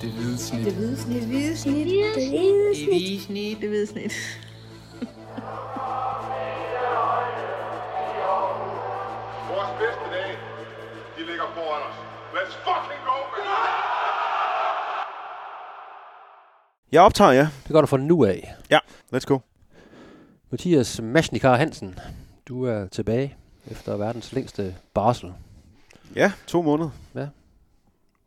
Det hvide snit. Det hvide snit. Det hvide snit. Det hvide Det snit. hvide snit. Det hvide snit. Vores bedste dage, de ligger foran os. Let's fucking go, man! Jeg optager, ja. Det går du fra nu af. Let's go. Mathias Maschnikar Hansen, du er tilbage efter verdens længste barsel. Ja, to måneder. Ja.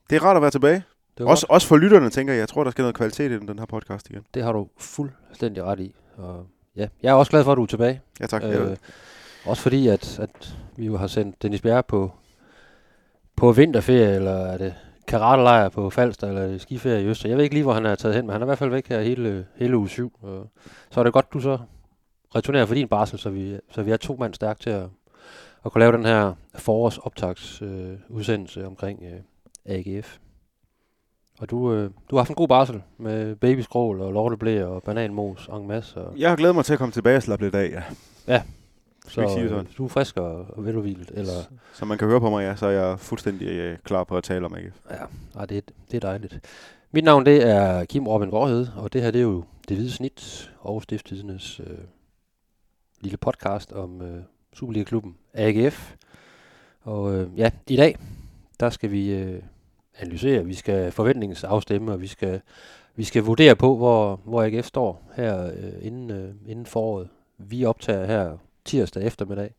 Det er rart at være tilbage. Det, Også, også for lytterne, tænker jeg. Jeg tror, der skal noget kvalitet i den her podcast igen. det har du fuldstændig ret i. Og ja, jeg er også glad for, at du er tilbage. Ja, tak. Øh, også fordi, at, at vi jo har sendt Dennis Bjerre på, på vinterferie, eller er det karatelejr på Falster, eller er skiferie i Øster. Jeg ved ikke lige, hvor han er taget hen, men han er i hvert fald væk her hele, hele uge 7. Og så er det godt, du så returnerer for din barsel, så vi, så vi er to mand stærke til at, at kunne lave den her forårsoptags øh, udsendelse omkring øh, AGF. Og du, øh, du har haft en god barsel med babyskrål og lorteblæ og bananmos en masse. Og, Jeg har glædet mig til at komme tilbage og slappe lidt af, ja. så vi ikke sige det øh, sådan? du er frisk og, og. Eller, Som man kan høre på mig, ja, så er jeg fuldstændig øh, klar på at tale om AGF. Ja, ej, det, er- det er dejligt. Mit navn det er Kim Robin Gårdhed, og det her det er jo Det Hvide Snit og Stiftelsenes øh, lille podcast om øh, Superliga-klubben AGF. Og øh, ja, i dag, der skal vi øh, analysere, vi skal forventningsafstemme, og vi skal, vi skal vurdere på, hvor, hvor AGF står her øh, inden, øh, inden foråret. Vi optager her tirsdag eftermiddag,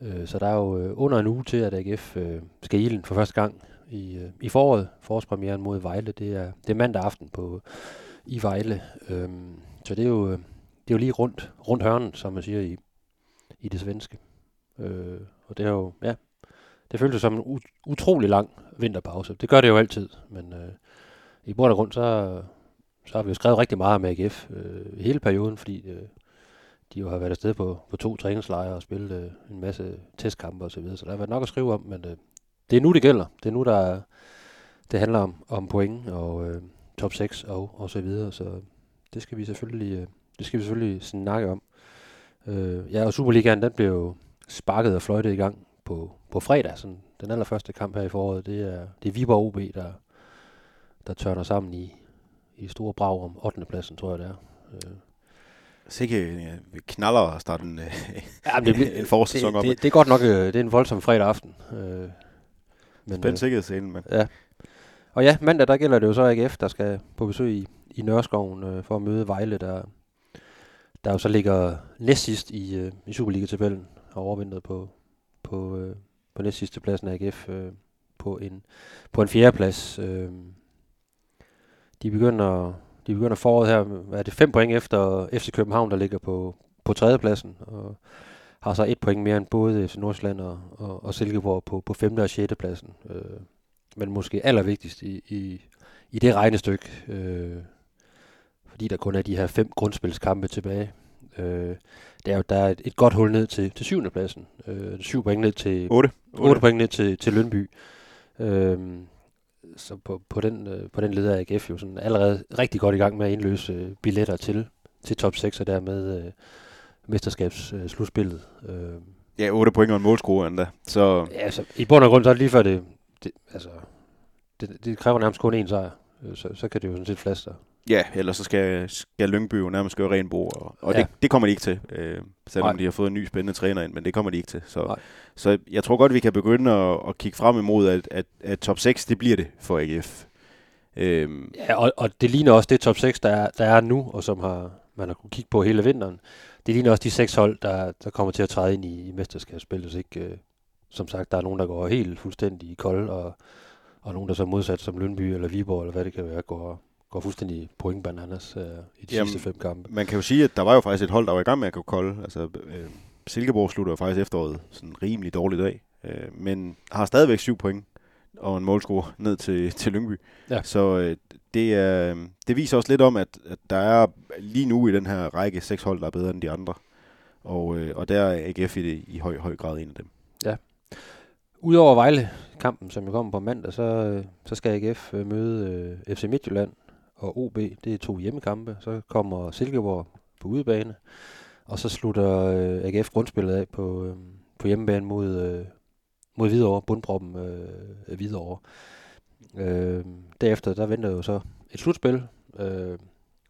øh, så der er jo øh, under en uge til, at AGF øh, skal i ilden for første gang i, øh, i foråret. Forårspremieren mod Vejle, det er, det er mandag aften på, i Vejle. Øh, så det er, jo, øh, det er jo lige rundt, rundt hørnen, som man siger i, i det svenske. Øh, og det er jo, ja, det føltes som en utrolig lang vinterpause. Det gør det jo altid, men øh, i bund og grund, så, så har vi jo skrevet rigtig meget om AGF øh, hele perioden, fordi øh, de jo har været afsted på, på to træningslejre og spillet øh, en masse testkampe osv., så, videre. så der har været nok at skrive om, men øh, det er nu, det gælder. Det er nu, der er- det handler om, om point og øh, top 6 og, og så videre. Så det skal vi selvfølgelig, øh, det skal vi selvfølgelig snakke om. Øh, ja, og Superligaen, den blev jo sparket og fløjtet i gang på, på fredag. Sådan, den allerførste kamp her i foråret, det er, det er Viborg OB, der, der tørner sammen i, i store brag om 8. pladsen, tror jeg det er. Øh, Sikke knaller at starte en, øh, ja, men en forårssæson det, op. det, det, er godt nok øh, det er en voldsom fredag aften. Øh, men, Spændt sikkerhedsscenen, men Ja. Og ja, mandag der gælder det jo så AGF, der skal på besøg i, i Nørreskoven øh, for at møde Vejle, der, der jo så ligger næst sidst i, øh, i Superliga-tabellen og overvintret på, på, øh, på næst sidste pladsen af AGF øh, på en, på en fjerde plads. Øh, de begynder, de begynder foråret her, er det, fem point efter FC København, der ligger på, på tredjepladsen, og har så et point mere end både FC Nordsjælland og, og, og Silkeborg på, på femte og sjette pladsen. Øh, men måske allervigtigst i, i, i det regnestykke, øh, fordi der kun er de her fem grundspilskampe tilbage. Øh, det er jo, der er et, et godt hul ned til, til syvende pladsen. Øh, syv point ned til 8. 8 point ned til, til Lønby. Øhm, så på, på, den, øh, på den leder er AGF jo sådan allerede rigtig godt i gang med at indløse øh, billetter til, til top 6 og dermed øh, mesterskabsslutspillet. Øh, øh, Ja, 8 point og en målscore endda. Så ja, altså, I bund og grund så er det lige før det, det altså, det, det kræver nærmest kun én sejr. Øh, Så, så kan det jo sådan set flaster. Ja, ellers så skal, skal Lyngby jo nærmest gøre ren bord. Og, og Ja. det, det kommer de ikke til, øh, selvom Nej. de har fået en ny spændende træner ind, men det kommer de ikke til. Så, Nej. så jeg tror godt, vi kan begynde at, at kigge frem imod, at, at, at top 6, det bliver det for AGF. Øhm, Ja, og, og det ligner også det top 6, der er, der er nu, og som har, man har kunnet kigge på hele vinteren. Det ligner også de seks hold, der, der kommer til at træde ind i, i mesterskabsspillet. Hvis ikke, øh, som sagt, der er nogen, der går helt fuldstændig kold, og, og nogen, der så modsat som Lønby eller Viborg, eller hvad det kan være, går, går fuldstændig pointbananas øh, i de Jamen, sidste fem kampe. man kan jo sige, at der var jo faktisk et hold, der var i gang med at gå kold. Altså, øh, Silkeborg slutter jo faktisk efteråret sådan rimelig dårligt af, øh, men har stadigvæk syv point og en målscore ned til, til Lyngby. Ja. Så øh, det, er, det viser også lidt om, at, at der er lige nu i den her række seks hold, der er bedre end de andre. Og, øh, og der er AGF i, det, i høj, høj grad en af dem. Udover Vejle-kampen, som jo kommer på mandag, så, øh, så skal AGF øh, møde øh, FC Midtjylland og OB. Det er to hjemmekampe. Så kommer Silkeborg på udebane. Og så slutter øh, AGF grundspillet af på, øh, på hjemmebane mod, øh, mod Hvidovre, bundproppen øh, Hvidovre. Øh, derefter, der venter jo så et slutspil, øh,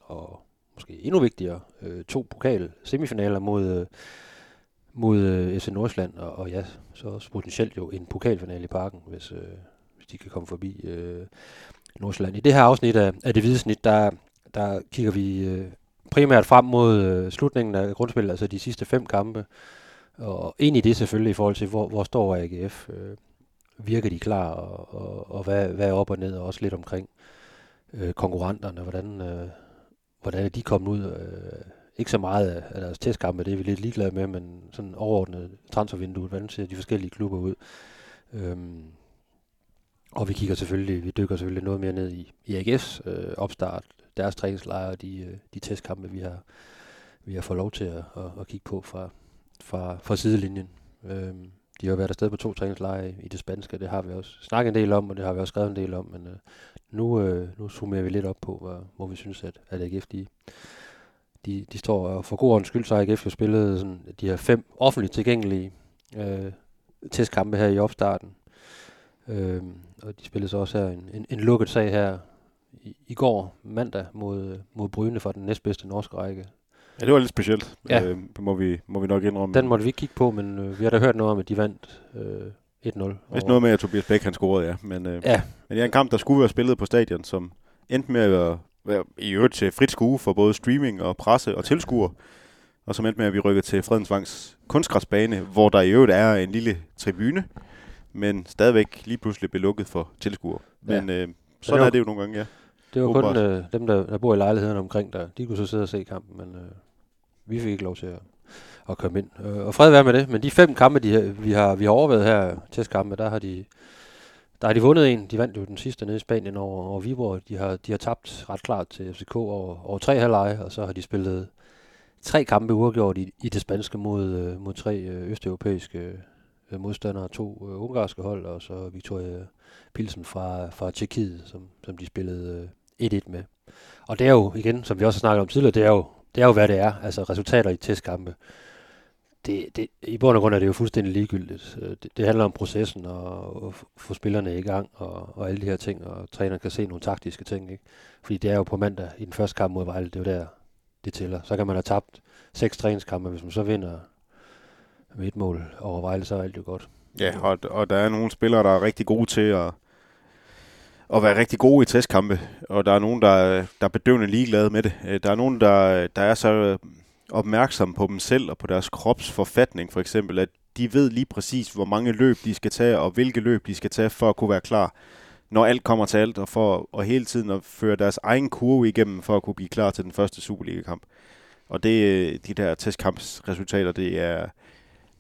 og måske endnu vigtigere, øh, to pokal semifinaler mod, øh, mod øh, FC Nordsjælland, og, og ja, så også potentielt jo en pokalfinale i parken, hvis, øh, hvis de kan komme forbi øh, Nordsjælland. I det her afsnit af, af det hvide snit, der, der kigger vi øh, primært frem mod øh, slutningen af grundspillet, altså de sidste fem kampe, og ind i det selvfølgelig i forhold til, hvor, hvor står AGF. Øh, virker de klar, og, og, og hvad, hvad er op og ned, og også lidt omkring øh, konkurrenterne, hvordan, øh, hvordan er de kommet ud. Øh, ikke så meget af, deres testkampe, det er vi lidt ligeglade med, men sådan overordnet transfervinduet, hvordan ser de forskellige klubber ud. Øhm, og vi kigger selvfølgelig, vi dykker selvfølgelig noget mere ned i, i AGF's øh, opstart, deres træningslejre og de, øh, de testkampe, vi har, vi har fået lov til at, at, at kigge på fra, fra, fra sidelinjen. Øh, de har været afsted på to træningslejre i det spanske, det har vi også snakket en del om, og det har vi også skrevet en del om, men øh, nu, øh, nu summerer vi lidt op på, hvor, hvor vi synes, at, at AGF de, de, de står, og for god ordens skyld, så har AGF jo spillet sådan, de her fem offentligt tilgængelige øh, testkampe her i opstarten. Øh, og de spillede så også her en, en, en lukket sag her i, i går mandag mod, mod Bryne fra den næstbedste norske række. Ja, det var lidt specielt, Ja. øh, må, vi, må vi nok indrømme. Den måtte vi ikke kigge på, men øh, vi har da hørt noget om, at de vandt øh, 1-0. Vist noget med, at Tobias Bæk han scorede, ja. Men, øh, Ja, men det er en kamp, der skulle være spillet på stadion, som endte med at være, være i øvrigt til frit skue for både streaming og presse og tilskuere. Og som endte med, at vi rykkede til Fredensvangs kunstgræsbane, hvor der i øvrigt er en lille tribune, men stadigvæk lige pludselig blev lukket for tilskuere. Men øh, sådan var- er det jo nogle gange, ja. det var kun Åbenbart. øh, dem, der, der bor i lejligheden omkring der. De kunne så sidde og se kampen, men øh, vi fik ikke lov til at, at komme ind. Øh, og fred være med det, men de fem kampe, de, vi, har, vi har overvejet her, testkampe, der har de der har de vundet en. De vandt jo den sidste nede i Spanien over, over Viborg. De har, de har tabt ret klart til FCK over, over tre halvleje, og så har de spillet tre kampe uafgjort i, i det spanske mod, øh, mod tre øh, østeuropæiske modstandere, to øh, ungarske hold, og så Victoria Pilsen fra, fra Tjekkiet, som, som de spillede øh, 1-1 med. Og det er jo, igen, som vi også har snakket om tidligere, det er jo, det er jo hvad det er, altså resultater i testkampe. Det, det, I bund og grund er det jo fuldstændig ligegyldigt. Øh, det, det handler om processen og, og få spillerne i gang og, og alle de her ting, og træneren kan se nogle taktiske ting. Ikke? Fordi det er jo på mandag i den første kamp mod Vejle, det er jo der, det tæller. Så kan man have tabt seks træningskampe, hvis man så vinder med et mål over Vejle, så er alt jo godt. Ja, og, og der er nogle spillere, der er rigtig gode til at, at være rigtig gode i testkampe, og der er nogen, der, der er bedøvende ligeglade med det. Øh, der er nogen, der, der er så øh, opmærksomme på dem selv og på deres kropsforfatning for eksempel, at de ved lige præcis, hvor mange løb de skal tage, og hvilke løb de skal tage for at kunne være klar, når alt kommer til alt, og for og hele tiden at føre deres egen kurve igennem, for at kunne blive klar til den første Superliga-kamp. Og det, øh, de der testkampsresultater, det er,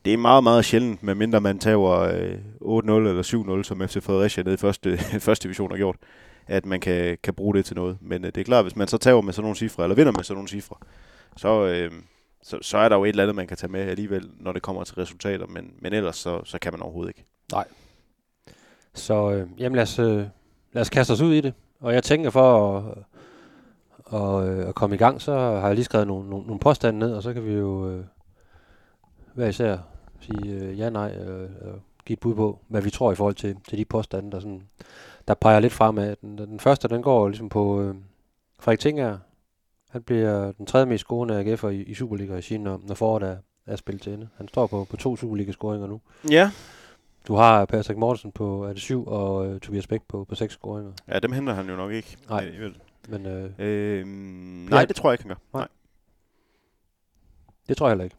det er meget, meget sjældent, med mindre man tager øh, 8-0 eller 7-0, som FC Fredericia nede i første, første division har gjort, at man kan, kan bruge det til noget. Men øh, det er klart, hvis man så tager med sådan nogle cifre, eller vinder med sådan nogle cifre, så, øh, så, så er der jo et eller andet, man kan tage med alligevel, når det kommer til resultater, men, men ellers så, så kan man overhovedet ikke. Nej. Så øh, jamen lad os, øh, lad os kaste os ud i det. Og jeg tænker for at, øh, og, øh, at komme i gang, så har jeg lige skrevet nogle, nogle, nogle påstande ned, og så kan vi jo øh, hver især sige øh, ja, nej, øh, og give et bud på, hvad vi tror i forhold til, til de påstande, der, sådan, der peger lidt fremad. Den, den første, den går ligesom på øh, Frederik Tinger. Han bliver den tredje mest scorende AGF'er i, i Superliga-regien, når, når foråret er, er spillet til ende. Han står på, på to Superliga-scoringer nu. Ja. Du har Patrick Mortensen på er det syv, og øh, Tobias Bæk på, på seks scoringer. Ja, dem henter han jo nok ikke. Nej. alligevel. Men øh, Øh, nej, det tror jeg ikke, han gør. Nej. Nej. det tror jeg heller ikke.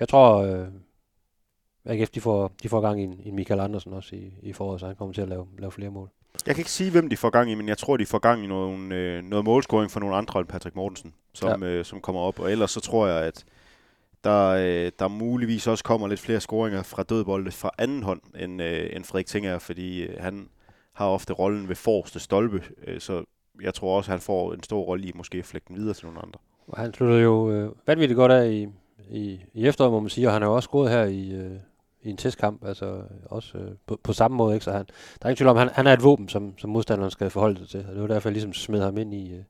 Jeg tror, øh, AGF de får, de får gang i en, en Michael Andersen også i, i foråret, så han kommer til at lave, lave flere mål. Jeg kan ikke sige, hvem de får gang i, men jeg tror, de får gang i noget, øh, noget målscoring for nogle andre end Patrick Mortensen, som, ja. øh, som kommer op. Og ellers så tror jeg, at der, øh, der muligvis også kommer lidt flere scoringer fra dødbolde fra anden hånd, end, øh, end Frederik Tinger, fordi øh, han har ofte rollen ved forreste stolpe, øh, så jeg tror også, at han får en stor rolle i måske at flække den videre til nogle andre. Og han slutter jo øh, vanvittigt godt af i, i, i efteråret, må man sige, og han har jo også scoret her i, øh, i en testkamp, altså også øh, på, på samme måde, ikke? så han, der er ingen tvivl om, han, han er et våben, som, som modstanderen skal forholde sig til, og det var derfor, jeg ligesom smed ham ind i, øh,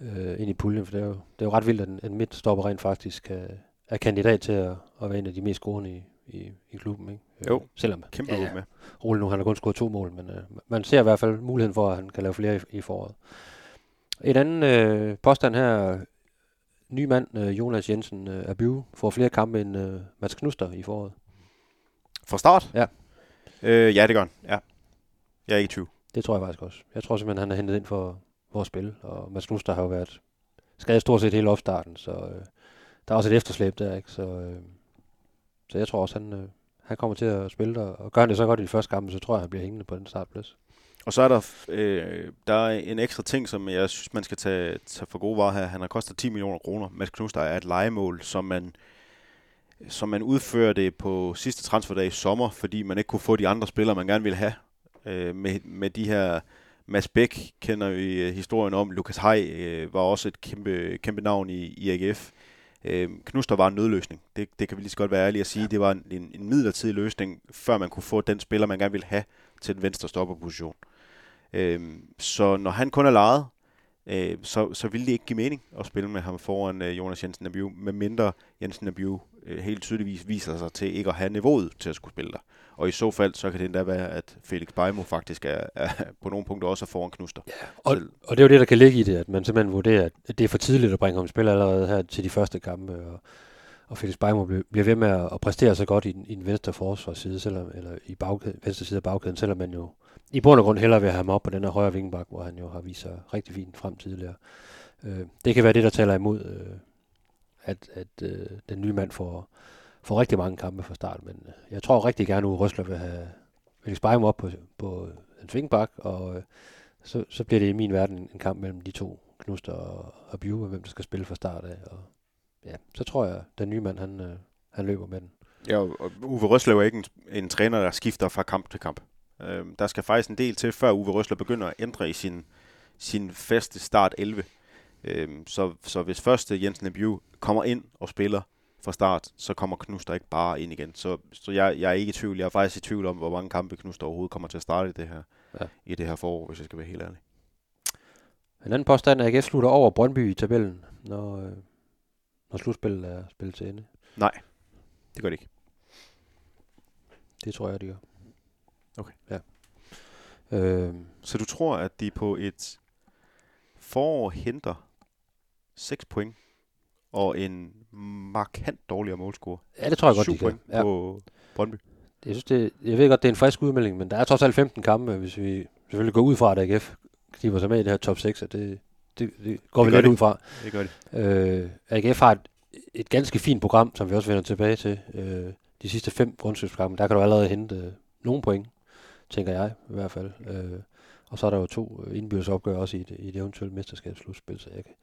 øh, ind i puljen, for det er jo, det er jo ret vildt, at en, en midtstopper rent faktisk kan, er kandidat til at, at være en af de mest scorende i, i, i klubben, ikke? Jo. Selvom Kæmpe ja, med. Ole nu, han har kun scoret to mål, men øh, man ser i hvert fald muligheden for, at han kan lave flere i, i foråret. En anden øh, påstand her, ny mand, øh, Jonas Jensen øh, Abiu, får flere kampe end øh, Mats Knuster i foråret. Fra start? Ja. Øh, ja, det gør han. Ja. Jeg er ikke i tvivl. Det tror jeg faktisk også. Jeg tror simpelthen, han er hentet ind for, at spille, og Mads Knuster har jo været skadet stort set hele opstarten, så øh, der er også et efterslæb der, ikke? Så, øh, så jeg tror også, han, øh, han kommer til at spille, og, og gør han det så godt i de første kampe, så tror jeg, han bliver hængende på den startplads. Og så er der, øh, der er en ekstra ting, som jeg synes, man skal tage, tage for gode varer her. Han har kostet 10 millioner kroner. Mads Knuster er et legemål, som man, som man udførte på sidste transferdag i sommer, fordi man ikke kunne få de andre spillere, man gerne ville have. Øh, med, med de her... Mads Bæk kender vi øh, historien om. Lukas Hej øh, var også et kæmpe, kæmpe navn i, i AGF. Øh, Knuster var en nødløsning. Det, det kan vi lige så godt være ærlige at sige. Ja. Det var en, en, midlertidig løsning, før man kunne få den spiller, man gerne ville have til den venstre stopperposition. Øh, så når han kun er lejet, øh, så, så ville det ikke give mening at spille med ham foran øh, Jonas Jensen Nabiu, med mindre Jensen Nabiu øh, helt tydeligvis viser sig til ikke at have niveauet til at skulle spille der. Og i så fald, så kan det endda være, at Felix Beimo faktisk er, er på nogle punkter også er foran Knuster. Ja, og, og det er jo det, der kan ligge i det, at man simpelthen vurderer, at det er for tidligt at bringe ham i spil allerede her til de første kampe, og, og Felix Beimo bliver, ved med at, at præstere så godt i, den- i den venstre forsvarsside, selvom, eller i bagkæden, venstre side af bagkæden, selvom man jo i bund og grund hellere vil have ham op på den her højre vingebak, hvor han jo har vist sig rigtig fint frem tidligere. Øh, det kan være det, der taler imod, øh, at, at øh, den nye mand får, får rigtig mange kampe fra start, men øh, jeg tror rigtig gerne, at Røsler vil have Felix ham op på, på en vingebak, og øh, så, så bliver det i min verden en kamp mellem de to, Knuster og, og Bjue, hvem der skal spille fra start af. Og, ja, så tror jeg, at den nye mand, han, øh, han løber med den. Ja, og Uwe Røslev er ikke en, en træner, der skifter fra kamp til kamp. Øhm, der skal faktisk en del til, før Uwe Røslev begynder at ændre i sin, sin faste start 11. Øhm, så, så hvis først øh, Jensen Abiu kommer ind og spiller fra start, så kommer Knuster ikke bare ind igen. Så, så jeg, jeg er ikke i tvivl. Jeg er faktisk i tvivl om, hvor mange kampe Knuster overhovedet kommer til at starte i det her, Ja. i det her forår, hvis jeg skal være helt ærlig. En anden påstand er, at AGF slutter over Brøndby i tabellen, når, øh, når slutspillet er spillet til ende. Nej, det gør det ikke. Det tror jeg, de gør. Okay. Ja. Øh, Så du tror, at de på et forår henter 6 point og en markant dårligere målscore? ja, det tror jeg godt, de kan. Ja. på Brøndby. Jeg, synes, det, jeg ved godt, det er en frisk udmelding, men der er trods alt 15 kampe, hvis vi selvfølgelig går ud fra, at AGF kniber sig med i det her top 6, og det, det, det går Det vi lidt de. ud fra. Det gør de. Øh, AGF har et, et ganske fint program, som vi også vender tilbage til. Øh, de sidste fem grundstøbskampe, der kan du allerede hente øh, nogle point, tænker jeg i hvert fald. Øh, og så er der jo to indbyrdes opgør også i et, i et eventuelt mesterskabsslutspil, så jeg kan,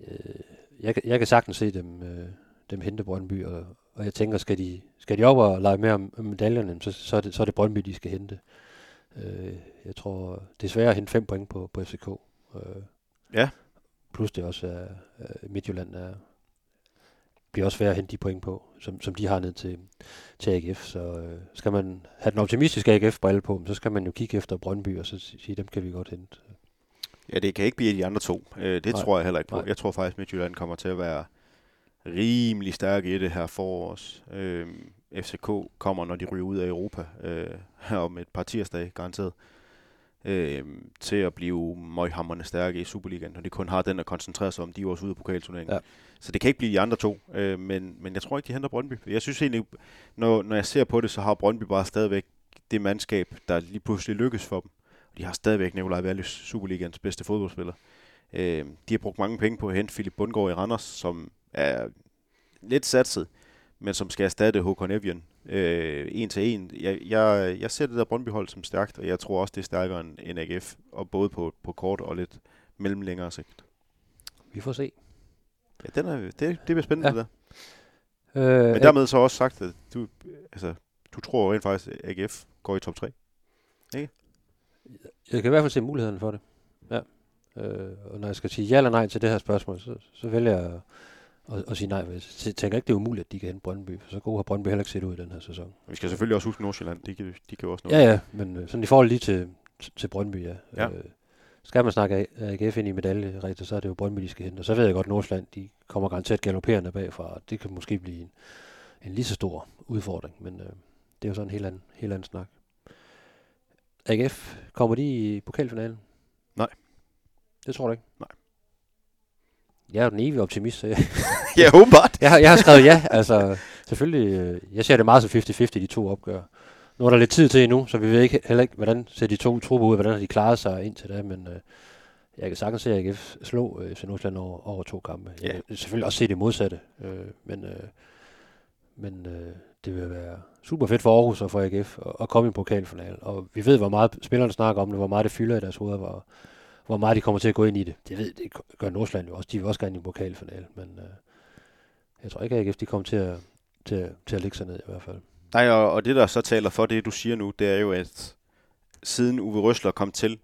øh, jeg, jeg kan sagtens se dem, øh, dem hente Brøndby, og, og jeg tænker, skal de, skal de op og lege mere om, om medaljerne, så, så, er det, så er det Brøndby, de skal hente. Øh, jeg tror, det er svært at hente fem point på, på FCK. Øh, Ja. Plus det også er, øh, Midtjylland er, bliver også svært at hente de point på, som, som de har ned til, til AGF. Så øh, skal man have den optimistiske AGF-brille på, så skal man jo kigge efter Brøndby, og så sige, dem kan vi godt hente. Ja, det kan ikke blive de andre to. Øh, det Nej. Tror jeg heller ikke på. Nej. Jeg tror faktisk, at Midtjylland kommer til at være rimelig stærke i det her forår også. Øh, FCK kommer, når de ryger ud af Europa, øh, her om et par tirsdage, garanteret, øh, til at blive møghamrende stærke i Superligaen, når de kun har den at koncentrere sig om, de er også ude af pokalturneringen. Ja. Så det kan ikke blive de andre to, øh, men, men jeg tror ikke, de henter Brøndby. Jeg synes egentlig, når, når jeg ser på det, så har Brøndby bare stadigvæk det mandskab, der lige pludselig lykkes for dem. De har stadigvæk Nikolaj Wallis, Superligans bedste fodboldspiller. Øh, de har brugt mange penge på at hente Philip Bundgaard i Randers, som er lidt satset, men som skal erstatte Håkon Evian øh, en til en. Jeg, jeg, jeg ser det der Brøndby-hold som stærkt, og jeg tror også, det er stærkere end, AGF, og både på, på kort og lidt mellemlængere sigt. Vi får se. Ja, den er, det, det bliver spændende, Ja. det der. Øh, Men dermed så også sagt, at du, altså, du tror rent faktisk, at AGF går i top 3. Jeg kan i hvert fald se mulighederne for det. Ja. Øh, og når jeg skal sige ja eller nej til det her spørgsmål, så, så vælger jeg at, at sige nej. Jeg tænker ikke, det er umuligt, at de kan hente Brøndby, for så god har Brøndby heller ikke set ud i den her sæson. Vi skal selvfølgelig også huske Nordsjælland. De kan, de kan også Ja, ja, men øh, sådan i forhold lige til, til, Brøndby, ja. Ja. Øh, skal man snakke A- AGF ind i medalje, så er det jo Brøndby, de skal hente. Og så ved jeg godt, at Nordsjælland, de kommer garanteret galopperende bagfra, og det kan måske blive en, en lige så stor udfordring, men øh, det er jo sådan en helt anden, helt anden snak. AGF, kommer de i pokalfinalen? Nej. Det tror du ikke? Nej. Jeg er jo den evige optimist, ja, åbenbart. jeg, har, jeg har skrevet ja. Altså, selvfølgelig, øh, jeg ser det meget som 50-50, de to opgør. Nu er der lidt tid til endnu, så vi ved ikke, heller ikke, hvordan ser de to trupper ud, hvordan har de klaret sig indtil da, men øh, jeg kan sagtens se AGF slå øh, FC Nordsjælland over, over to kampe. Jeg Ja. vil selvfølgelig også se det modsatte, øh, men, øh, men øh, det vil være super fedt for Aarhus og for AGF at, at komme i en pokalfinal. Og vi ved, hvor meget spillerne snakker om det, hvor meget det fylder i deres hoveder, hvor, hvor meget de kommer til at gå ind i det. Det ved det gør Nordsjælland jo også. De vil også gerne i en pokalfinal, men øh, jeg tror ikke, at AGF de kommer til at, til, til at ligge sig ned i hvert fald. Nej, og, og det der så taler for det, du siger nu, det er jo, at siden Uwe Røsler kom til,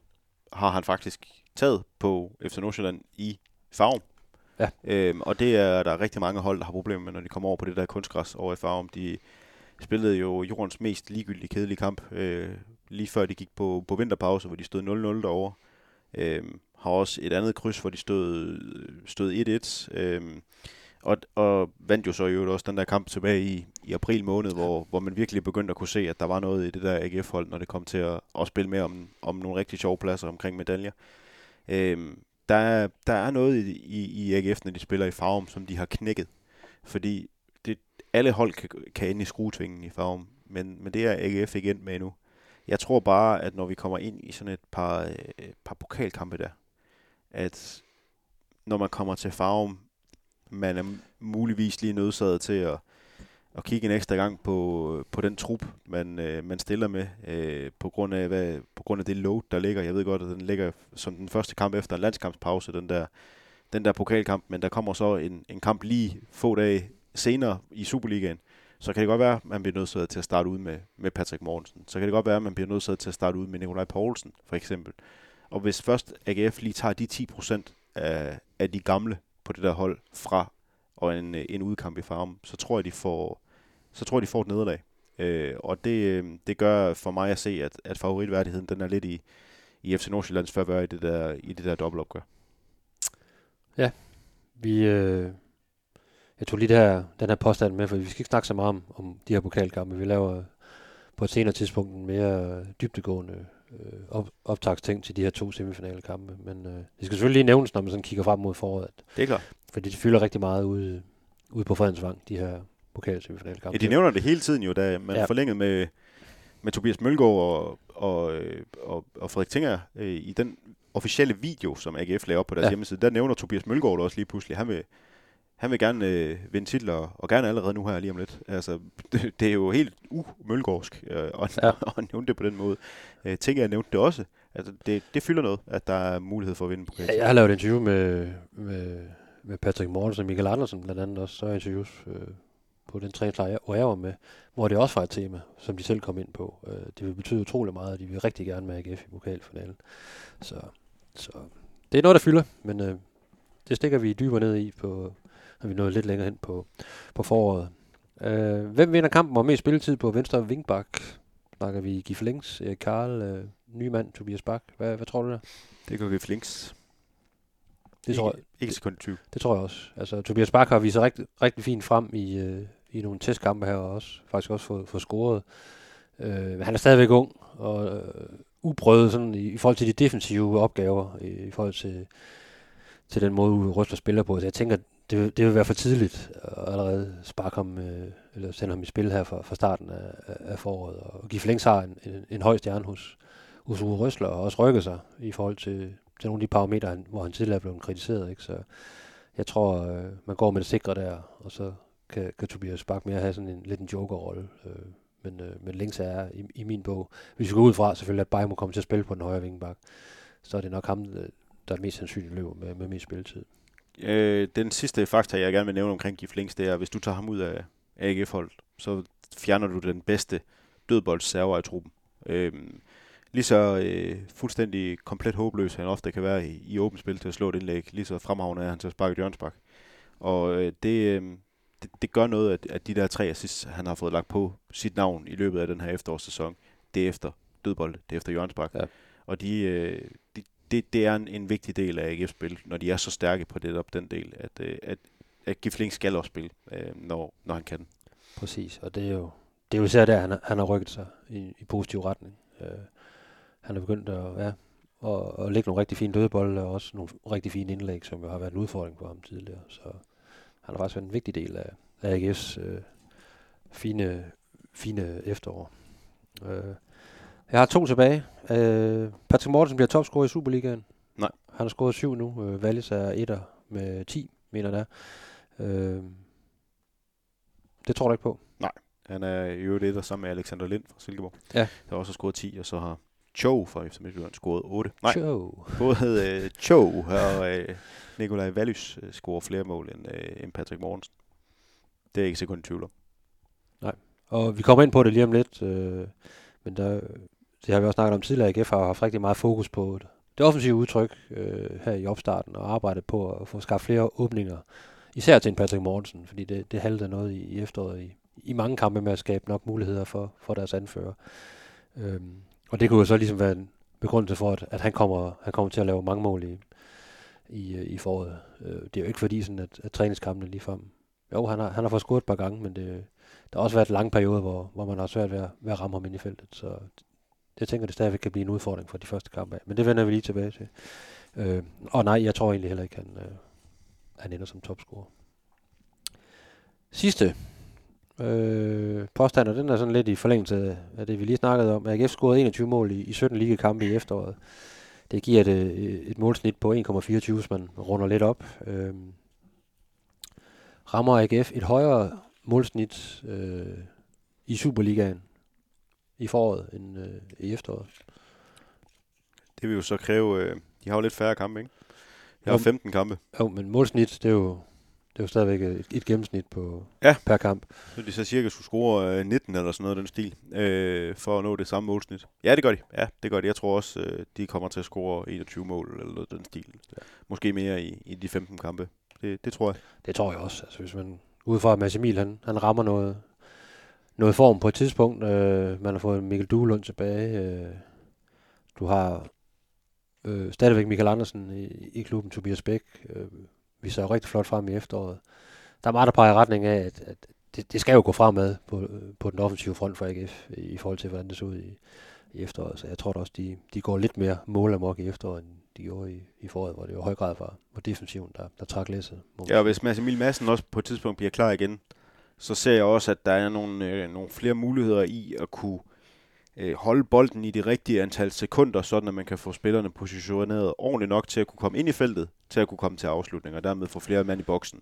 har han faktisk taget på FC Nordsjælland i farven. Ja. Øhm, og det er der rigtig mange hold, der har problemer med, når de kommer over på det der kunstgræs over i farven. De spillede jo jordens mest ligegyldige kedelige kamp, øh, lige før de gik på, på vinterpause, hvor de stod 0-0 derovre. Øhm, har også et andet kryds, hvor de stod, stod 1-1. Øh, og, og vandt jo så i øvrigt også den der kamp tilbage i, i april måned, hvor, hvor man virkelig begyndte at kunne se, at der var noget i det der AGF-hold, når det kom til at, at spille med om, om nogle rigtig sjove pladser omkring medaljer. Øhm, der, der er noget i, i, i AGF, når de spiller i Farum, som de har knækket. Fordi det, alle hold kan, kan ende i skruetvingen i Farum, men, men det er AGF ikke endt med endnu. Jeg tror bare, at når vi kommer ind i sådan et par, øh, par pokalkampe der, at når man kommer til Farum, man er muligvis lige nødsaget til at, at kigge en ekstra gang på, på den trup, man, øh, man stiller med, øh, på, grund af, hvad, på grund af det load, der ligger. Jeg ved godt, at den ligger som den første kamp efter en landskampspause, den der, den der pokalkamp, men der kommer så en, en kamp lige få dage senere i Superligaen. Så kan det godt være, at man bliver nødsaget til at starte ud med, med Patrick Mortensen. Så kan det godt være, at man bliver nødsaget til at starte ud med Nikolaj Poulsen, for eksempel. Og hvis først AGF lige tager de 10% af, af de gamle på det der hold fra og en, en udkamp i farm, så tror jeg, de får, så tror jeg, de får et nederlag. Øh, og det, øh, det gør for mig at se, at, at favoritværdigheden den er lidt i, i FC Nordsjællands favør i det der, i det der dobbeltopgør. Vi, øh, jeg tog lige det her, den her påstand med, for vi skal ikke snakke så meget om, om de her pokalkampe. Vi laver på et senere tidspunkt en mere dybtegående øh, op, optagsting til de her to semifinale kampe. Men øh, det skal selvfølgelig lige nævnes, når man sådan kigger frem mod foråret, Det er klart. fordi det fylder rigtig meget ude, ude på Fredensvang, de her pokalsemifinale kampe. Ja, de nævner det hele tiden jo, da man Ja. forlængede med, med Tobias Mølgaard og, og, øh, og, og Frederik Tinger øh, i den officielle video, som AGF lavede op på deres ja. hjemmeside, der nævner Tobias Mølgaard også lige pludselig. Han vil, han vil gerne øh, vinde titler, og gerne allerede nu her lige om lidt. Altså, det, det er jo helt umølgårdsk øh, at, Ja. at nævne det på den måde. Øh, Tinger jeg nævnte det også. Altså, det, det fylder noget, at der er mulighed for at vinde på Ja, jeg har lavet et interview med, med, med Patrick Mortensen og Michael Andersen blandt andet også, så interviews øh, på den træningslejr, hvor jeg var med, hvor det også var et tema, som de selv kom ind på. Øh, det vil betyde utrolig meget, og de vil rigtig gerne med AGF i pokalfinalen. Så, så det er noget, der fylder, men øh, det stikker vi dybere ned i, på, når vi nåede lidt længere hen på, på foråret. Øh, hvem vinder kampen om mest spilletid på venstre vingbak? Snakker vi Gif Links, Erik Karl, øh, Nymand, Tobias Bak? Hvad, hvad tror du der? Det kan vi flinks. Det tror jeg, ikke, sekund 20. Det tror jeg også. Altså, Tobias Bak har vist sig rigtig, rigtig fint frem i, øh, i nogle testkampe her, og også, faktisk også fået, fået scoret. Øh, men han er stadigvæk ung, og øh, uprøvet sådan, i, i forhold til de defensive opgaver, i, i forhold til, til den måde, Uwe Røsler spiller på. Så jeg tænker, det, vil- det vil være for tidligt at allerede sparke ham, øh, eller sende ham i spil her fra, fra starten af, af, foråret. Og give Links en, en, en høj stjerne hos, hos Uwe Røsler, og også rykke sig i forhold til, til nogle af de parametre, han, hvor han tidligere er blevet kritiseret. Ikke? Så jeg tror, øh, man går med det sikre der, og så kan, kan Tobias Bak mere have sådan en lidt en joker-rolle. Øh, men, øh, men Links er i, i min bog, hvis vi går ud fra selvfølgelig, at Bayern må komme til at spille på den højre vingebak, så er det nok ham, øh, der mest sandsynligt løber med, med mest spilletid. Øh, den sidste fakta, jeg gerne vil nævne omkring Gif Links, det er, at hvis du tager ham ud af AGF-holdet, så fjerner du den bedste dødboldsserver i truppen. Øh, lige så øh, fuldstændig komplet håbløs han ofte kan være i, i åbent spil til at slå et indlæg, lige så fremhavende er han til at sparke et. Og øh, det, øh, det, det gør noget, at, at de der tre assists, han har fået lagt på sit navn i løbet af den her efterårssæson, det er efter dødbold, det er efter hjørnsbak. Ja. Og de, øh, de, det, det er en, en vigtig del af AGF's spil, når de er så stærke på det op den del, at, øh, at, at Gifling skal også spille, øh, når, når han kan. Præcis, og det er jo, det er jo især der, han, han har rykket sig i, i positiv retning. Øh, han er begyndt at, ja, at, at lægge nogle rigtig fine dødbolde, og også nogle rigtig fine indlæg, som jo har været en udfordring for ham tidligere. Så han har faktisk været en vigtig del af, af AGF's øh, fine, fine efterår. Øh, jeg har to tilbage. Øh, Patrick Mortensen bliver topscorer i Superligaen. Nej. Han har scoret syv nu. Øh, Wallis er etter med 10, mener jeg. det er. Øh, det tror du ikke på? Han er i øvrigt et sammen med Alexander Lind fra Silkeborg. Ja. Der også har scoret 10, og så har Cho fra FC Midtjylland scoret 8. Nej, Show. både øh, Cho og øh, Nikolaj Vallys øh, scorer flere mål end, øh, end Patrick Mortensen. Det er ikke sekund i tvivl om. Og vi kommer ind på det lige om lidt, øh, men der, det har vi også snakket om tidligere. AGF har haft rigtig meget fokus på det, det offensive udtryk øh, her i opstarten, og arbejdet på at få skabt flere åbninger, især til en Patrick Mortensen, fordi det, det halter noget i, i efteråret i, i mange kampe med at skabe nok muligheder for, for deres anfører. Øhm, og det kunne jo så ligesom være en begrundelse for, at, at han, kommer, han kommer til at lave mange mål i, i, øh, i foråret. Øh, det er jo ikke fordi, sådan at, at træningskampene ligefrem... Jo, han har, han har fået scoret et par gange, men det, der har også været lange perioder, hvor, hvor man har svært ved at, ved at ramme ham ind i feltet. Så jeg tænker, det stadigvæk kan blive en udfordring for de første kampe af. Men det vender vi lige tilbage til. Øh, og nej, jeg tror egentlig heller ikke, han, øh, han ender som topscorer. Sidste øh, påstand, og den er sådan lidt i forlængelse af- det, vi lige snakkede om. AGF scorede 21 mål i, i 17 ligekampe i efteråret. Det giver et, øh, et målsnit på 1,24, hvis man runder lidt op. Øh, rammer AGF et højere målsnit øh, i Superligaen i foråret end øh, i efteråret. Det vil jo så kræve... Øh, de har jo lidt færre kampe, ikke? Jeg har Jo. 15 kampe. Jo, men målsnit, det er jo, det er jo stadigvæk et, et gennemsnit på, Ja. per kamp. Så de så cirka skulle score øh, 19 eller sådan noget den stil, øh, for at nå det samme målsnit. Ja, det gør de. Ja, det gør de. Jeg tror også, øh, de kommer til at score 21 mål eller noget den stil. Ja. Måske mere i, i de 15 kampe. Det, det tror jeg. Det tror jeg også. Altså, hvis man udefra at Mads Emil, han, han rammer noget, noget form på et tidspunkt. Øh, man har fået Mikkel Duelund tilbage. Øh, du har øh, stadigvæk Michael Andersen i, i klubben, Tobias Bæk. Øh, vi ser jo rigtig flot frem i efteråret. Der er meget, der peger i retning af, at, at det, det skal jo gå fremad på, på den offensive front for AGF, i, i forhold til, hvordan det så ud i, i efteråret. Så jeg tror da også, de, de går lidt mere målamok i efteråret, end de gjorde i, i foråret, hvor det jo i høj grad var, var defensiven, der, der trak læsset. Ja, og hvis Mads Emil Madsen også på et tidspunkt bliver klar igen, så ser jeg også, at der er nogle, øh, nogle flere muligheder i at kunne øh, holde bolden i det rigtige antal sekunder, sådan at man kan få spillerne positioneret ordentligt nok til at kunne komme ind i feltet, til at kunne komme til afslutning, og dermed få flere mand i boksen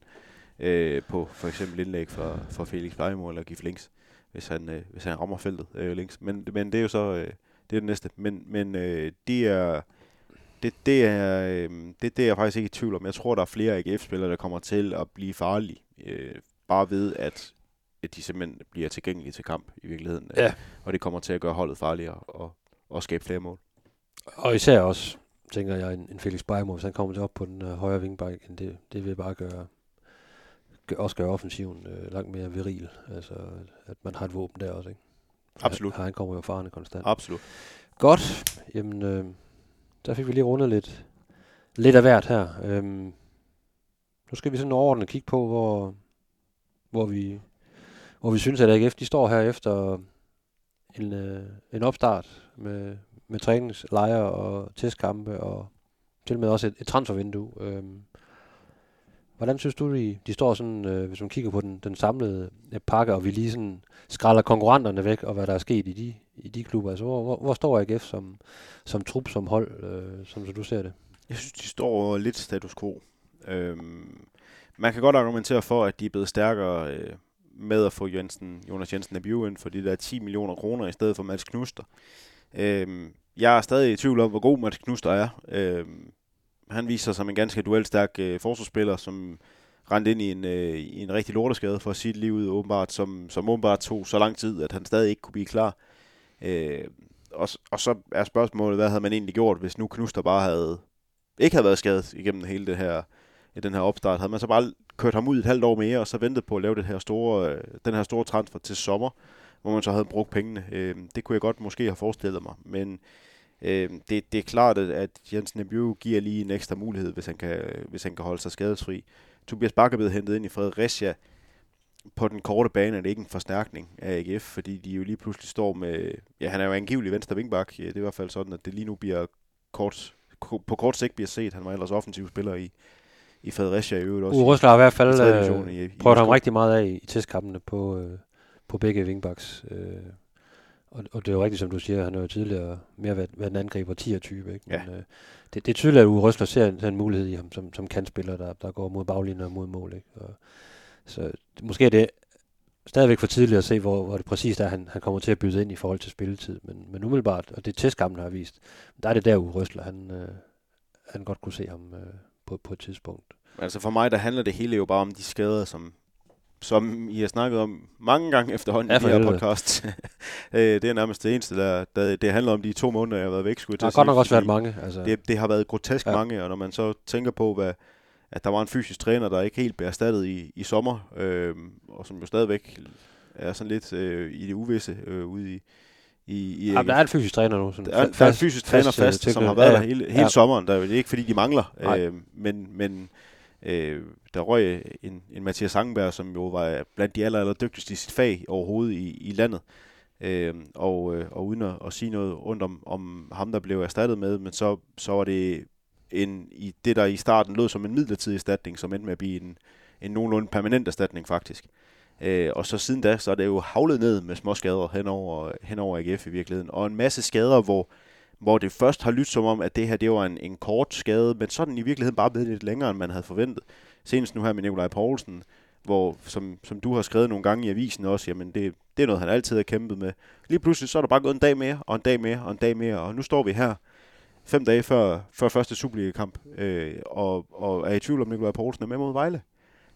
øh, på for eksempel indlæg fra, fra Felix Plejemo eller Gif Links, hvis han, øh, hvis han rammer feltet øh, links. Men, men det er jo så øh, det er det næste. Men, men øh, det er det, det, er, øh, det, det er jeg faktisk ikke i tvivl om. Jeg tror, der er flere AGF-spillere, der kommer til at blive farlige, øh, bare ved, at, at de simpelthen bliver tilgængelige til kamp i virkeligheden. Ja. Og det kommer til at gøre holdet farligere og, og skabe flere mål. Og især også, tænker jeg, en, en Felix Beimo, hvis han kommer til op på den uh, højre vingbak, det, det vil bare gøre, gør, også gøre offensiven uh, langt mere viril. Altså, at man har et våben der også, ikke? For Absolut. Han, han kommer jo farende konstant. Absolut. Godt. Jamen, øh, der fik vi lige rundet lidt, lidt af hvert her. Øhm, nu skal vi sådan overordnet kigge på, hvor, hvor, vi, hvor vi synes, at AGF de står her efter en, øh, en opstart med, med træningslejre og testkampe og til og med også et, et transfervindue. Øhm, hvordan synes du, de, de står sådan, øh, hvis man kigger på den, den samlede øh, pakke, og vi lige sådan skralder konkurrenterne væk, og hvad der er sket i de, i de klubber? Altså, hvor, hvor, hvor står AGF som, som trup, som hold, øh, som så du ser det? Jeg synes, de står lidt status quo. Øhm, man kan godt argumentere for, at de er blevet stærkere øh, med at få Jensen, Jonas Jensen af ind for de der 10 millioner kroner i stedet for Mads Knuster. Øh, jeg er stadig i tvivl om, hvor god Mads Knuster er. Øh, han viser sig som en ganske duelstærk øh, forsvarsspiller, som rendte ind i en, øh, i en rigtig lorteskade for sit liv ud, åbenbart, som, som åbenbart tog så lang tid, at han stadig ikke kunne blive klar. Øh, og, og så er spørgsmålet, hvad havde man egentlig gjort, hvis nu Knuster bare havde ikke havde været skadet igennem hele det her, i den her opstart, havde man så bare kørt ham ud et halvt år mere, og så ventet på at lave det her store, øh, den her store transfer til sommer, hvor man så havde brugt pengene. Øh, det kunne jeg godt måske have forestillet mig, men øh, det, det er klart, at, Jens Jensen giver lige en ekstra mulighed, hvis han kan, hvis han kan holde sig skadesfri. Tobias Bakker blev hentet ind i Fredericia. på den korte bane er det ikke en forstærkning af AGF, fordi de jo lige pludselig står med, ja han er jo angivelig venstre vingbak, ja, det er i hvert fald sådan, at det lige nu bliver kort, på kort sigt bliver set, han var ellers offensiv spiller i, i Fredericia i øvrigt også. Røsler har i hvert i fald øh, division i- i prøvet ham rigtig meget af i testkampene på, øh, på begge wingbacks. Øh, og, og det er jo rigtigt, som du siger, han har jo tidligere mere været, været en angriber 10-type. Ikke? Ja. Men, øh, det, det er tydeligt, at Uwe Røsler ser en, en mulighed i ham som, som kantspiller, der, der går mod baglinjer og mod mål. Ikke? Og, så måske er det stadigvæk for tidligt at se, hvor, hvor det præcist er, han, han kommer til at byde ind i forhold til spilletid. Men, men umiddelbart, og det testkampen har vist, der er det der Uwe Røsler, han, øh, han godt kunne se ham øh, på, på et tidspunkt. Altså for mig, der handler det hele jo bare om de skader, som, som I har snakket om mange gange efterhånden Ja, i de her podcast. Øh, det er nærmest det eneste, der, der det handler om de to måneder, jeg har været væk. Skulle Der har godt nok også været mange. Altså, Det, det har været grotesk ja. mange, og når man så tænker på, hvad, at der var en fysisk træner, der ikke helt blev erstattet i, i sommer, øh, og som jo stadigvæk er sådan lidt øh, i det uvisse øh, ude i, i, i ja, der er en fysisk træner nu. Sådan der er, der er en fysisk træner fast, fast, som har været Ja, der hele, hele Ja. sommeren. Der, er er ikke, fordi de mangler, Nej. øh, men, men øh, der røg en, en Mathias Sangenberg, som jo var blandt de aller, aller dygtigste i sit fag overhovedet i, i landet. Øh, og, øh, og uden at, at sige noget rundt om, om ham, der blev erstattet med, men så, så var det en, i det, der i starten lød som en midlertidig erstatning, som endte med at blive en, en nogenlunde permanent erstatning faktisk. Øh, og så siden da, så er det jo havlet ned med små skader hen over, hen over AGF i virkeligheden. Og en masse skader, hvor, hvor det først har lyttet som om, at det her det var en, en kort skade, men så den i virkeligheden bare blevet lidt længere, end man havde forventet. Senest nu her med Nikolaj Poulsen, hvor, som, som du har skrevet nogle gange i avisen også, jamen det, det er noget, han altid har kæmpet med. Lige pludselig så er der bare gået en dag mere, og en dag mere, og en dag mere, og nu står vi her, fem dage før, før første Superliga-kamp, øh, og, og er i tvivl om Nikolaj Poulsen er med mod Vejle.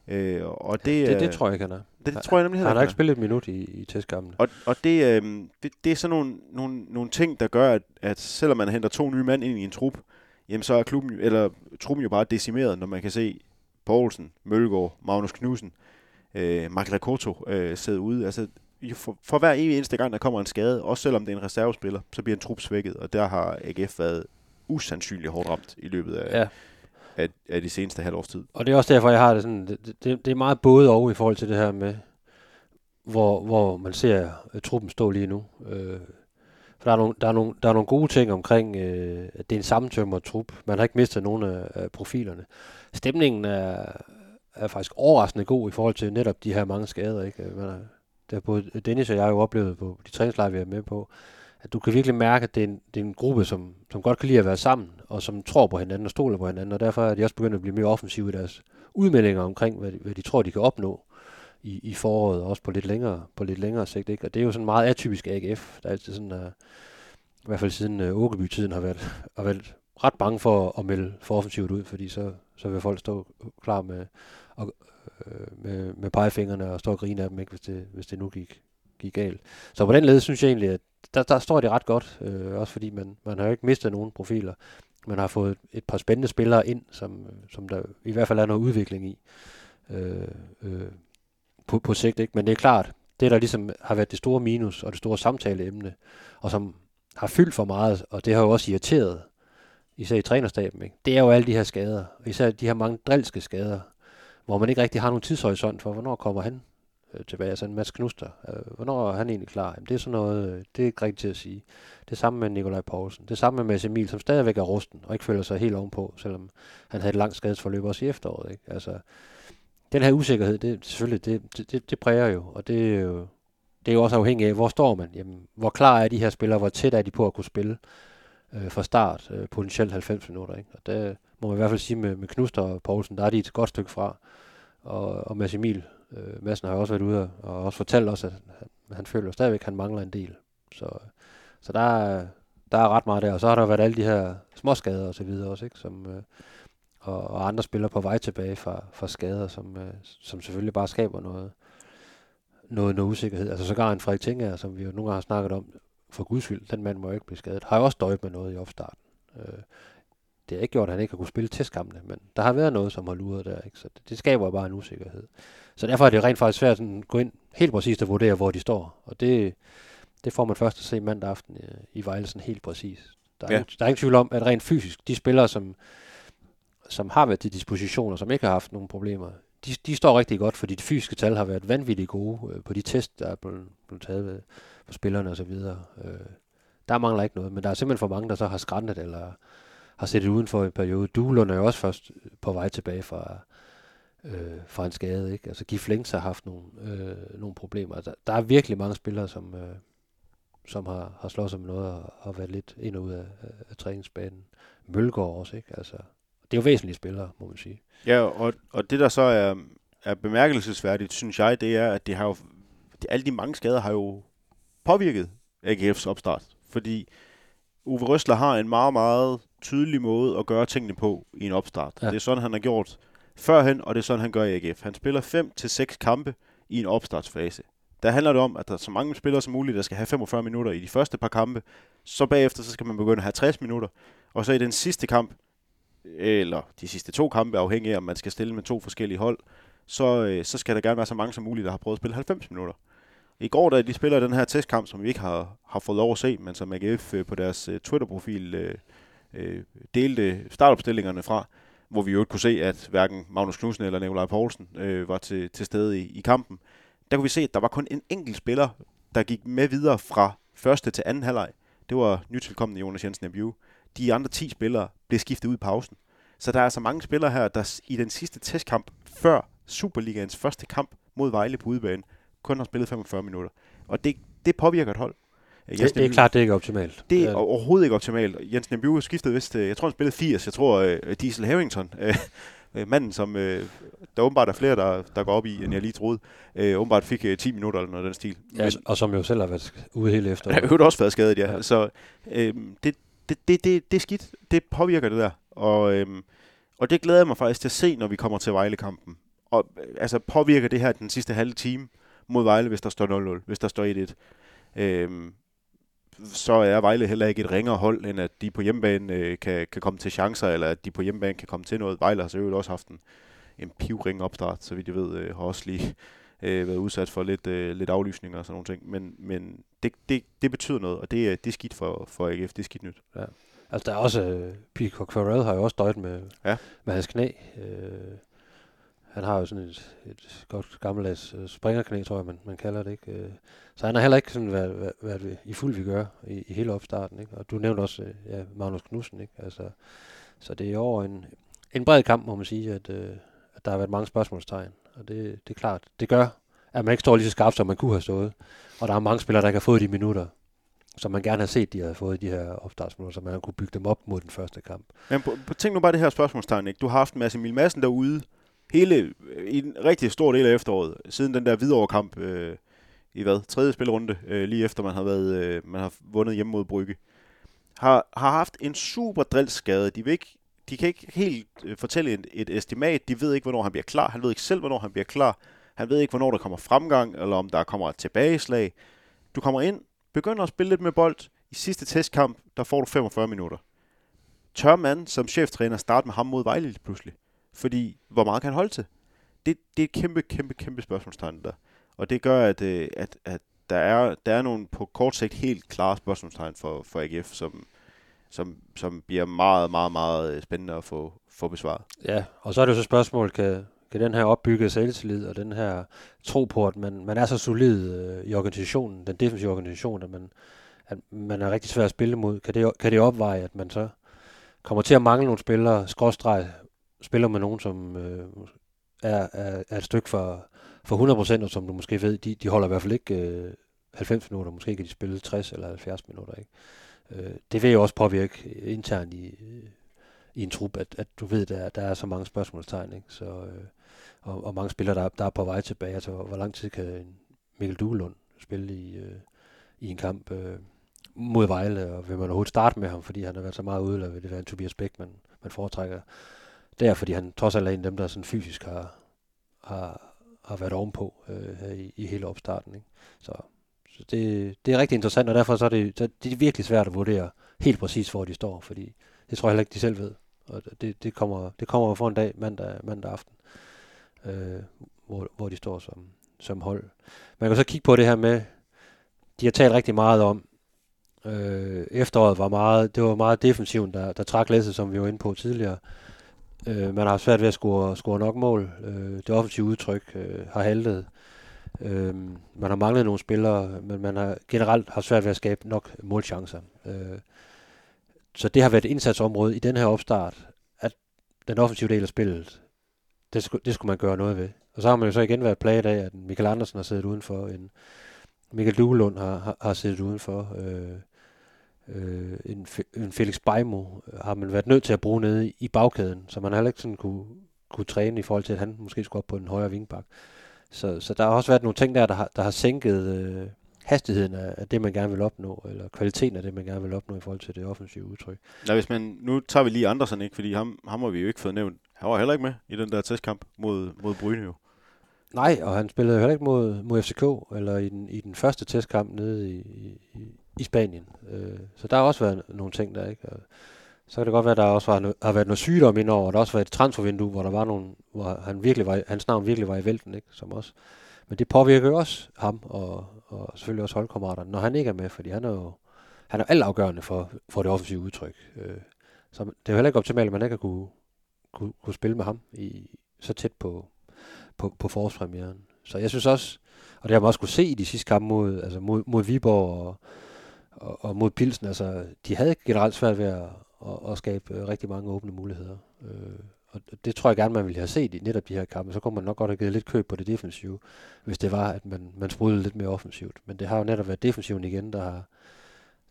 Øh, og det, det, det er- tror jeg ikke, han er. Det, det tror jeg nemlig heller Han har ikke, ikke spillet et minut i, i testkampen. og, og det, øh, det, det er sådan nogle, nogle, nogle ting, der gør, at, at selvom man henter to nye mand ind i en trup, jamen så er klubben, eller truppen jo bare decimeret, når man kan se Poulsen, Mølgaard, Magnus Knudsen, øh, Mark Lakoto øh, sidde ude. Altså, for, for hver evig eneste gang, der kommer en skade, også selvom det er en reservespiller, så bliver en trup svækket, og der har AGF været usandsynligt hårdt ramt i løbet af, Ja, af, af de seneste halvårs tid. og det er også derfor, jeg har det sådan, det, det, det er meget både og i forhold til det her med, hvor, hvor man ser uh, truppen stå lige nu. Øh, for der er, nogle, der, er nogle, der er nogle gode ting omkring, øh, at det er en sammentømret trup. Man har ikke mistet nogen af, af profilerne. Stemningen er, er faktisk overraskende god i forhold til netop de her mange skader. Ikke? Øh, man er, det har, der både Dennis og jeg har jo oplevet på de træningslejre, vi er med på, at du kan virkelig mærke, at det er en, det er en gruppe, som, som godt kan lide at være sammen, og som tror på hinanden og stoler på hinanden, og derfor er de også begyndt at blive mere offensive i deres udmeldinger omkring, hvad de, hvad de tror, de kan opnå i, i foråret, og også på lidt længere, på lidt længere sigt. Ikke? Og det er jo sådan meget atypisk AGF, der er altid sådan, uh, i hvert fald siden uh, Åkeby-tiden har været, har været ret bange for at, at melde for offensivt ud, fordi så, så vil folk stå klar med, og, øh, med, med pegefingrene og stå og grine af dem, ikke, hvis, det, hvis det nu gik, gik galt. Så på den led synes jeg egentlig, at der, der står det ret godt, øh, også fordi man, man har jo ikke mistet nogen profiler. Man har fået et, par spændende spillere ind, som, øh, som der i hvert fald er noget udvikling i øh, øh, på, på sigt. Ikke? Men det er klart, det der ligesom har været det store minus og det store samtaleemne, og som har fyldt for meget, og det har jo også irriteret, især i trænerstaben, ikke? det er jo alle de her skader, især de her mange drilske skader, hvor man ikke rigtig har nogen tidshorisont for, hvornår kommer han øh, tilbage, altså en Mads Knuster, øh, hvornår er han egentlig klar? Jamen, det er sådan noget, øh, det er ikke rigtigt til at sige. Det samme med Nikolaj Poulsen, det samme med Mads Emil, som stadigvæk er rusten, og ikke føler sig helt ovenpå, selvom han havde et langt skadesforløb også i efteråret. Ikke? Altså, den her usikkerhed, det, selvfølgelig, det, det, det, det præger jo, og det er jo, det er jo også afhængigt af, hvor står man? Jamen, hvor klar er de her spillere? Hvor tæt er de på at kunne spille øh, fra start? Øh, potentielt 90 minutter, ikke? Og der må man i hvert fald sige med, med Knuster og Poulsen, der er de et godt stykke fra. Og, og Mads Emil, øh, Madsen har også været ude og også fortalt os, at han, han føler stadigvæk, at han mangler en del. Så, så der, er, der er ret meget der. Og så har der været alle de her småskader og så videre også, ikke? Som, øh, og, og andre spillere på vej tilbage fra, fra skader, som, øh, som selvfølgelig bare skaber noget, noget, noget usikkerhed. Altså sågar en Frederik Tinger, som vi jo nogle gange har snakket om, for guds skyld, den mand må jo ikke blive skadet, har jo også døjet med noget i opstarten. Øh, det har ikke gjort, at han ikke har kunne spille testkampene, men der har været noget, som har luret der, ikke? så det, det skaber bare en usikkerhed. Så derfor er det rent faktisk svært at gå ind helt præcist og vurdere, hvor de står, og det, det får man først at se mandag aften i, i Vejle sådan helt præcis. Der er, ja. der er ingen tvivl om, at rent fysisk, de spillere, som, som har været til disposition, og som ikke har haft nogen problemer de, de står rigtig godt, fordi de fysiske tal har været vanvittigt gode øh, på de test, der er blevet, blevet taget ved, på spillerne osv. Øh, der mangler ikke noget, men der er simpelthen for mange, der så har skræntet eller har set det uden for en periode. Duelund er jo også først øh, på vej tilbage fra, øh, fra en skade. Ikke? Altså Gif Lengs har haft nogle, øh, nogle problemer. Der, der er virkelig mange spillere, som, øh, som har, har slået sig med noget og været lidt ind og ud af, af, træningsbanen. Mølgaard også, ikke? Altså, det er jo væsentlige spillere, må man sige. Ja, og, og det der så er, er bemærkelsesværdigt, synes jeg, det er, at det har jo, det, alle de mange skader har jo påvirket AGF's opstart. Fordi Uwe Røsler har en meget, meget tydelig måde at gøre tingene på i en opstart. Ja. Det er sådan, han har gjort førhen, og det er sådan, han gør i AGF. Han spiller 5 til seks kampe i en opstartsfase. Der handler det om, at der er så mange spillere som muligt, der skal have 45 minutter i de første par kampe. Så bagefter så skal man begynde at have 60 minutter. Og så i den sidste kamp, eller de sidste to kampe, afhængig af, om man skal stille med to forskellige hold, så, øh, så skal der gerne være så mange som muligt, der har prøvet at spille 90 minutter. I går, da de spiller den her testkamp, som vi ikke har, har fået lov at se, men som AGF øh, på deres øh, Twitter-profil øh, delte startopstillingerne fra, hvor vi jo ikke kunne se, at hverken Magnus Knudsen eller Nikolaj Poulsen øh, var til, til stede i, i kampen. Der kunne vi se, at der var kun en enkelt spiller, der gik med videre fra første til anden halvleg. Det var nytilkommende Jonas Jensen Abiu. De andre 10 spillere blev skiftet ud i pausen. Så der er altså mange spillere her, der i den sidste testkamp før Superligaens første kamp mod Vejle på udebane, kun har spillet 45 minutter. Og det, det påvirker et hold. Det, det er klart, det er ikke optimalt. Det er overhovedet ikke optimalt. Jens Nembu skiftede vist, øh, jeg tror han spillede 80, jeg tror uh, Diesel Harrington, uh, manden som, uh, der åbenbart er flere, der, der går op i, end jeg lige troede, uh, åbenbart fik uh, 10 minutter eller noget af den stil. Ja, Men, og som jo selv har været ude hele efter. Han har også været skadet, ja. ja. Så uh, det, det, det, det, det er skidt. Det påvirker det der. Og, uh, og det glæder jeg mig faktisk til at se, når vi kommer til Vejle-kampen. Og altså påvirker det her den sidste halve time mod Vejle, hvis der står 0-0, hvis der står 1-1. Øhm, så er Vejle heller ikke et ringere hold, end at de på hjemmebane øh, kan, kan komme til chancer, eller at de på hjemmebane kan komme til noget. Vejle har så også haft en, en pivring opstart, så vidt jeg ved, øh, har også lige øh, været udsat for lidt, øh, lidt aflysninger og sådan nogle ting. Men, men det, det, det betyder noget, og det, det er skidt for, for AGF, det er skidt nyt. Ja. Altså der er også, øh, Peacock Farrell har jo også døjet med, ja. med hans knæ. Øh, han har jo sådan et, et godt gammeldags uh, springerknæ, tror jeg, man, man kalder det. Ikke? Øh, så han har heller ikke sådan været, været, været i fuld vi gør i, i hele opstarten. Ikke? Og du nævnte også øh, ja, Magnus Knudsen. Ikke? Altså, så det er over en, en bred kamp, må man sige, at, at der har været mange spørgsmålstegn. Og det, det er klart, det gør, at man ikke står lige så skarpt, som man kunne have stået. Og der er mange spillere, der ikke har fået de minutter, som man gerne har set, de har fået de her opstartsminutter, så man har kunne bygge dem op mod den første kamp. Men på, på, tænk nu bare det her spørgsmålstegn, ikke? Du har haft en masse Emil Madsen derude, hele, øh, i en rigtig stor del af efteråret, siden den der Hvidovre-kamp øh, i hvad, tredje spilrunde, øh, lige efter man har, været, øh, man har vundet hjemme mod Brygge, har, har haft en super drillskade. De, vil ikke, de kan ikke helt øh, fortælle et, et estimat. De ved ikke, hvornår han bliver klar. Han ved ikke selv, hvornår han bliver klar. Han ved ikke, hvornår der kommer fremgang, eller om der kommer et tilbageslag. Du kommer ind, begynder at spille lidt med bold. I sidste testkamp, der får du 45 minutter. Tør man som cheftræner starte med ham mod Vejle pludselig? Fordi, hvor meget kan han holde til? Det, det er et kæmpe, kæmpe, kæmpe spørgsmålstegn der. Og det gør, at, øh, at, at der, er, der er nogle på kort sigt helt klare spørgsmålstegn for, for AGF, som, som, som bliver meget, meget, meget øh, spændende at få, få besvaret. Ja, og så er det jo så spørgsmål, kan, kan den her opbygget selvtillid og den her tro på, at man, man er så solid øh, i organisationen, den defensive organisation, at man, at man er rigtig svær at spille mod, kan det, kan det opveje, at man så kommer til at mangle nogle spillere, skråstreg, spiller med nogen, som øh, er, er, er et stykke for, for 100%, og som du måske ved, de, de holder i hvert fald ikke øh, 90 minutter, måske kan de spille 60 eller 70 minutter. Ikke? Øh, det vil jo også påvirke internt i, øh, i en trup, at, at du ved, der, der er så mange spørgsmålstegn, ikke? Så, øh, og, og mange spillere, der, der er på vej tilbage. Altså, hvor lang tid kan Mikkel Duelund spille i, øh, i en kamp øh, mod Vejle, og vil man overhovedet starte med ham, fordi han har været så meget ude, eller vil det være en Tobias Beck, man, man foretrækker der, fordi han trods alt er en af dem, der sådan fysisk har, har, har været ovenpå øh, her i, i hele opstarten. Ikke? Så, så det, det er rigtig interessant, og derfor så er det, så det er virkelig svært at vurdere helt præcis, hvor de står, fordi det tror jeg heller ikke, de selv ved. Og det, det, kommer, det kommer for en dag, mandag, mandag aften, øh, hvor, hvor de står som, som hold. Man kan så kigge på det her med, de har talt rigtig meget om, øh, efteråret var meget, det var meget defensiven, der, der trak læsset, som vi var inde på tidligere. Øh, Øh, man har haft svært ved at score, score nok mål. Øh, det offensive udtryk øh, har haltet. Øh, man har manglet nogle spillere, men man har generelt haft svært ved at skabe nok målchancer. Øh, så det har været et indsatsområde i den her opstart, at den offensive del af spillet, det, skulle, det skulle man gøre noget ved. Og så har man jo så igen været plaget af, at Michael Andersen har siddet udenfor, en Michael Duelund har, har, har siddet udenfor, øh, øh, en, en Felix Beimo har man været nødt til at bruge nede i, bagkæden, så man har heller ikke sådan kunne, kunne træne i forhold til, at han måske skulle op på den højre vingbak. Så, så der har også været nogle ting der, der har, der har sænket øh, hastigheden af, af det, man gerne vil opnå, eller kvaliteten af det, man gerne vil opnå i forhold til det offensive udtryk. Ja, hvis man, nu tager vi lige Andersen, ikke? fordi ham, ham har vi jo ikke fået nævnt. Han var heller ikke med i den der testkamp mod, mod Bryne jo. Nej, og han spillede heller ikke mod, mod FCK, eller i den, i den første testkamp nede i, i, i Spanien. Øh, så der har også været nogle ting der, ikke? Og så kan det godt være, at der også var, har været noget sygdom indover, og der har også været et transfervindue, hvor der var nogle, hvor han virkelig var, hans navn virkelig var i vælten, ikke? Som også. Men det påvirker jo også ham, og, og selvfølgelig også holdkammeraterne, når han ikke er med, fordi han er jo han er altafgørende for, for det offensive udtryk. Øh, så det er jo heller ikke optimalt, at man ikke har kunne, kunne, kunne spille med ham i, så tæt på, på, på forårspremieren. Så jeg synes også, og det har man også kunne se i de sidste kampe mod, altså mod, mod Viborg og, og, og mod Pilsen, altså de havde generelt svært ved at, at, at skabe øh, rigtig mange åbne muligheder. Øh, og det tror jeg gerne, man ville have set i netop de her kampe. Så kunne man nok godt have givet lidt køb på det defensive, hvis det var, at man, man sprudede lidt mere offensivt. Men det har jo netop været defensiven igen, der har,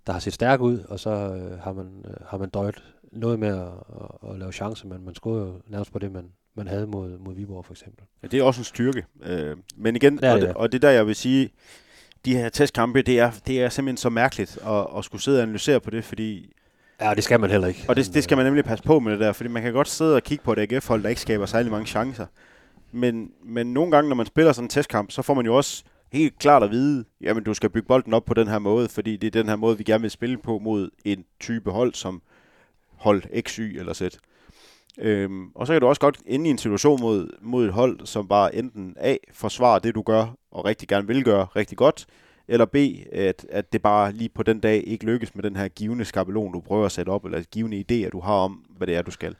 der har set stærk ud, og så øh, har, man, øh, har man døjet noget med at, at, at lave chancer, men man skulle jo nærmest på det, man, man havde mod, mod Viborg for eksempel. Ja, det er også en styrke. Øh, men igen, Det er og, det, ja. og det der, jeg vil sige, de her testkampe, det er, det er simpelthen så mærkeligt at, at skulle sidde og analysere på det, fordi Ja, det skal man heller ikke. Og det, det skal man nemlig passe på med det der, fordi man kan godt sidde og kigge på et AGF-hold, der ikke skaber særlig mange chancer. Men, men nogle gange, når man spiller sådan en testkamp, så får man jo også helt klart at vide, jamen du skal bygge bolden op på den her måde, fordi det er den her måde, vi gerne vil spille på mod en type hold, som hold X, Y eller Z. Øhm, og så kan du også godt ende i en situation mod, mod et hold, som bare enten A, forsvarer det, du gør, og rigtig gerne vil gøre rigtig godt, eller B, at, at det bare lige på den dag ikke lykkes med den her givende skabelon, du prøver at sætte op, eller givende idéer, du har om, hvad det er, du skal.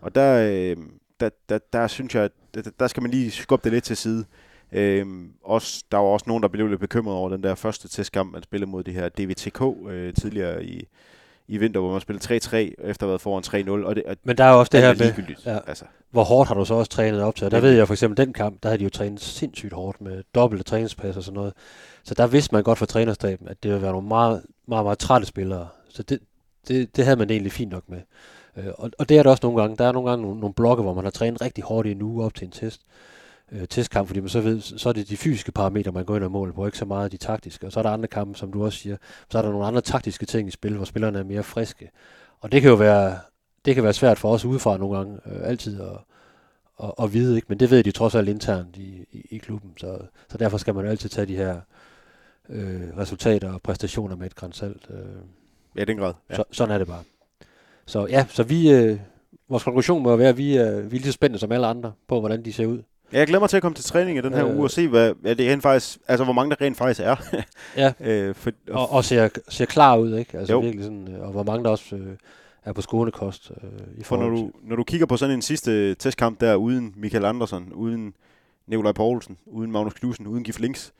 Og der, øh, der, der, der synes jeg, at der, der skal man lige skubbe det lidt til side. Øhm, også, der var også nogen, der blev lidt bekymret over den der første testkamp, man spillede mod det her DVTK øh, tidligere i, i vinter, hvor man spillede 3-3 efter at have været foran 3-0. Og det, og Men der er også det her er med, ja. Altså, hvor hårdt har du så også trænet op til? Og der ved jeg for eksempel, den kamp, der havde de jo trænet sindssygt hårdt med dobbelte træningspas og sådan noget. Så der vidste man godt fra trænerstaben, at det ville være nogle meget, meget, meget trætte spillere. Så det, det, det havde man egentlig fint nok med. Øh, og, og det er der også nogle gange. Der er nogle gange nogle, nogle blokke, hvor man har trænet rigtig hårdt i en uge op til en test. Øh, testkamp, fordi man så ved, så er det de fysiske parametre, man går ind og måler på, ikke så meget de taktiske. Og så er der andre kampe, som du også siger, så er der nogle andre taktiske ting i spil, hvor spillerne er mere friske. Og det kan jo være, det kan være svært for os udefra nogle gange, øh, altid at, at, at vide, ikke? men det ved de trods alt internt i, i, i klubben, så, så derfor skal man altid tage de her øh, resultater og præstationer med et grænsalt. Øh. ja, den grad. Ja. Så, sådan er det bare. Så ja, så vi, øh, vores konklusion må være, at vi, er, vi er lige så spændende som alle andre på, hvordan de ser ud. Ja, jeg glæder mig til at komme til træning i den her Øh. uge og se, hvad, hvad det rent faktisk, altså hvor mange der rent faktisk er. Ja, øh, for, og, og ser, ser klar ud, ikke? Altså Jo. virkelig sådan, øh, og hvor mange der også øh, er på skånekost øh, i For når du, når du kigger på sådan en sidste testkamp der, uden Michael Andersen, uden Nikolaj Poulsen, uden Magnus Knudsen, uden Gif Links,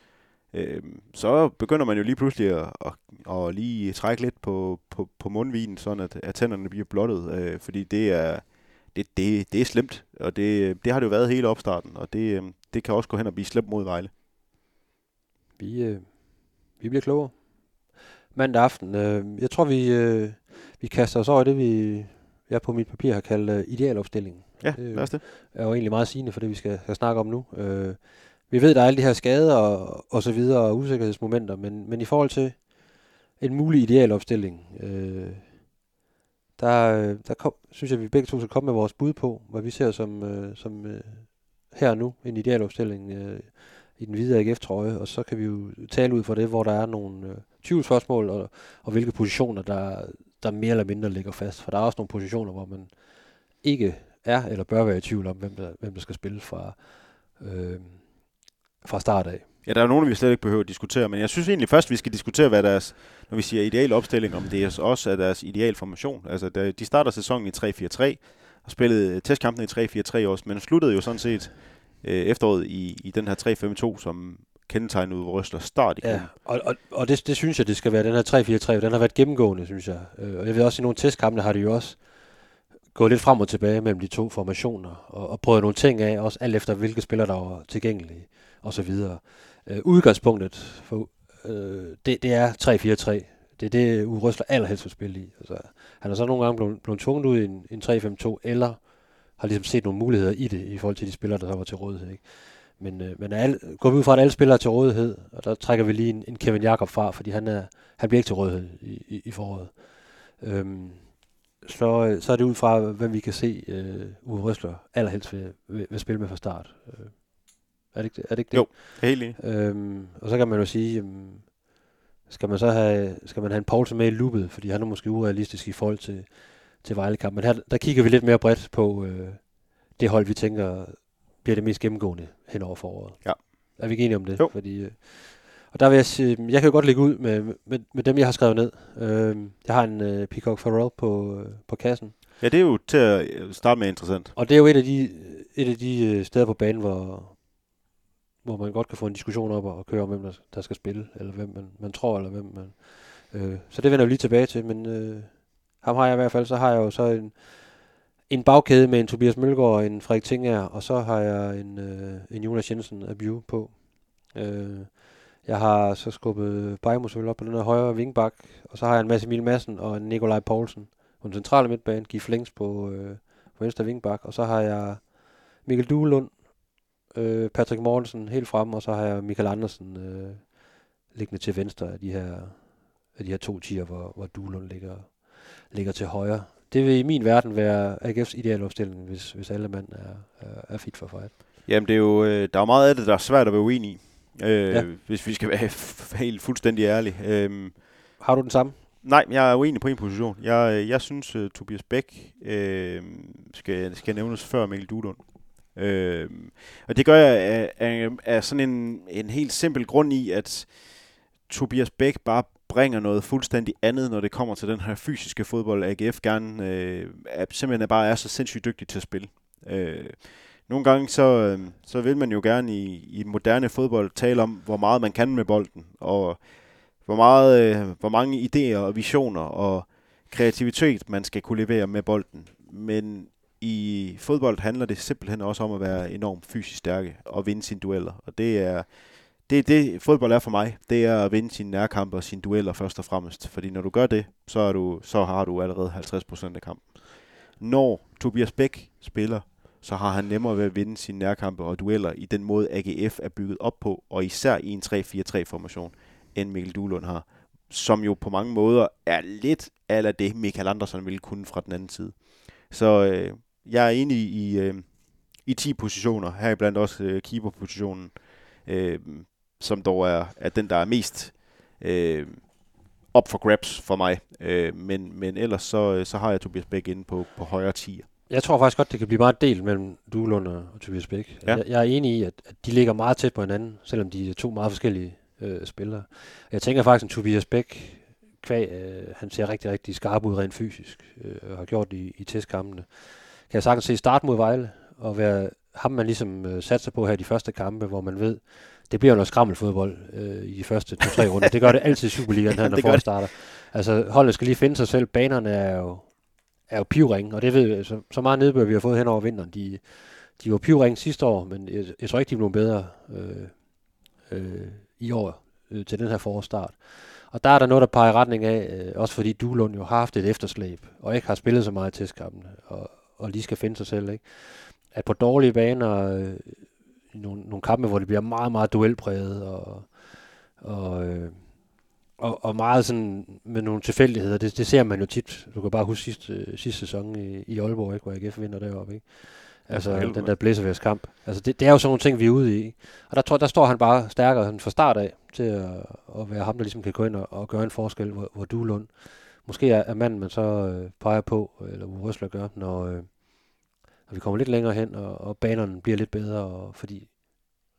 øh, så begynder man jo lige pludselig at, at, at lige trække lidt på, på, på mundvinen, sådan at, at tænderne bliver blottet, øh, fordi det er, det, det, det er slemt, og det, det har det jo været hele opstarten, og det, øh, det kan også gå hen og blive slemt mod Vejle. Vi, øh, vi bliver klogere. Mandag aften. Øh, jeg tror, vi, øh, vi kaster os over det, vi jeg på mit papir har kaldt øh, idealopstillingen. Ja, Det er lad os det. er jo egentlig meget sigende for det, vi skal, skal snakke om nu. Øh, vi ved, der er alle de her skader og, og så videre, og usikkerhedsmomenter, men, men i forhold til en mulig idealopstilling, øh, der, øh, der kom, synes jeg, at vi begge to skal komme med vores bud på, hvad vi ser som, øh, som øh, her og nu, en idealopstilling øh, i den hvide AGF-trøje, og så kan vi jo tale ud fra det, hvor der er nogle øh, tvivlsspørgsmål, og, og hvilke positioner, der, der mere eller mindre ligger fast. For der er også nogle positioner, hvor man ikke er eller bør være i tvivl om, hvem der, hvem der skal spille fra, øh, fra start af. Ja, der er nogle, vi slet ikke behøver at diskutere, men jeg synes egentlig først, vi skal diskutere, hvad deres, når vi siger ideal opstilling, om det er også er deres ideal formation. Altså, der, de starter sæsonen i 3-4-3, og spillede testkampene i 3-4-3 også, men sluttede jo sådan set øh, efteråret i, i den her 3-5-2, som kendetegnede ud Røsler start i Ja, og, og, og det, det synes jeg, det skal være den her 3-4-3. Den har været gennemgående, synes jeg. Øh, Og jeg ved også, i nogle testkampe har det jo også gået lidt frem og tilbage mellem de to formationer, og, og prøvet nogle ting af, også alt efter hvilke spillere, der var tilgængelige, og så videre. Øh, udgangspunktet for, øh, det, det er 3-4-3. Det er det, Uwe Røsler allerhelst vil spille i. Altså, han har så nogle gange blevet, blevet tvunget ud i en, en 3-5-2, eller har ligesom set nogle muligheder i det, i forhold til de spillere, der så var til rådighed. Ikke? Men, øh, men al, går vi ud fra, at alle spillere er til rådighed, og der trækker vi lige en, en Kevin Jakob fra, fordi han, er, han bliver ikke til rådighed i, i, i foråret. Øhm, så, øh, så er det ud fra, hvem vi kan se øh, Uwe Røsler allerhelst vil, vil, vil spille med fra start. Øh, er det ikke det? Er det, ikke det? Jo. Helt enig. Øhm, og så kan man jo sige, øhm, skal man så have, skal man have en Poulsen med i loopet, fordi han er måske urealistisk i forhold til, til Vejlekamp. Men her, der kigger vi lidt mere bredt på øh, det hold, vi tænker bliver det mest gennemgående hen over foråret. Ja. Er vi ikke enige om det? Jo. Fordi, øh, og der vil jeg sige, jeg kan jo godt lægge ud med, med, med dem, jeg har skrevet ned. Øh, jeg har en øh, Peacock Farrell på, øh, på kassen. Ja, det er jo til at starte med interessant. Og det er jo et af de, et af de øh, steder på banen, hvor, hvor man godt kan få en diskussion op og køre om, hvem der, der skal spille, eller hvem man, man tror, eller hvem man... Øh, så det vender vi lige tilbage til, men øh, ham har jeg i hvert fald. Så har jeg jo så en, en bagkæde med en Tobias Mølgaard og en Frederik Tinger, og så har jeg en, øh, en Jonas Jensen af Bio på. Øh, jeg har så skubbet Bajmo op på den her højre vingbak, og så har jeg en masse Emil Madsen og en Nikolaj Poulsen på den centrale midtbane, Gif Længs på, øh, på venstre vingbak, og så har jeg Mikkel Duelund, øh, Patrick Mortensen helt fremme, og så har jeg Michael Andersen øh, liggende til venstre af de her, af de her to tier, hvor, hvor Duelund ligger, ligger til højre. Det vil i min verden være AGF's ideelle opstilling, hvis, hvis alle mand er, er, er fit for fight. Jamen, det er jo, øh, der er jo meget af det, der er svært at være uenig i, øh, Ja. hvis vi skal være f- helt fuldstændig ærlige. Øh, Har du den samme? nej, jeg er uenig på en position. Jeg, jeg synes, uh, Tobias Bæk øh, skal, skal nævnes før Mikkel Duelund. Øh, og det gør jeg af, af, af sådan en, en helt simpel grund i, at Tobias Bæk bare bringer noget fuldstændig andet, når det kommer til den her fysiske fodbold, AGF gerne øh, er, simpelthen bare er så sindssygt dygtig til at spille. Øh, nogle gange så, øh, så vil man jo gerne i, i moderne fodbold tale om, hvor meget man kan med bolden, og hvor, meget, øh, hvor mange idéer og visioner og kreativitet man skal kunne levere med bolden. Men i fodbold handler det simpelthen også om at være enormt fysisk stærke og vinde sine dueller. Og det er det, er det fodbold er for mig. Det er at vinde sine nærkampe og sine dueller først og fremmest. Fordi når du gør det, så, er du, så har du allerede 50% af kampen. Når Tobias Bæk spiller, så har han nemmere ved at vinde sine nærkampe og dueller i den måde AGF er bygget op på, og især i en 3-4-3-formation, end Mikkel Duelund har, som jo på mange måder er lidt af det, Michael Andersen ville kunne fra den anden side. Så øh, jeg er enig i, øh, i 10 positioner, heriblandt også øh, keeperpositionen, øh, som dog er, er den, der er mest øh, op for grabs for mig. Øh, men, men ellers så, øh, så har jeg Tobias Bæk inde på, på højre 10. Jeg tror faktisk godt, det kan blive meget delt mellem Duelund og og Tobias Bæk. Ja. Jeg, jeg er enig i, at, at de ligger meget tæt på hinanden, selvom de er to meget forskellige øh, spillere. Jeg tænker faktisk, at Tobias Bæk, kvæg, øh, han ser rigtig, rigtig skarp ud rent fysisk, øh, og har gjort det i, i testkampene. Kan jeg sagtens se start mod Vejle, og være ham, man ligesom øh, satser på her i de første kampe, hvor man ved, det bliver jo noget skrammelfodbold øh, i de første to-tre runder. Det gør det altid i Superligaen, her, når det. starter. Altså, holdet skal lige finde sig selv. Banerne er jo, er jo pivringe, og det ved jeg, så, så meget nedbør, vi har fået hen over vinteren. De, de var pivringe sidste år, men jeg, jeg tror ikke, de blevet bedre øh, øh, i år øh, til den her forårsstart. Og der er der noget, der peger i retning af, øh, også fordi Duelund jo har haft et efterslæb, og ikke har spillet så meget i testkampene, og, og lige skal finde sig selv, ikke? At på dårlige baner, øh, i nogle, nogle kampe, hvor det bliver meget, meget duelpræget, og, og, øh, og, og meget sådan med nogle tilfældigheder, det, det ser man jo tit. Du kan bare huske sidste, øh, sidste sæson i, i Aalborg, ikke, hvor AGF vinder deroppe, ikke? Altså den der blæserværs kamp. Altså det, det er jo sådan nogle ting, vi er ude i. Og der, tror, der står han bare stærkere sådan fra start af til at, at være ham, der ligesom kan gå ind og, og gøre en forskel, hvor, hvor du Lund måske er, er manden, man så øh, peger på, eller Røsler gør, når, øh, når vi kommer lidt længere hen, og, og banerne bliver lidt bedre, og fordi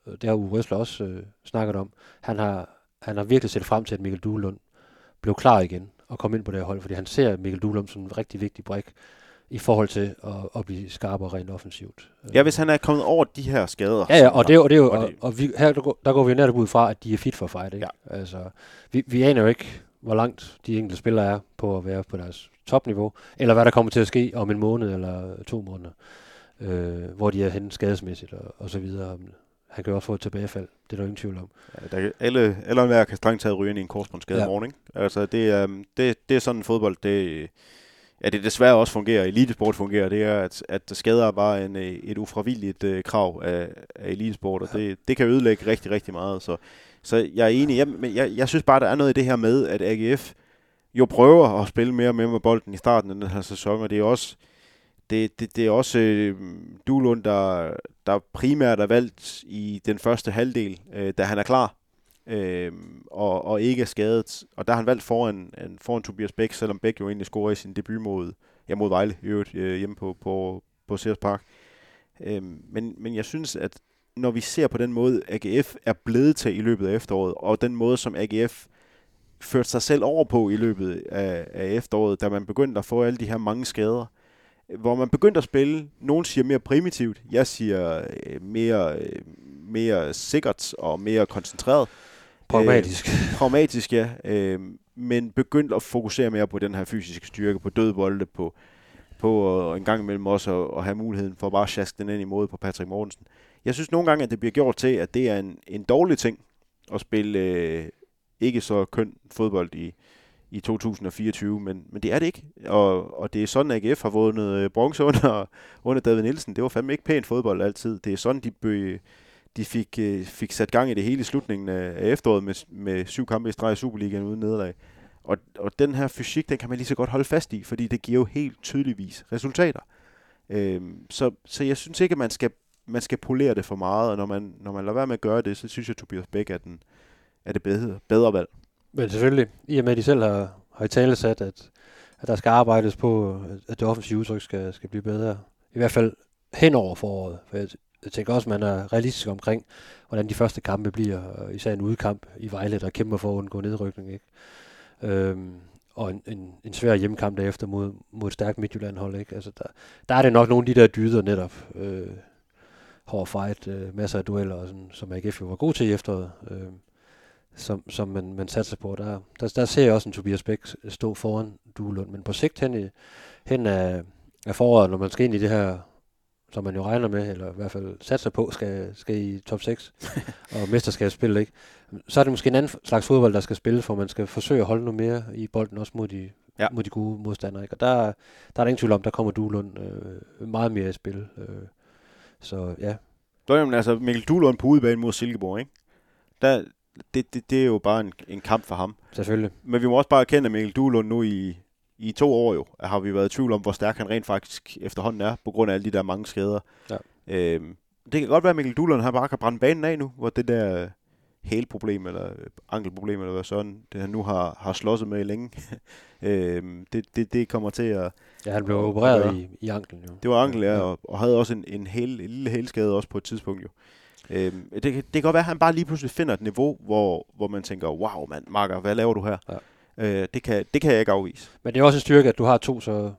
øh, det har Uwe Røsler også øh, snakket om. Han har, han har virkelig set frem til, at Mikkel Duelund blev klar igen og kom ind på det her hold, fordi han ser Mikkel Duelund som en rigtig vigtig brik i forhold til at, at blive skarpere rent offensivt. Ja, hvis han er kommet over de her skader. Ja, ja, og det er jo, det er jo, og og, og vi, her der går, der går vi jo netop ud fra, at de er fit for fight, ikke? Ja. Altså, vi, vi aner jo ikke, hvor langt de enkelte spillere er på at være på deres topniveau, eller hvad der kommer til at ske om en måned eller to måneder, øh, hvor de er henne skadesmæssigt og, og så videre. Han kan jo også få et tilbagefald, det er der ingen tvivl om. Ja, der, alle, alle hver kan strengt taget ryge ind i en korsbåndsskade Ja. morgen, ikke? Altså, det, er, det, det er sådan fodbold, det, ja, det desværre også fungerer, elitesport fungerer, det er, at, at skader er bare en, øh, et ufravilligt uh, krav af, af elitesport, og Ja. det, det kan ødelægge rigtig, rigtig meget. Så, så jeg er enig, jeg, men jeg, jeg synes bare, der er noget i det her med, at AGF jo prøver at spille mere og mere med bolden i starten af den her sæson, og det er også, det, det, det er også øh, Duelund, der, der primært er valgt i den første halvdel, øh, da han er klar, øh, og, og ikke er skadet. Og der har han valgt foran, en, foran Tobias Bæk, selvom Bæk jo egentlig scorer i sin debut mod, ja, mod Vejle, i øvrigt, øh, hjemme på, på, på Sears Park. Øh, men, men jeg synes, at når vi ser på den måde, AGF er blevet til i løbet af efteråret, og den måde, som AGF førte sig selv over på i løbet af, af efteråret, da man begyndte at få alle de her mange skader, hvor man begyndte at spille, nogen siger mere primitivt, jeg siger øh, mere, øh, mere sikkert og mere koncentreret. Pragmatisk. Øh, pragmatisk, ja. Øh, men begyndte at fokusere mere på den her fysiske styrke, på dødbolde, på, på og en gang imellem også at, at have muligheden for bare at sjaske den ind i måde på Patrick Mortensen. Jeg synes nogle gange, at det bliver gjort til, at det er en, en dårlig ting at spille øh, ikke så køn fodbold i, i 2024, men, men det er det ikke. Og, og det er sådan, at AGF har vundet øh, bronze under, under David Nielsen. Det var fandme ikke pænt fodbold altid. Det er sådan, de, bø, de fik, øh, fik sat gang i det hele i slutningen af, af efteråret med, med syv kampe i streg i Superligaen uden nederlag. Og, og den her fysik, den kan man lige så godt holde fast i, fordi det giver jo helt tydeligvis resultater. Øhm, så, så jeg synes ikke, at man skal, man skal polere det for meget, og når man, når man lader være med at gøre det, så synes jeg, at Tobias Bæk er, den, er det bedre, bedre valg. Men selvfølgelig, i og med at de selv har, har i tale sat, at, at der skal arbejdes på, at- det offensive udtryk skal, skal blive bedre. I hvert fald hen over foråret. For jeg, jeg tænker også, at man er realistisk omkring, hvordan de første kampe bliver. Især en udkamp i Vejle, der kæmper for at undgå nedrykning. Ikke? Øhm, og en, en, en svær hjemmekamp derefter mod, mod et stærkt Midtjylland-hold. Ikke? Altså der, der er det nok nogle af de der dyder netop. Øh, hård fight, øh, masser af dueller, og sådan, som AGF jo var god til i efteråret. Øh, som, som man, man satser på. Der, der, der ser jeg også en Tobias Bæk stå foran Duelund, men på sigt hen, i, hen af, af foråret, når man skal ind i det her, som man jo regner med, eller i hvert fald satser på, skal, skal i top 6 og mesterskabsspil, ikke? så er det måske en anden slags fodbold, der skal spille, for man skal forsøge at holde noget mere i bolden, også mod de, Ja. mod de gode modstandere. Ikke? Og der, der er der ingen tvivl om, der kommer Duelund øh, meget mere i spil. Øh, så ja, Nå, jamen, altså Mikkel Duhlund på udebane mod Silkeborg, ikke? Der, det, det, det er jo bare en, en kamp for ham. selvfølgelig. Men vi må også bare erkende, at Mikkel Duhlund nu i, i to år jo, har vi været i tvivl om, hvor stærk han rent faktisk efterhånden er, på grund af alle de der mange skader. Ja. Øhm, det kan godt være, at Mikkel Duhlund har bare kan brænde banen af nu, hvor det der hælproblem, eller ankelproblem, eller hvad sådan, det han nu har, har slåsset med længe, øhm, det, det, det kommer til at... Ja, han blev Og- opereret og- i, i anklen jo. Det var ankel, ja, og, og havde også en, en, hæl, en lille hælskade også på et tidspunkt jo. Øhm, det, det kan godt være, at han bare lige pludselig finder et niveau, hvor, hvor man tænker, wow mand, Marker, hvad laver du her? Ja. Øh, det, kan, det kan jeg ikke afvise. Men det er også en styrke, at du har to så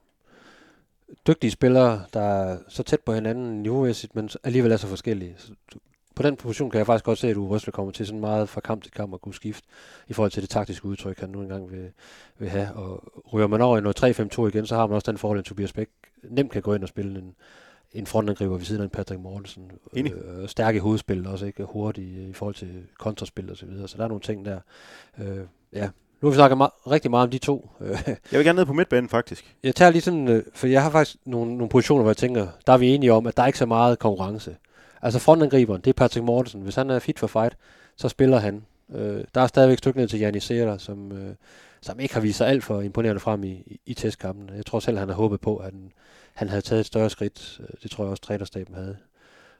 dygtige spillere, der er så tæt på hinanden niveaumæssigt, men alligevel er så forskellige. Så du- på den position kan jeg faktisk godt se, at Uwe Røsler kommer til sådan meget fra kamp til kamp at kunne skifte i forhold til det taktiske udtryk, han nu engang vil, vil have. Og ryger man over i noget 3-5-2 igen, så har man også den fordel, at Tobias Bæk nemt kan gå ind og spille en, en frontangriber ved siden af en Patrick Mortensen. Enig. Øh, stærk i hovedspil, også ikke hurtig i, forhold til kontraspil og så videre. Så der er nogle ting der. Øh, ja. Nu har vi snakket meget, rigtig meget om de to. Jeg vil gerne ned på midtbanen, faktisk. jeg tager lige sådan, øh, for jeg har faktisk nogle, nogle positioner, hvor jeg tænker, der er vi enige om, at der er ikke så meget konkurrence. Altså frontangriberen, det er Patrick Mortensen. Hvis han er fit for fight, så spiller han. Øh, der er stadigvæk stykke ned til Janis Serra, som, øh, som ikke har vist sig alt for imponerende frem i, i, i testkampen. Jeg tror selv, han har håbet på, at han, han havde taget et større skridt. Øh, Det tror jeg også, trænerstaben havde.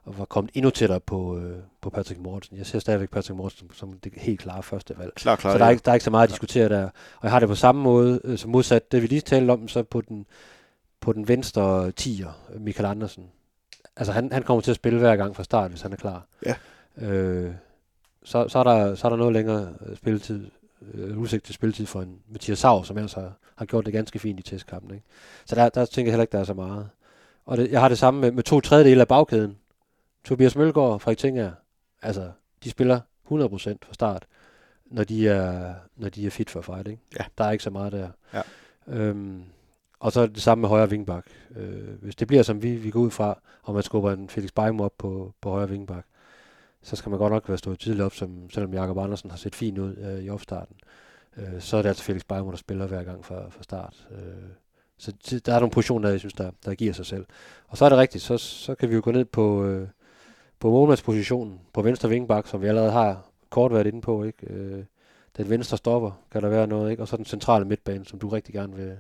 Og var kommet endnu tættere på, øh, på Patrick Mortensen. Jeg ser stadigvæk Patrick Mortensen som det helt klare første valg. Klar, klar. Så der er, ja. ikke, der er ikke så meget at diskutere der. Og jeg har det på samme måde, øh, som modsat det, vi lige talte om, så på den, på den venstre tier, Michael Andersen. Altså han, han kommer til at spille hver gang fra start, hvis han er klar. Ja. Øh, så, så, er der, så er der noget længere øh, spilletid øh, udsigt til spilletid for en Mathias Sauer, som ellers har, har gjort det ganske fint i testkampen. Ikke? Så der, der tænker jeg heller ikke, der er så meget. Og det, jeg har det samme med, med to tredjedele af bagkæden. Tobias Mølgaard og Frederik Tinger, altså, de spiller 100% fra start, når de er, når de er fit for fight. Ikke? Ja. Der er ikke så meget der. Ja. Øhm, og så er det samme med højre vingbak. Øh, hvis det bliver, som vi, vi går ud fra, og man skubber en Felix Beim op på, på højre vingbak, så skal man godt nok være stået tidligt op, som, selvom Jakob Andersen har set fint ud øh, i opstarten. Øh, så er det altså Felix Beim, der spiller hver gang fra, fra start. Øh, så der er nogle positioner, jeg synes, der, der giver sig selv. Og så er det rigtigt, så, så kan vi jo gå ned på, øh, på målmandspositionen på venstre vingbak, som vi allerede har kort været inde på. Ikke? Øh, den venstre stopper, kan der være noget, ikke? og så den centrale midtbane, som du rigtig gerne vil,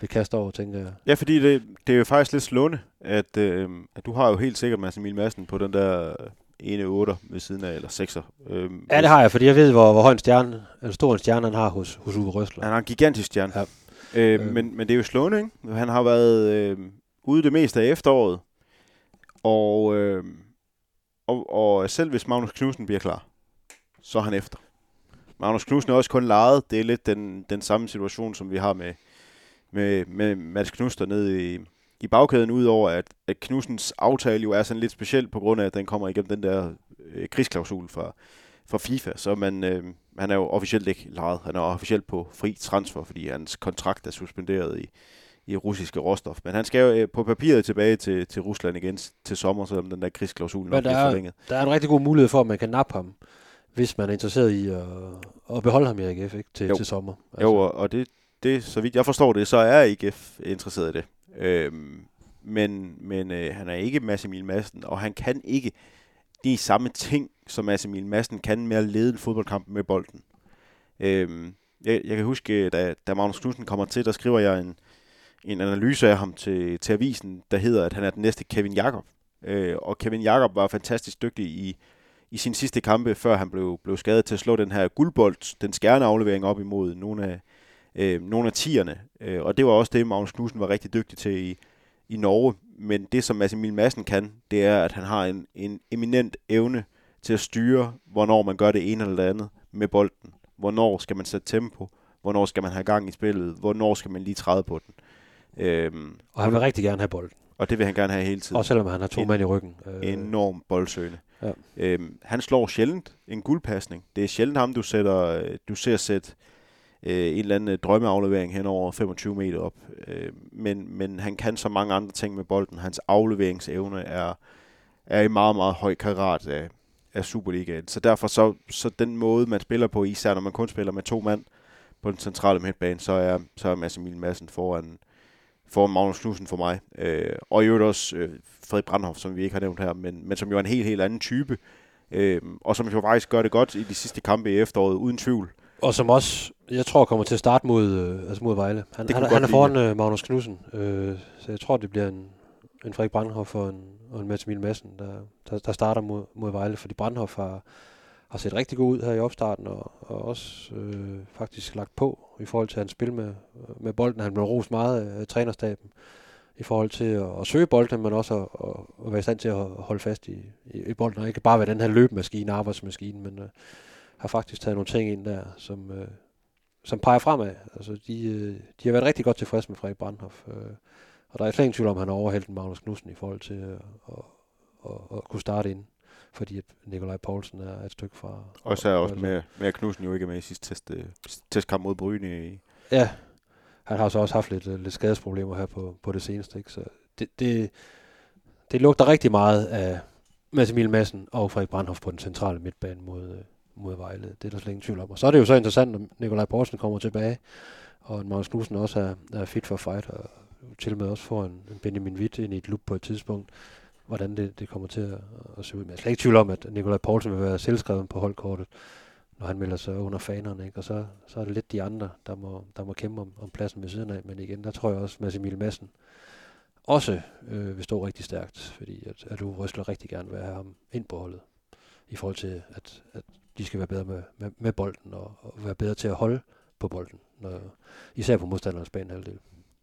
vil kaste over, tænker jeg. Ja, fordi det, det er jo faktisk lidt slående, at, øh, at du har jo helt sikkert Mads Emil Madsen på den der ene 8 ved siden af, eller 6'er. Øh, Ja, det har jeg, fordi jeg ved, hvor, hvor høj en stjerne, eller stor en stjerne han har hos, hos Uwe Røsler. Han har en gigantisk stjerne. Ja. Øh, Øh. men, men det er jo slående, ikke? Han har været øh, ude det meste af efteråret, og, øh, og, og selv hvis Magnus Knudsen bliver klar, så er han efter. Magnus Knudsen er også kun lejet. Det er lidt den, den samme situation, som vi har med, med, med Mads Knudsen nede i, i bagkæden, udover at, at Knudsens aftale jo er sådan lidt speciel, på grund af, at den kommer igennem den der øh, krigsklausul fra, fra FIFA. Så man, øh, han er jo officielt ikke lejet. Han er officielt på fri transfer, fordi hans kontrakt er suspenderet i, i russiske råstof. Men han skal jo øh, på papiret tilbage til, til Rusland igen til sommer, selvom den der krigsklausul nok bliver er, forlænget. der er en rigtig god mulighed for, at man kan nappe ham, hvis man er interesseret i at, at beholde ham i AGF ikke? Til, Jo. til sommer. Altså, Jo, og, og det, det, så vidt jeg forstår det, så er IKF interesseret i det. Øhm, men men øh, han er ikke Mads Emil Madsen, og han kan ikke de samme ting, som Mads Emil Madsen kan med at lede en fodboldkamp med bolden. Øhm, jeg, jeg kan huske, da, da Magnus Knudsen kommer til, der skriver jeg en, en analyse af ham til, til avisen, der hedder, at han er den næste Kevin Jakob. Øh, og Kevin Jakob var fantastisk dygtig i, i sin sidste kampe, før han blev, blev skadet til at slå den her guldbold, den skærneaflevering op imod nogle af, øh, nogle af tierne. Øh, og det var også det, Magnus Knudsen var rigtig dygtig til i, i Norge. Men det, som Emil Madsen kan, det er, at han har en, en eminent evne til at styre, hvornår man gør det ene eller det andet med bolden. Hvornår skal man sætte tempo? Hvornår skal man have gang i spillet? Hvornår skal man lige træde på den? Øhm, Og han vil rigtig gerne have bolden. og det vil han gerne have hele tiden. Også selvom han har to En- mand i ryggen. Øh, Enorm boldsøgende. Ja. Øhm, han slår sjældent en guldpasning. Det er sjældent ham, du, sætter, øh, du ser sætte øh, en eller anden øh, drømmeaflevering hen over 25 meter op. Øh, men, men han kan så mange andre ting med bolden. Hans afleveringsevne er, er i meget, meget høj karat af, af Superligaen. Så derfor så, så den måde, man spiller på, især når man kun spiller med to mand på den centrale midtbane, så er, så er Mads Emil Madsen foran, foran Magnus Knudsen for mig. Øh, og i øvrigt også øh, Frederik Brandhoff, som vi ikke har nævnt her, men, men som jo er en helt, helt anden type. Øh, og som jo faktisk gør det godt i de sidste kampe i efteråret, uden tvivl. Og som også, jeg tror, kommer til at starte mod, øh, altså mod Vejle. Han, han, han er foran øh, Magnus Knudsen, øh, så jeg tror, det bliver en, en Frederik Brandhoff og en, og en Mats Emil Madsen, der, der, der starter mod, mod Vejle, fordi Brandhoff har, har set rigtig god ud her i opstarten, og, og også øh, faktisk lagt på i forhold til hans spil med, med bolden. Han blev rost meget af trænerstaben i forhold til at, at søge bolden, men også at, at, at være i stand til at holde fast i, i, i bolden, og ikke bare være den her løbemaskine, arbejdsmaskine, men øh, har faktisk taget nogle ting ind der, som, øh, som peger fremad. Altså, de, øh, de har været rigtig godt tilfredse med Frederik Brandhoff. Øh, og der er slet ingen tvivl om, at han har overhældt Magnus Knudsen i forhold til øh, at, at, at kunne starte ind. Fordi at Nikolaj Poulsen er et stykke fra... Og så er også med, med Knudsen jo ikke med i sidste test, øh, testkamp mod Bryne. I, Ja, han har så også haft lidt, øh, lidt skadesproblemer her på, på det seneste. Ikke? Så det, det, det lugter rigtig meget af Mads Emil Madsen og Frederik Brandhoff på den centrale midtbane mod, øh, mod Vejle. Det er der slet ingen tvivl om. Og så er det jo så interessant, når Nikolaj Poulsen kommer tilbage, og Magnus Knudsen også er, er fit for fight, og til og med også får en, en Benjamin Witt ind i et loop på et tidspunkt, hvordan det, det kommer til at, at se ud. Men jeg er slet ikke i tvivl om, at Nikolaj Poulsen vil være selvskrevet på holdkortet, når han melder sig under fanerne. Ikke? Og så, så er det lidt de andre, der må, der må kæmpe om, om pladsen ved siden af. Men igen, der tror jeg også, at Mads Emil Madsen også øh, vil stå rigtig stærkt, fordi at, at du Røsler rigtig gerne vil have ham ind på holdet, i forhold til, at, at de skal være bedre med, med, med bolden, og, og være bedre til at holde på bolden, når, især på modstanderens banehalvdel.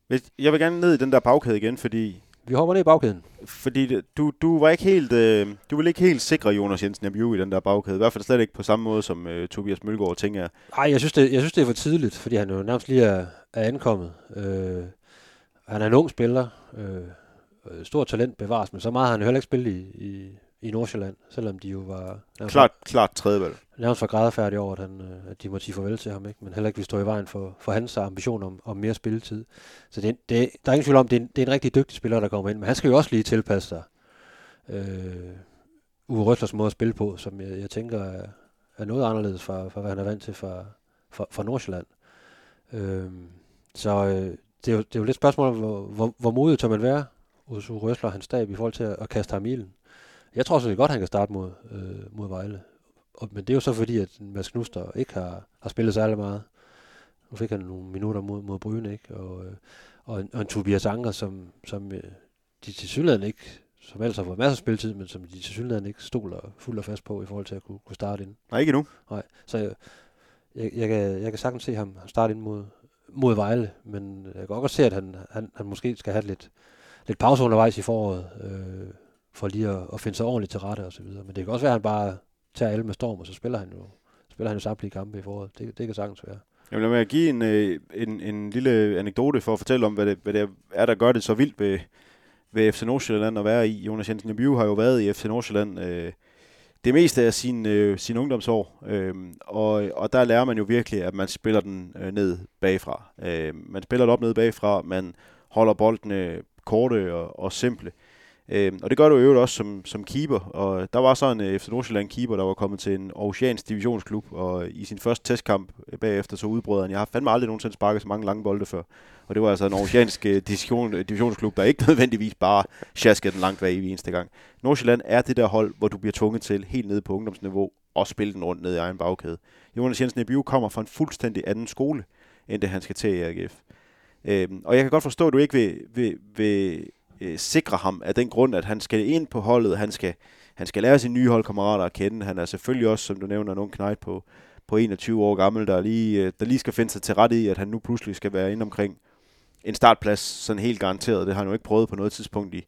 Hvis- Jeg vil gerne ned i den der bagkæde igen, fordi vi hopper ned i bagkæden. Fordi du, du var ikke helt, øh, du ville ikke helt sikre Jonas Jensen Abiu i den der bagkæde. I hvert fald slet ikke på samme måde som øh, Tobias Mølgaard, tænker jeg. Ej, jeg synes, det, jeg synes, det er for tidligt, fordi han jo nærmest lige er, er ankommet. Øh, han er en ung spiller. Øh, stort talent bevares, men så meget har han jo heller ikke spillet i, i, i Nordsjælland, selvom de jo var Klart, klart tredjevalg. nærmest var grædefærdige over, at, han, øh, at de måtte sige farvel til ham, ikke? men heller ikke vil stå i vejen for, for hans ambition om, om mere spilletid. Så det, det, der er ingen tvivl om, det er, en, det er en rigtig dygtig spiller, der kommer ind, men han skal jo også lige tilpasse sig øh, Uwe Røslers måde at spille på, som jeg, jeg tænker er, er noget anderledes fra, fra, hvad han er vant til fra, fra, fra Nordsjælland. Øh, så øh, det, er jo, det er jo lidt spørgsmål om, hvor, hvor, hvor modig tør man være hos Uwe Røsler og hans stab i forhold til at, at kaste ham i ilden. Jeg tror selvfølgelig godt, han kan starte mod, øh, mod Vejle. Og, men det er jo så fordi, at Mads Knuster ikke har, har spillet særlig meget. Nu fik han nogle minutter mod, mod Bryne, ikke? Og, øh, og, en, og en Tobias Anker, som, som øh, de til synligheden ikke, som ellers har fået masser af spilletid, men som de til synligheden ikke stoler fuldt og fast på i forhold til at kunne, kunne starte ind. Nej, ikke endnu. Nej, så jeg, jeg, jeg, kan, jeg kan sagtens se ham starte ind mod, mod Vejle, men jeg kan også se, at han, han, han måske skal have lidt, lidt pause undervejs i foråret, øh, for lige at, at finde sig ordentligt til rette og så videre. Men det kan også være, at han bare tager alle med storm, og så spiller han jo, spiller han jo samtlige kampe i foråret. Det, det kan sagtens være. Jeg vil mig give en, øh, en, en lille anekdote for at fortælle om, hvad det, hvad det er, der gør det så vildt ved, ved FC Nordsjælland at være i. Jonas Jensen Abiu har jo været i FC Nordsjælland øh, det meste af sin, øh, sin ungdomsår, øh, og, og der lærer man jo virkelig, at man spiller den øh, ned bagfra. Øh, man spiller det op ned bagfra, man holder boldene korte og, og simple. Øh, og det gør du jo også som, som keeper, og der var så en øh, FC Nordsjælland keeper, der var kommet til en Aarhusiansk divisionsklub, og i sin første testkamp øh, bagefter så udbrød han, jeg har fandme aldrig nogensinde sparket så mange lange bolde før. Og det var altså en Aarhusiansk øh, division, øh, divisionsklub, der ikke nødvendigvis bare sjaskede den langt væk i eneste gang. Nordsjælland er det der hold, hvor du bliver tvunget til helt nede på ungdomsniveau og spille den rundt ned i egen bagkæde. Jonas Jensen Ebiu kommer fra en fuldstændig anden skole, end det han skal til i AGF. Øhm, og jeg kan godt forstå, at du ikke vil, vil, vil øh, sikre ham af den grund, at han skal ind på holdet, han skal, han skal lære sine nye holdkammerater at kende. Han er selvfølgelig også, som du nævner, nogen knægt på, på 21 år gammel, der lige, øh, der lige skal finde sig til rette i, at han nu pludselig skal være inde omkring en startplads, sådan helt garanteret. Det har han jo ikke prøvet på noget tidspunkt i,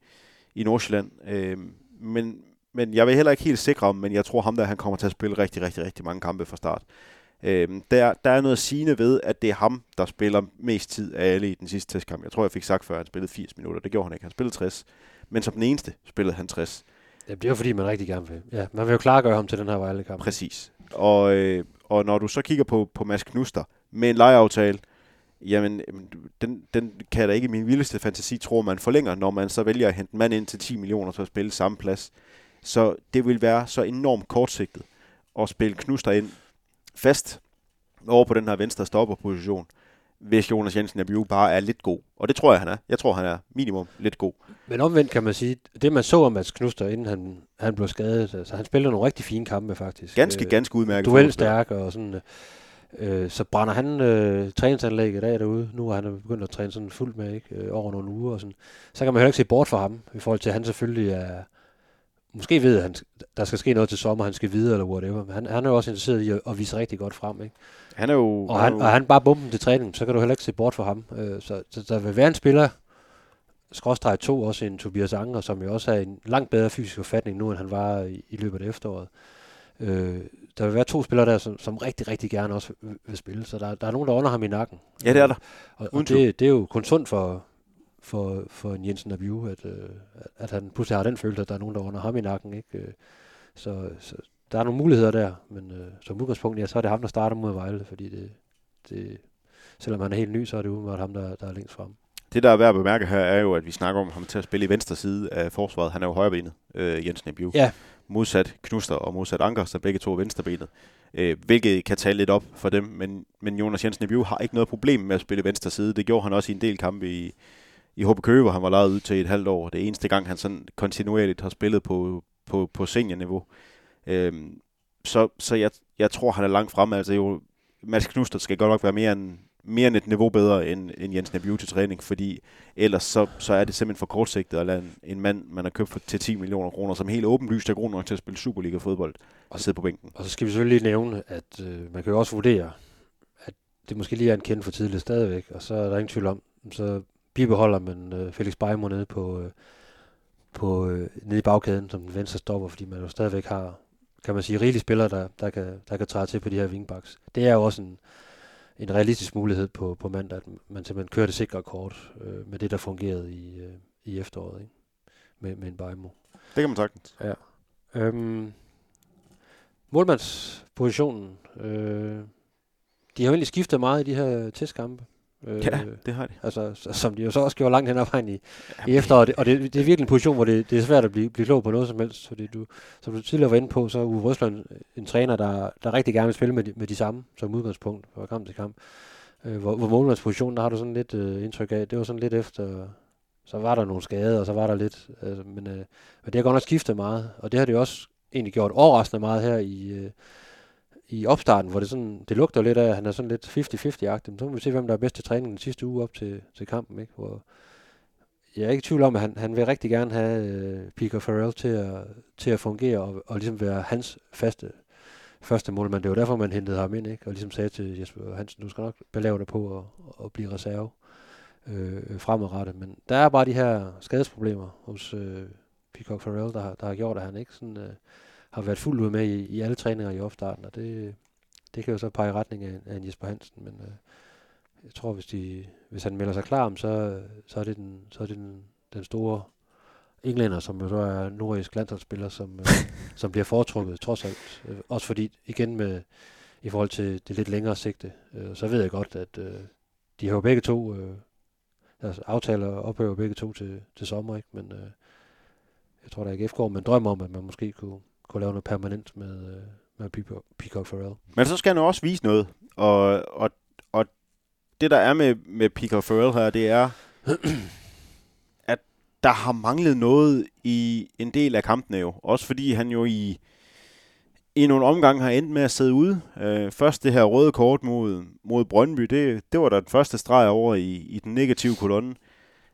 i Nordsjælland. Øh, men, men jeg vil heller ikke helt sikre ham, men jeg tror ham der, han kommer til at spille rigtig, rigtig, rigtig mange kampe fra start. Øhm, der, der er noget sigende ved, at det er ham, der spiller mest tid af alle i den sidste testkamp. Jeg tror, jeg fik sagt før, at han spillede 80 minutter. Det gjorde han ikke. Han spillede 60. Men som den eneste spillede han 60. Ja, det er jo fordi, man rigtig gerne vil. Ja, man vil jo klargøre ham til den her Vejle-kamp. Præcis. Og, øh, og når du så kigger på, på Mads Knuster med en lejeaftale, jamen, jamen, den, den kan jeg da ikke i min vildeste fantasi tro, man forlænger, når man så vælger at hente en mand ind til 10 millioner til at spille samme plads. Så det vil være så enormt kortsigtet at spille Knuster ind fast over på den her venstre stopperposition, hvis Jonas Jensen Abiu bare er lidt god. Og det tror jeg, han er. Jeg tror, han er minimum lidt god. Men omvendt kan man sige, det man så om Mads Knuster, inden han, han blev skadet, altså han spillede nogle rigtig fine kampe faktisk. Ganske, øh, ganske udmærket. Duelstærk og sådan. Øh, så brænder han øh, træningsanlægget af derude. Nu er han begyndt at træne sådan fuldt med, ikke? Øh, over nogle uger og sådan. Så kan man heller ikke se bort fra ham, i forhold til, at han selvfølgelig er... Måske ved, at han, der skal ske noget til sommer, han skal videre eller whatever, men han, han er jo også interesseret i at, at vise rigtig godt frem, ikke? Han er jo... Og han, jo, og han bare bomben til træning, så kan du heller ikke se bort fra ham. Øh, så, så der vil være en spiller, skråstreg to, også en Tobias Anker, som jo også er en langt bedre fysisk forfatning nu, end han var i, i løbet af efteråret. Øh, der vil være to spillere der, som, som rigtig, rigtig gerne også vil, spille, så der, der er nogen, der under ham i nakken. Ja, det er der. Og, og det, det er jo kun sundt for, for, for en Jensen Abiu, at, øh, at han pludselig har den følelse, at der er nogen, der under ham i nakken. Ikke? Øh, Så, så der er nogle muligheder der, men øh, som udgangspunkt, ja, så er det ham, der starter mod Vejle, fordi det, det, selvom han er helt ny, så er det umiddelbart ham, der, der er længst frem. Det, der er værd at bemærke her, er jo, at vi snakker om ham til at spille i venstre side af forsvaret. Han er jo højrebenet, øh, Jensen Abiu. Ja. Modsat Knuster og modsat Anker, så begge to er venstrebenet. Øh, hvilket kan tale lidt op for dem, men, men Jonas Jensen Abiu har ikke noget problem med at spille venstre side. Det gjorde han også i en del kampe i, i HB Køge, hvor han var lejet ud til et halvt år. Det eneste gang, han sådan kontinuerligt har spillet på, på, på seniorniveau. Øhm, så så jeg, jeg tror, han er langt fremme. Altså jo, Mads Knuster skal godt nok være mere end, mere end et niveau bedre end, end Jens Nabiu til træning, fordi ellers så, så er det simpelthen for kortsigtet at lade en, en mand, man har købt for, til 10 millioner kroner, som helt åbenlyst er god nok til at spille Superliga-fodbold og sidde på bænken. Og så skal vi selvfølgelig lige nævne, at øh, man kan jo også vurdere, at det måske lige er en kendt for tidligt stadigvæk, og så er der ingen tvivl om, så bibeholder man øh, Felix Beimo nede på, øh, på øh, nede i bagkæden som den venstre stopper, fordi man jo stadigvæk har, kan man sige, rigelige spillere, der, der, kan, der kan træde til på de her wingbacks. Det er jo også en, en realistisk mulighed på, på mandag, at man simpelthen kører det sikre kort øh, med det, der fungerede i, øh, i efteråret, ikke? Med, med en Beimo. Det kan man sagtens. Ja. Øhm, målmandspositionen. Øh, de har jo egentlig skiftet meget i de her testkampe. Øh, Ja, det har de. Altså, som de jo så også gjorde langt hen ad vejen i, i efteråret. Og det, det er virkelig en position, hvor det, det er svært at blive, blive klog på noget som helst. Fordi du, som du tidligere var inde på, så er Uwe Røsland en træner, der, der rigtig gerne vil spille med de, med de samme som udgangspunkt fra kamp til kamp. Øh, hvor, hvor målmandspositionen, der har du sådan lidt øh, indtryk af, det var sådan lidt efter, så var der nogle skader, og så var der lidt, altså, men, øh, men det har godt nok skiftet meget, og det har det jo også egentlig gjort overraskende meget her i, øh, i opstarten, hvor det, sådan, det lugter lidt af, at han er sådan lidt 50-50-agtig. Så må vi se, hvem der er bedst til træningen den sidste uge op til, til kampen. Ikke? Hvor jeg er ikke i tvivl om, at han, han vil rigtig gerne have øh, Pico Farrell til at, til at fungere og, og ligesom være hans faste første målmand. Det var derfor, man hentede ham ind, ikke? og ligesom sagde til Jesper Hansen, du skal nok belave dig på at, at blive reserve øh, fremadrettet. Men der er bare de her skadesproblemer hos øh, Peacock Farrell, der, har- der har gjort, at han ikke sådan, øh, har været fuldt ud med i, i alle træninger i opstarten, og det, det kan jo så pege i retning af, af en Jesper Hansen, men øh, jeg tror, hvis, de, hvis han melder sig klar, om, så, så er det, den, så er det den, den store englænder, som jo så er nordisk landsholdsspiller, som, øh, som bliver foretrukket trods alt. Øh, også fordi, igen med, i forhold til det lidt længere sigte, øh, så ved jeg godt, at øh, de har jo begge to, øh, deres aftaler ophører begge to til, til sommer, ikke? men øh, jeg tror, der er AGF går med en drøm om, at man måske kunne, kunne lave noget permanent med, øh, med Peacock, Peacock Farrell. Men så skal han jo også vise noget. Og, og, og det, der er med, med Peacock Farrell her, det er, at der har manglet noget i en del af kampene jo. Også fordi han jo i, i nogle omgange har endt med at sidde ude. Øh, først det her røde kort mod, mod Brøndby, det, det var da den første streg over i, i den negative kolonne.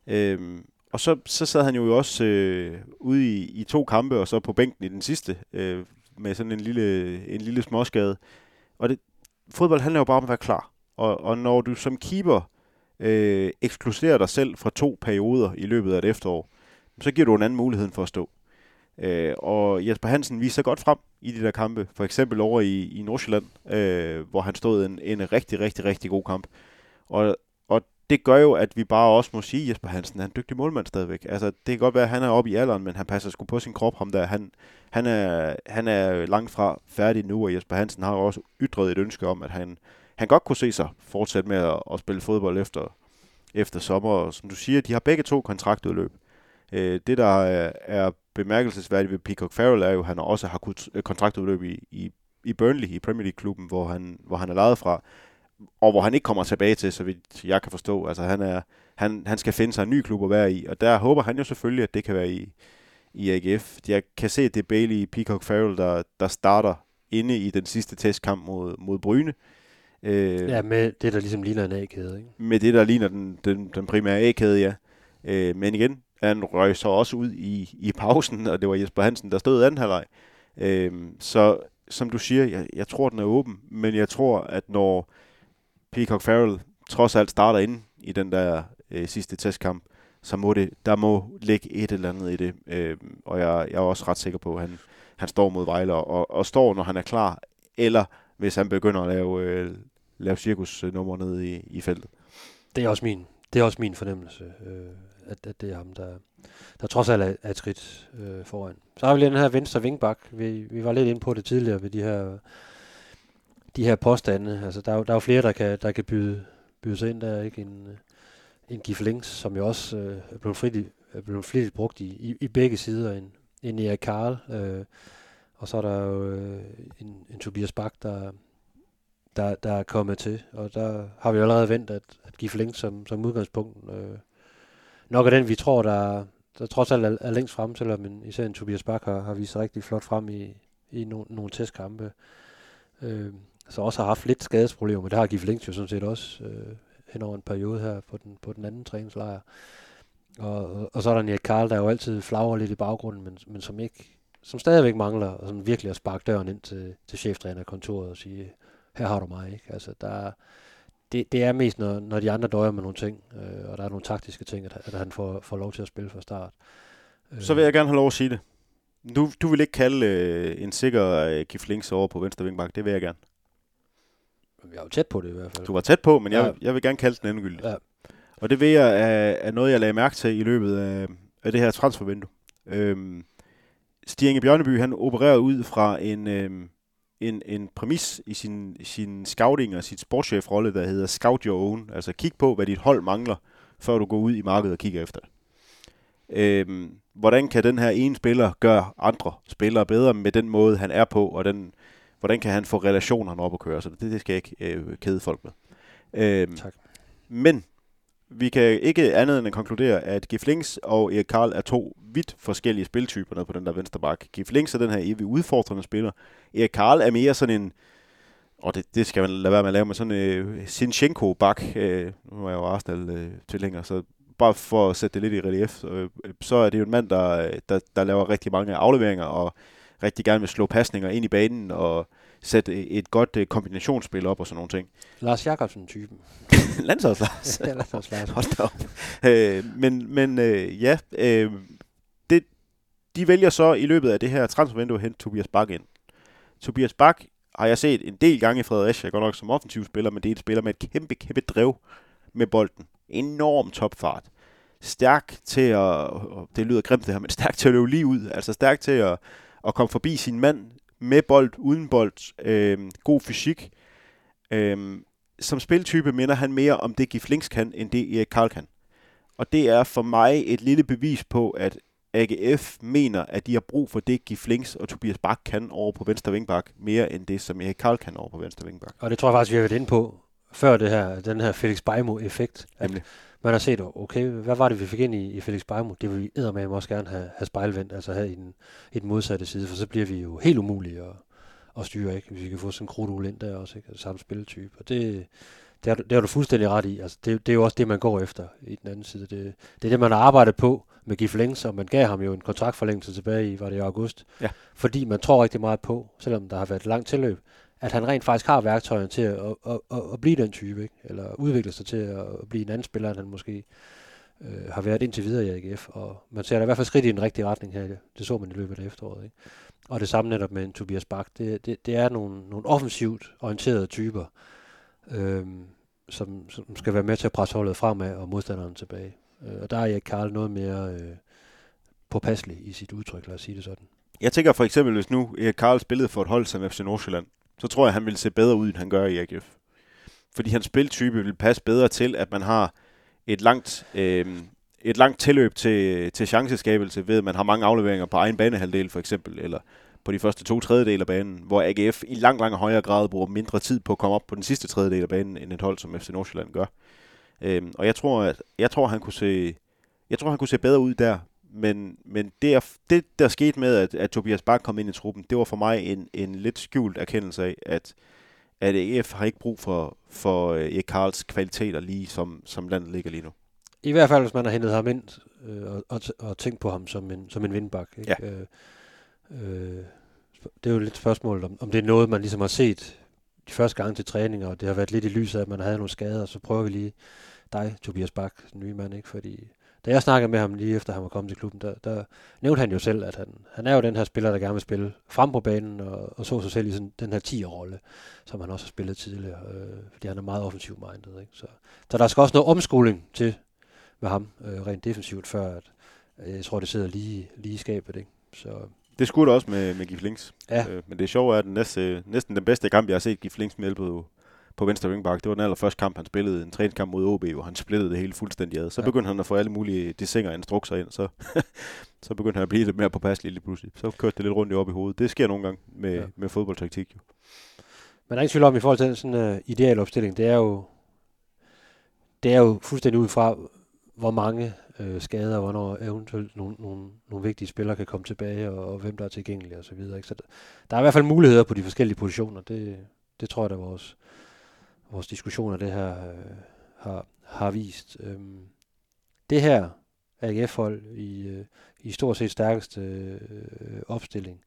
Øh, og så, så sad han jo også øh, ude i, i to kampe, og så på bænken i den sidste, øh, med sådan en lille, en lille småskade. Og det, fodbold handler jo bare om at være klar. Og, og når du som keeper øh, ekskluderer dig selv fra to perioder i løbet af et efterår, så giver du en anden mulighed for at stå. Øh, og Jesper Hansen viser godt frem i de der kampe. For eksempel over i, i Nordsjælland, øh, hvor han stod en, en rigtig, rigtig, rigtig god kamp. Og det gør jo, at vi bare også må sige, at Jesper Hansen er en dygtig målmand stadigvæk. Altså, det kan godt være, at han er oppe i alderen, men han passer sgu på sin krop, ham der. Han, han, er, han er langt fra færdig nu, og Jesper Hansen har også ytret et ønske om, at han, han godt kunne se sig fortsætte med at, at spille fodbold efter, efter sommer. Og som du siger, de har begge to kontraktudløb. Øh, det, der er, bemærkelsesværdigt ved Peacock Farrell, er jo, at han også har øh, kontraktudløb i, i, i Burnley, i Premier League-klubben, hvor han, hvor han er lejet fra, og hvor han ikke kommer tilbage til, så vidt jeg kan forstå. Altså, han, er, han, han skal finde sig en ny klub at være i, og der håber han jo selvfølgelig, at det kan være i, i AGF. Jeg kan se, at det er Bailey Peacock Farrell, der, der starter inde i den sidste testkamp mod, mod Bryne. Øh, Ja, med det, der ligesom ligner en A-kæde, ikke? med det, der ligner den, den, den primære A-kæde, ja. Øh, men igen, han røg så også ud i, i pausen, og det var Jesper Hansen, der stod anden halvleg. Øh, så som du siger, jeg, jeg tror, den er åben, men jeg tror, at når Peacock Farrell trods alt starter ind i den der øh, sidste testkamp, så må det, der må ligge et eller andet i det. Øh, og jeg, jeg er også ret sikker på, at han, han står mod Vejle og, og står, når han er klar, eller hvis han begynder at lave, øh, lave cirkusnummer nede i, i feltet. Det er også min, det er også min fornemmelse, øh, at, at det er ham, der, der trods alt er, er et skridt øh, foran. Så har vi lige den her venstre vingbak. Vi, vi var lidt inde på det tidligere ved de her, de her påstande. Altså, der, er jo- der er jo flere, der kan, der kan byde, byde sig ind. Der ikke en, øh, en Gif Links, som jo også øh, er blevet flittigt, er blevet flittigt brugt i, i, i begge sider. En, en Erik Karl, øh, og så er der jo øh, en, en Tobias Bak, der, der, der er kommet til. Og der har vi jo allerede vendt, at, at Gif Links som, som udgangspunkt øh, nok er den, vi tror, der, der trods alt er, er længst frem, selvom en, især en Tobias Bak har, har vist sig rigtig flot frem i, i no, nogle testkampe. Øh, så også har haft lidt skadesproblemer, men det har Gif Links jo sådan set også øh, hen over en periode her på den, på den anden træningslejr. Og, og, og så er der Nick Karl, der jo altid flagrer lidt i baggrunden, men, men som ikke som stadigvæk mangler og sådan virkelig at sparke døren ind til, til cheftrænerkontoret og sige, her har du mig. Ikke? Altså, der, det, det er mest, når, når de andre døjer med nogle ting, øh, og der er nogle taktiske ting, at, at han får, får lov til at spille fra start. Øh. Så vil jeg gerne have lov at sige det. Du, du vil ikke kalde øh, en sikker øh, Kiflings over på venstre vingbak. Det vil jeg gerne. Jeg er jo tæt på det i hvert fald. Du var tæt på, men jeg, Ja. jeg vil gerne kalde den endegyldigt. Ja. Og det vil jeg af, af noget, jeg lagde mærke til i løbet af, af det her transfervindue. Øhm, Stig Inge Bjørneby, han opererer ud fra en, øhm, en, en præmis i sin, sin scouting og sit sportschefrolle, der hedder Scout Your Own. Altså kig på, hvad dit hold mangler, før du går ud i markedet og kigger efter det. Øhm, hvordan kan den her ene spiller gøre andre spillere bedre med den måde, han er på, og den, hvordan kan han få relationerne op at køre? Så det, det skal jeg ikke øh, kede folk med. Øhm, Tak. men vi kan ikke andet end at konkludere, at Giflings og Erik Karl er to vidt forskellige spiltyper nede på den der venstre bak. Giflings er den her evig udfordrende spiller. Erik Karl er mere sådan en, og det, det skal man lade være med at lave med sådan en øh, Sinchenko-bak. Øh, nu er jeg jo Arsenal-tilhænger, så bare for at sætte det lidt i relief, så, øh, så er det jo en mand, der, der, der laver rigtig mange afleveringer og rigtig gerne vil slå pasninger ind i banen og sætte et godt øh, kombinationsspil op og sådan nogle ting. Lars Jakobsen-typen. Landsholdslars. Ja, lad os lade os. Hold da op. Øh, men men øh, ja, øh, det, de vælger så i løbet af det her transfervindue at hente Tobias Bak ind. Tobias Bak har jeg set en del gange i Fredericia, godt nok som offensiv spiller, men det er et spiller med et kæmpe, kæmpe drev med bolden. Enorm topfart. Stærk til at, det lyder grimt det her, men stærk til at løbe lige ud. Altså stærk til at, at komme forbi sin mand med bold, uden bold. Øh, god fysik. Øh, som spiltype minder han mere om det Giflings kan, end det Erik Karl kan. Og det er for mig et lille bevis på, at AGF mener, at de har brug for det Giflings og Tobias Bak kan over på venstre vingbak, mere end det, som Erik Karl kan over på venstre vingbak. Og det tror jeg faktisk, vi har været inde på før det her, den her Felix Beimo-effekt. At Nemlig. Man har set, okay, hvad var det, vi fik ind i, i Felix Beimo? Det vil vi eddermame også gerne have, have spejlvendt, altså have i den, i den modsatte side, for så bliver vi jo helt umulige at, at styre, ikke? Hvis vi kan få sådan en krudul ind der også, ikke? Samme spiltype. Og det, det, har, du- det har du fuldstændig ret i. Altså, det, det er jo også det, man går efter i den anden side. Det, det er det, man har arbejdet på med Gif Lengs, og man gav ham jo en kontraktforlængelse tilbage i, var det i august. Ja. Fordi man tror rigtig meget på, selvom der har været et langt tilløb, at han rent faktisk har værktøjerne til at, at, at, at, blive den type, ikke? eller udvikle sig til at, blive en anden spiller, end han måske øh, har været indtil videre i AGF. Og man ser da i hvert fald skridt i den rigtige retning her. Det så man i løbet af efteråret. Ikke? Og det samme netop med en Tobias Bak. Det, det, det er nogle, nogle offensivt orienterede typer, øh, som, som skal være med til at presse holdet fremad og modstanderen tilbage. Øh, og der er Erik Karl noget mere øh, påpasselig i sit udtryk, lad os sige det sådan. Jeg tænker for eksempel, hvis nu Erik Karl spillede for et hold som FC Nordsjælland, så tror jeg, han ville se bedre ud, end han gør i AGF. Fordi hans spiltype vil passe bedre til, at man har et langt, øh, et langt tilløb til, til chanceskabelse ved, at man har mange afleveringer på egen banehalvdel for eksempel, eller på de første to tredjedel af banen, hvor AGF i langt, langt højere grad bruger mindre tid på at komme op på den sidste tredjedel af banen, end et hold som FC Nordsjælland gør. Øhm, og jeg tror, at jeg tror, han kunne se, jeg tror, han kunne se bedre ud der. Men, men det, det, der skete med, at, at Tobias Bak kom ind i truppen, det var for mig en, en lidt skjult erkendelse af, at, at AGF har ikke brug for, for uh, Erik Karls kvaliteter lige som, som landet ligger lige nu. I hvert fald, hvis man har hentet ham ind øh, og, og, og tænkt på ham som en, som en vindbak. Ikke? Ja. Øh, øh, det er jo lidt spørgsmål, om, om det er noget, man ligesom har set de første gange til træninger, og det har været lidt i lyset af, at man havde nogle skader, og så prøver vi lige dig, Tobias Bak, den nye mand, ikke? fordi da jeg snakkede med ham lige efter han var kommet til klubben, der, der nævnte han jo selv, at han, han er jo den her spiller, der gerne vil spille frem på banen, og, og så sig selv i sådan, den her 10'er-rolle, som han også har spillet tidligere, øh, fordi han er meget offensiv minded. Ikke? Så, så der skal også noget omskoling til med ham, øh, rent defensivt, før at, øh, jeg tror, det sidder lige, lige i skabet. Ikke? Så Det skulle det også med, med Gif Links. ja, Øh, men det sjove er, at den næste, næsten den bedste kamp, jeg har set Gif Links med på, på venstre wingback, det var den allerførste kamp, han spillede, en træningskamp mod OB, hvor han splittede det hele fuldstændig ad. Så Ja. begyndte han at få alle mulige desinger og instrukser ind, så, så begyndte han at blive lidt mere påpasselig lige pludselig. Så kørte det lidt rundt i op i hovedet. Det sker nogle gange med, Ja. med fodboldtaktik. Jo. Men der er ikke tvivl om, i forhold til den sådan, uh, idealopstilling, det er jo det er jo fuldstændig ud fra, hvor mange øh, skader, og hvornår eventuelt nogle, nogle, nogle vigtige spillere kan komme tilbage, og, og hvem der er tilgængelige og så videre. Ikke? Så der, der er i hvert fald muligheder på de forskellige positioner. Det, det tror jeg, at vores, vores diskussion af det her øh, har, har vist. Øhm, det her AGF-hold i, øh, i stort set stærkeste øh, opstilling,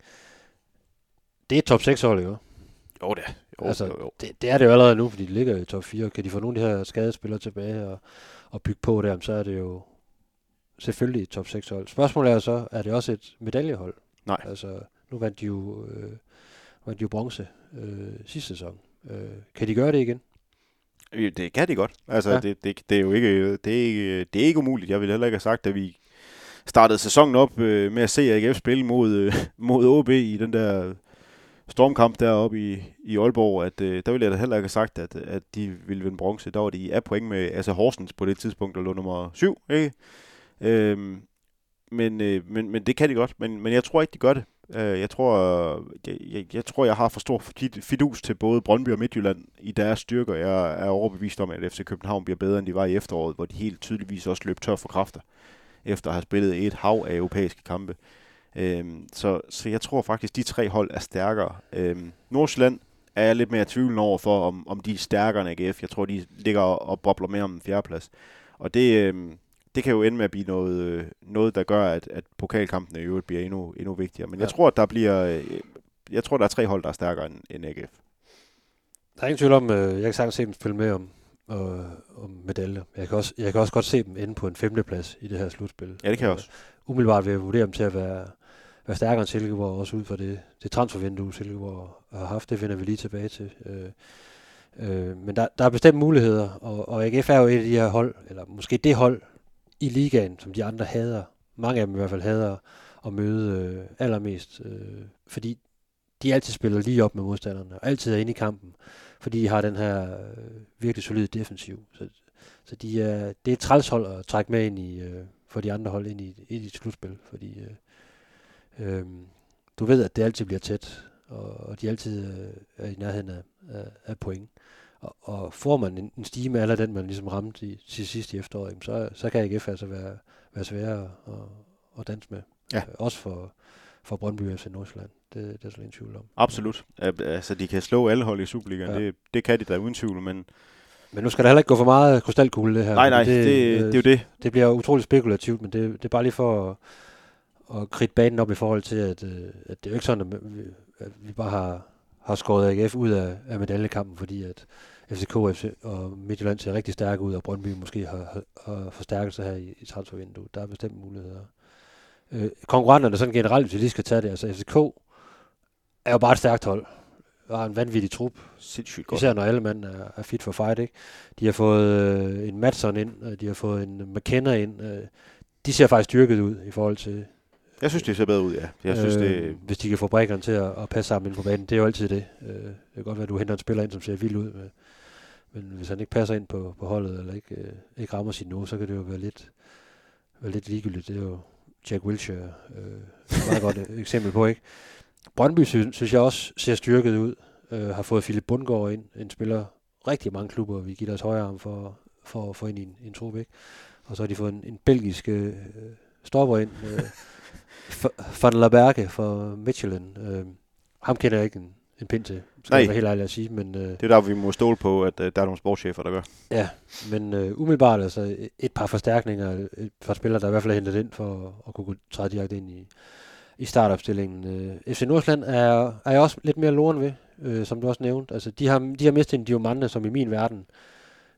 det er top 6 hold, jo. Jo, det jo, altså, jo, jo. Det, det, er det jo allerede nu, fordi de ligger i top 4. Kan de få nogle af de her skadespillere tilbage og, og bygge på der, så er det jo selvfølgelig et top 6 hold. Spørgsmålet er så, er det også et medaljehold? Nej. Altså, nu vandt de jo, øh, vandt de jo bronze øh, sidste sæson. Øh, kan de gøre det igen? Det kan de godt. Altså, Ja. ja. det, det, det, er jo ikke, det er ikke, det er ikke umuligt. Jeg ville heller ikke have sagt, at vi startede sæsonen op øh, med at se AGF spille mod, øh, mod OB i den der stormkamp deroppe i, i Aalborg, at øh, der ville jeg da heller ikke have sagt, at, at de ville vinde bronze. Der var de af point med altså Horsens på det tidspunkt, der lå nummer syv, ikke? Øhm, men, øh, men, men det kan de godt, men, men jeg tror ikke, de gør det. Øh, jeg, tror, jeg, jeg, jeg tror, jeg har for stor fidus til både Brøndby og Midtjylland i deres styrker. Jeg er overbevist om, at FC København bliver bedre, end de var i efteråret, hvor de helt tydeligvis også løb tør for kræfter, efter at have spillet et hav af europæiske kampe. Øhm, så, så jeg tror faktisk, de tre hold er stærkere. Øhm, Nordsjælland er jeg lidt mere tvivl over for, om, om de er stærkere end AGF. Jeg tror, de ligger og, og bobler mere om en fjerdeplads. Og det, øh, det kan jo ende med at blive noget, øh, noget der gør, at, at pokalkampene i øvrigt bliver endnu, endnu vigtigere. Men ja. jeg tror, at der bliver... øh, Jeg tror, der er tre hold, der er stærkere end, end AGF. Der er ingen tvivl om, øh, jeg kan sagtens se dem spille med om, øh, om medaljer. Jeg kan, også, jeg kan også godt se dem inde på en femteplads i det her slutspil. Ja, det kan jeg også. umiddelbart vil jeg vurdere dem til at være, være stærkere end Silkeborg, også ud fra det, det transfervindue, Silkeborg har haft. Det vender vi lige tilbage til. Øh, øh, men der, der er bestemt muligheder, og, og AGF er jo et af de her hold, eller måske det hold i ligaen, som de andre hader. Mange af dem i hvert fald hader at møde øh, allermest, øh, fordi de altid spiller lige op med modstanderne, og altid er inde i kampen, fordi de har den her øh, virkelig solide defensiv. Så, så de er, det er et trælshold at trække med ind i, øh, for de andre hold ind i, ind i et slutspil, fordi øh, øh, du ved, at det altid bliver tæt, og, og de altid øh, er i nærheden af, af, af point. Og, og får man en, en stime eller den, man ligesom ramte i, til sidst i efteråret, så, så kan AGF altså være, være sværere at, at danse med. Ja. Øh, også for, for Brøndby FC Nordsjælland. Det, det er slet ingen tvivl om. Absolut. Al- Altså, de kan slå alle hold i Superligaen. Ja. Det, det kan de da uden tvivl, men Men nu skal der heller ikke gå for meget krystalkugle, det her. nej, nej, fordi det, det, øh, det er jo det. det bliver utroligt spekulativt, men det, det er bare lige for at, at kridte banen op i forhold til, at, øh, at det er jo ikke sådan, at vi, at vi bare har, har skåret AGF ud af, af medaljekampen, fordi at FCK og Midtjylland ser rigtig stærke ud, og Brøndby måske har, har, forstærket sig her i, i transfervinduet. Der er bestemt muligheder. Øh, konkurrenterne sådan generelt, hvis vi lige skal tage det, altså FCK er jo bare et stærkt hold. Og har en vanvittig trup. Sindssygt godt. Især når alle mand er, er fit for fight, ikke? De har fået øh, en Madsen ind, og de har fået en McKenna ind. Øh, de ser faktisk styrket ud i forhold til, Jeg synes, det ser bedre ud, ja. Jeg synes, det, øh, hvis de kan få brækkerne til at, at passe sammen ind på banen. Det er jo altid det. Øh, det kan godt være, at du henter en spiller ind, som ser vild ud. Med, men hvis han ikke passer ind på, på holdet, eller ikke, øh, ikke rammer sit niveau, så kan det jo være lidt, være lidt ligegyldigt. Det er jo Jack Wilshere øh, et meget godt øh, eksempel på, ikke? Brøndby synes, synes jeg også ser styrket ud. Øh, har fået Philip Bundgaard ind, en spiller rigtig mange klubber vi giver deres højre arm for, for at få ind i en, en trup, ikke? Og så har de fået en, en belgisk øh, stopper ind, øh, Van la Berge fra Michelin. Øh, ham kender jeg ikke en, en pind til, skal Nej. jeg være helt ærlig at sige, men... Øh, det er der, vi må stole på, at øh, der er nogle sportschefer, der gør. Ja, men øh, umiddelbart altså et par forstærkninger, par spillere, der i hvert fald er hentet ind for at kunne træde direkte ind i, i startopstillingen. Øh, FC Nordsjælland er, er jeg også lidt mere loren ved, øh, som du også nævnte. Altså, de har, de har mistet en Diomande, som i min verden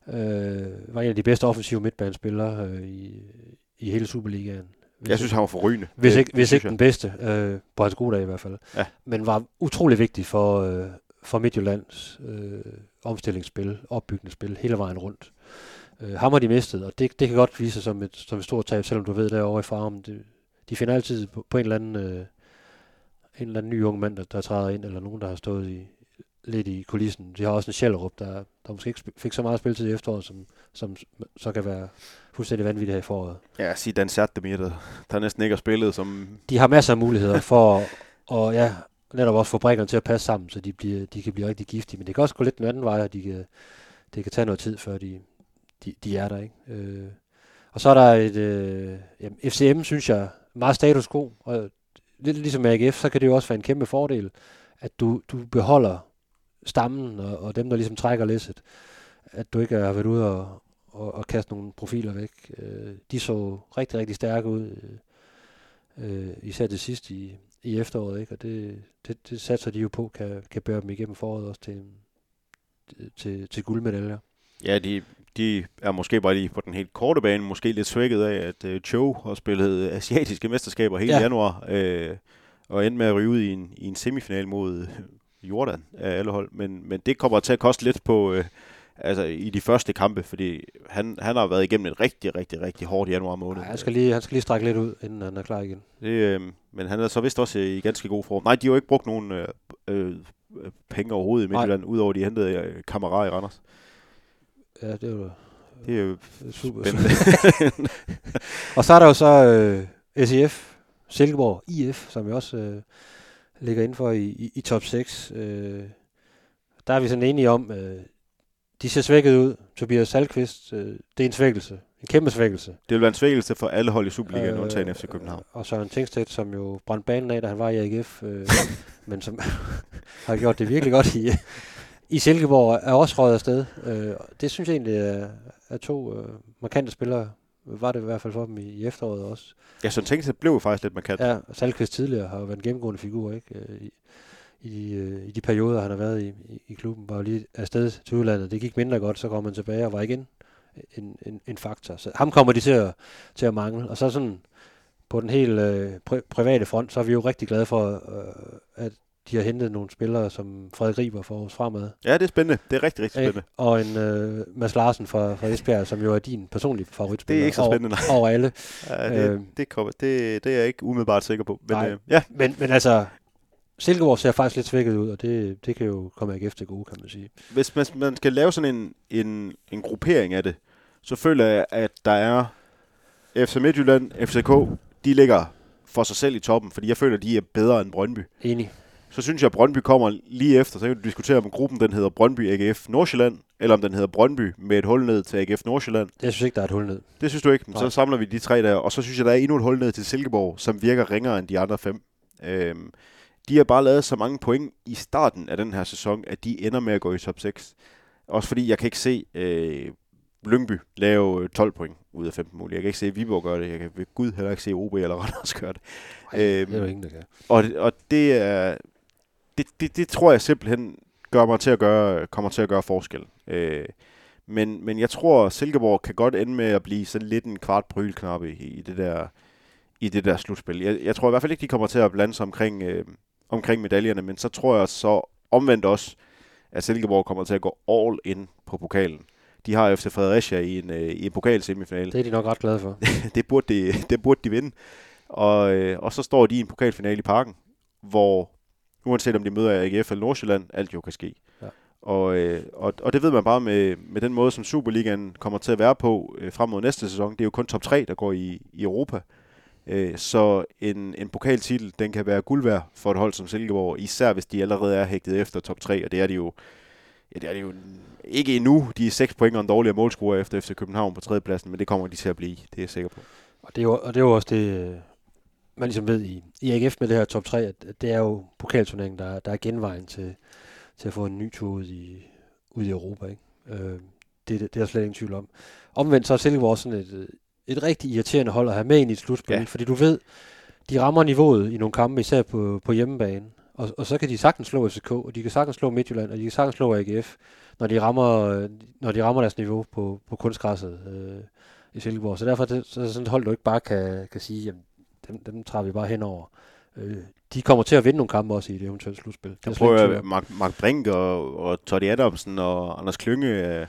øh, var en af de bedste offensive midtbanespillere øh, i, i hele Superligaen. Hvis Jeg synes, han var forrygende. hvis ikke, det hvis ikke den bedste, øh, på hans gode dag i hvert fald. Ja. Men var utrolig vigtig for, øh, for Midtjyllands øh, omstillingsspil, opbygningsspil, hele vejen rundt. Øh, ham har de mistet, og det, det kan godt vise sig som et, som et stort tab, selvom du ved derovre i farmen, det, de finder altid på, på en eller anden øh, en eller anden ny ung mand, der, der træder ind, eller nogen, der har stået i, lidt i kulissen. De har også en Schellerup, der, der måske ikke fik så meget spilletid i efteråret, som, som så kan være fuldstændig vanvittigt her i foråret. Ja, sig Dan Demir, der, der næsten ikke har spillet, som... de har masser af muligheder for at, og ja, netop også få brækkerne til at passe sammen, så de, bliver, de kan blive rigtig giftige. Men det kan også gå lidt den anden vej, og de kan, det kan tage noget tid, før de, de, de er der. Ikke? Øh, og så er der et... Øh, jamen, FCM, synes jeg, meget status quo. Og lidt ligesom AGF, så kan det jo også være en kæmpe fordel, at du, du beholder stammen og, og dem, der ligesom trækker læsset. At du ikke har været ude og, og, og kaste nogle profiler væk. Øh, de så rigtig, rigtig stærke ud. Øh, især det sidste i, i efteråret, ikke? Og det, det, det satser de jo på, kan, kan bære dem igennem foråret også til, til, til guldmedaljer. Ja, de, de er måske bare lige på den helt korte bane, måske lidt svækket af, at uh, Cho har spillet asiatiske mesterskaber hele ja. januar, øh, og endte med at ryge ud i en, i en semifinal mod Jordan af alle hold. Men, men det kommer til at koste lidt på, øh, altså i de første kampe, fordi han, han har været igennem et rigtig, rigtig, rigtig hårdt januar måned. Nej, han, skal lige, han skal lige strække lidt ud, inden han er klar igen. Det, øh, men han er så vist også i ganske god form. Nej, de har jo ikke brugt nogen øh, øh, penge overhovedet i. Midtjylland, udover de hentede øh, kammerat i Randers. Ja, det er jo Det er jo det er super. spændende. Og så er der jo så øh, SEF, Silkeborg, IF, som jo også øh, ligger inden for i, i, i top 6. Øh, der er vi sådan enige om, øh, de ser svækket ud. Tobias Salkvist, øh, det er en svækkelse. En kæmpe svækkelse. det vil være en svækkelse for alle hold i Superligaen, øh, undtagen FC København. Og Søren Tingstedt, som jo brændte banen af, da han var i AGF, øh, men som har gjort det virkelig godt i, i Silkeborg, er også røget afsted. Øh, det synes jeg egentlig er, er to øh, markante spillere. Var det i hvert fald for dem i, i efteråret også. Ja, så tænkte det blev faktisk lidt markant. Ja, Salkvist tidligere har jo været en gennemgående figur, ikke? Øh, I, i, de, øh, I de perioder, han har været i, i, i klubben, var jo lige afsted til udlandet. Det gik mindre godt, så kom man tilbage og var igen en, en, en faktor. Så ham kommer de til at, til at mangle. Og så sådan på den helt øh, pri- private front, så er vi jo rigtig glade for, øh, at de har hentet nogle spillere, som Frederik Riber for os fremad. Ja, det er spændende. Det er rigtig, rigtig Ikke? spændende. Og en øh, Mads Larsen fra, fra Esbjerg, som jo er din personlige favoritspiller. Det er ikke så over- spændende, nej. Over alle. Ja, det, Øh. det, kommer, det, det er jeg ikke umiddelbart sikker på. Men Nej. øh, ja, Men, men altså, Silkeborg ser faktisk lidt svækket ud, og det, det kan jo komme AGF til gode, kan man sige. hvis man, man skal lave sådan en, en, en gruppering af det, så føler jeg, at der er FC Midtjylland, FCK, de ligger for sig selv i toppen, fordi jeg føler, at de er bedre end Brøndby. Enig. Så synes jeg, at Brøndby kommer lige efter, så kan du diskutere, om gruppen den hedder Brøndby AGF Nordsjælland, eller om den hedder Brøndby med et hul ned til AGF Nordsjælland. Jeg synes ikke, der er et hul ned. Det synes du ikke, men Nej. så samler vi de tre der, og så synes jeg, der er endnu et hul ned til Silkeborg, som virker ringere end de andre fem. Øhm, de har bare lavet så mange point i starten af den her sæson, at de ender med at gå i top 6. Også fordi jeg kan ikke se øh, Lyngby lave øh, 12 point ud af 15 mulige. Jeg kan ikke se Viborg gøre det. Jeg kan ved Gud heller ikke se OB eller Randers gøre det. Ej, det er Øhm, jo ingen, der kan. Og, og det er det, det, det tror jeg simpelthen gør mig til at gøre, kommer til at gøre forskel. Øh, men, men jeg tror, at Silkeborg kan godt ende med at blive sådan lidt en kvart brylknappe i, i det der i det der slutspil. Jeg, jeg tror i hvert fald ikke, de kommer til at blande sig omkring, øh, omkring medaljerne, men så tror jeg så omvendt også, at Silkeborg kommer til at gå all in på pokalen. De har FC Fredericia i en, øh, i en pokalsemifinale Det er de nok ret glade for. det, burde de, det burde de vinde. Og, øh, og så står de i en pokalfinale i parken, hvor uanset om de møder AGF eller Nordsjælland, alt jo kan ske. Ja. Og, øh, og, og det ved man bare med, med den måde, som Superligaen kommer til at være på øh, frem mod næste sæson. Det er jo kun top 3, der går i, i Europa. Øh, så en, en pokaltitel, den kan være guld værd for et hold som Silkeborg, især hvis de allerede er hægtet efter top 3, og det er de jo, ja, det er de jo ikke endnu. De er 6 point og en dårligere målscorer efter FC København på tredjepladsen, men det kommer de til at blive, det er jeg sikker på. Og det er jo, og det er jo også det, man ligesom ved i, i AGF med det her top 3, at at det er jo pokalturneringen, der, der er genvejen til, til at få en ny tur ud i, ud i Europa. Ikke? Øh, det, det, det er der slet ingen tvivl om. Omvendt så er Silkeborg sådan et, et rigtig irriterende hold at have med ind i et slutspil, Ja. fordi du ved, de rammer niveauet i nogle kampe, især på, på hjemmebane. Og, og så kan de sagtens slå FCK, og de kan sagtens slå Midtjylland, og de kan sagtens slå AGF, når de rammer, når de rammer deres niveau på, på kunstgræsset øh, i Silkeborg. Så derfor er det, så er det sådan et hold, du ikke bare kan, kan sige, jamen, dem, dem træder vi bare henover. Øh, de kommer til at vinde nogle kampe også i det eventuelle slutspil. Er Jeg tvivl prøver om. Mark, Mark Brink og, og Totti Adamsen og Anders Klynge, øh,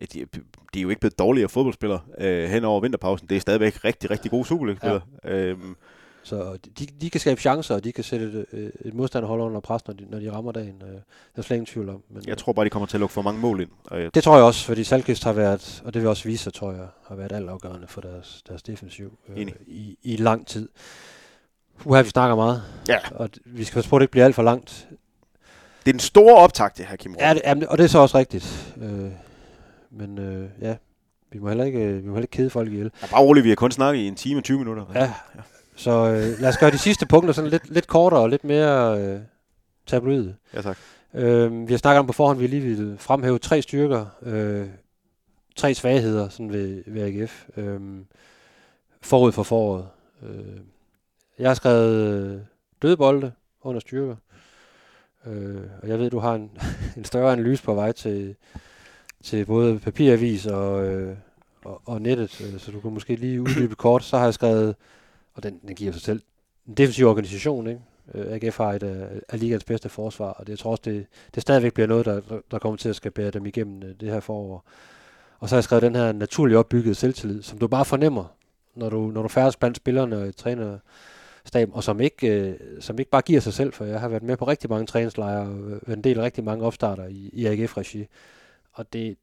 de, de er jo ikke blevet dårligere fodboldspillere øh, hen over vinterpausen. Det er stadigvæk rigtig, rigtig gode Superliga-spillere. Ja. Øhm, Så de, de kan skabe chancer, og de kan sætte et, øh, et modstanderhold under pres, når de, når de rammer dagen. Øh, det er slet ingen tvivl om. Men, jeg tror bare, de kommer til at lukke for mange mål ind. Og jeg, Det tror jeg også, fordi Salkist har været, og det vil også vise sig, tror jeg, har været altafgørende for deres, deres defensiv øh, Enig. i, i lang tid. Uha, vi snakker meget, ja, og vi skal passe på, at det ikke bliver alt for langt. det er den store optag, det her, Kim Ja, det, jamen, og det er så også rigtigt. Øh, men øh, ja, vi må heller ikke, øh, vi må heller ikke kede folk ihjel. Ja, bare roligt, vi har kun snakket i en time og 20 minutter. Ja, så øh, lad os gøre de sidste punkter sådan lidt, lidt kortere og lidt mere øh, tabloide. ja tak. Øh, vi har snakket om på forhånd, vi lige vil fremhæve tre styrker, øh, tre svagheder sådan ved, ved AGF, øh, forud for foråret. Øh, Jeg har skrevet øh, dødbolde under styrker. Øh, og jeg ved, du har en, en større analyse på vej til, til både papiravis og, øh, og, og nettet, øh, så du kan måske lige uddybe kort. Så har jeg skrevet, og den, den giver sig selv, en defensiv organisation, ikke? Øh, AGF har et øh, af, ligands bedste forsvar, og det, jeg tror også, det, det stadigvæk bliver noget, der, der kommer til at skal bære dem igennem øh, det her forår. Og så har jeg skrevet den her naturligt opbyggede selvtillid, som du bare fornemmer, når du, når du færdes blandt spillerne og træner stab, og som ikke, øh, som ikke bare giver sig selv, for jeg har været med på rigtig mange træningslejre og været en del af rigtig mange opstarter i, i AGF-regi. Og det,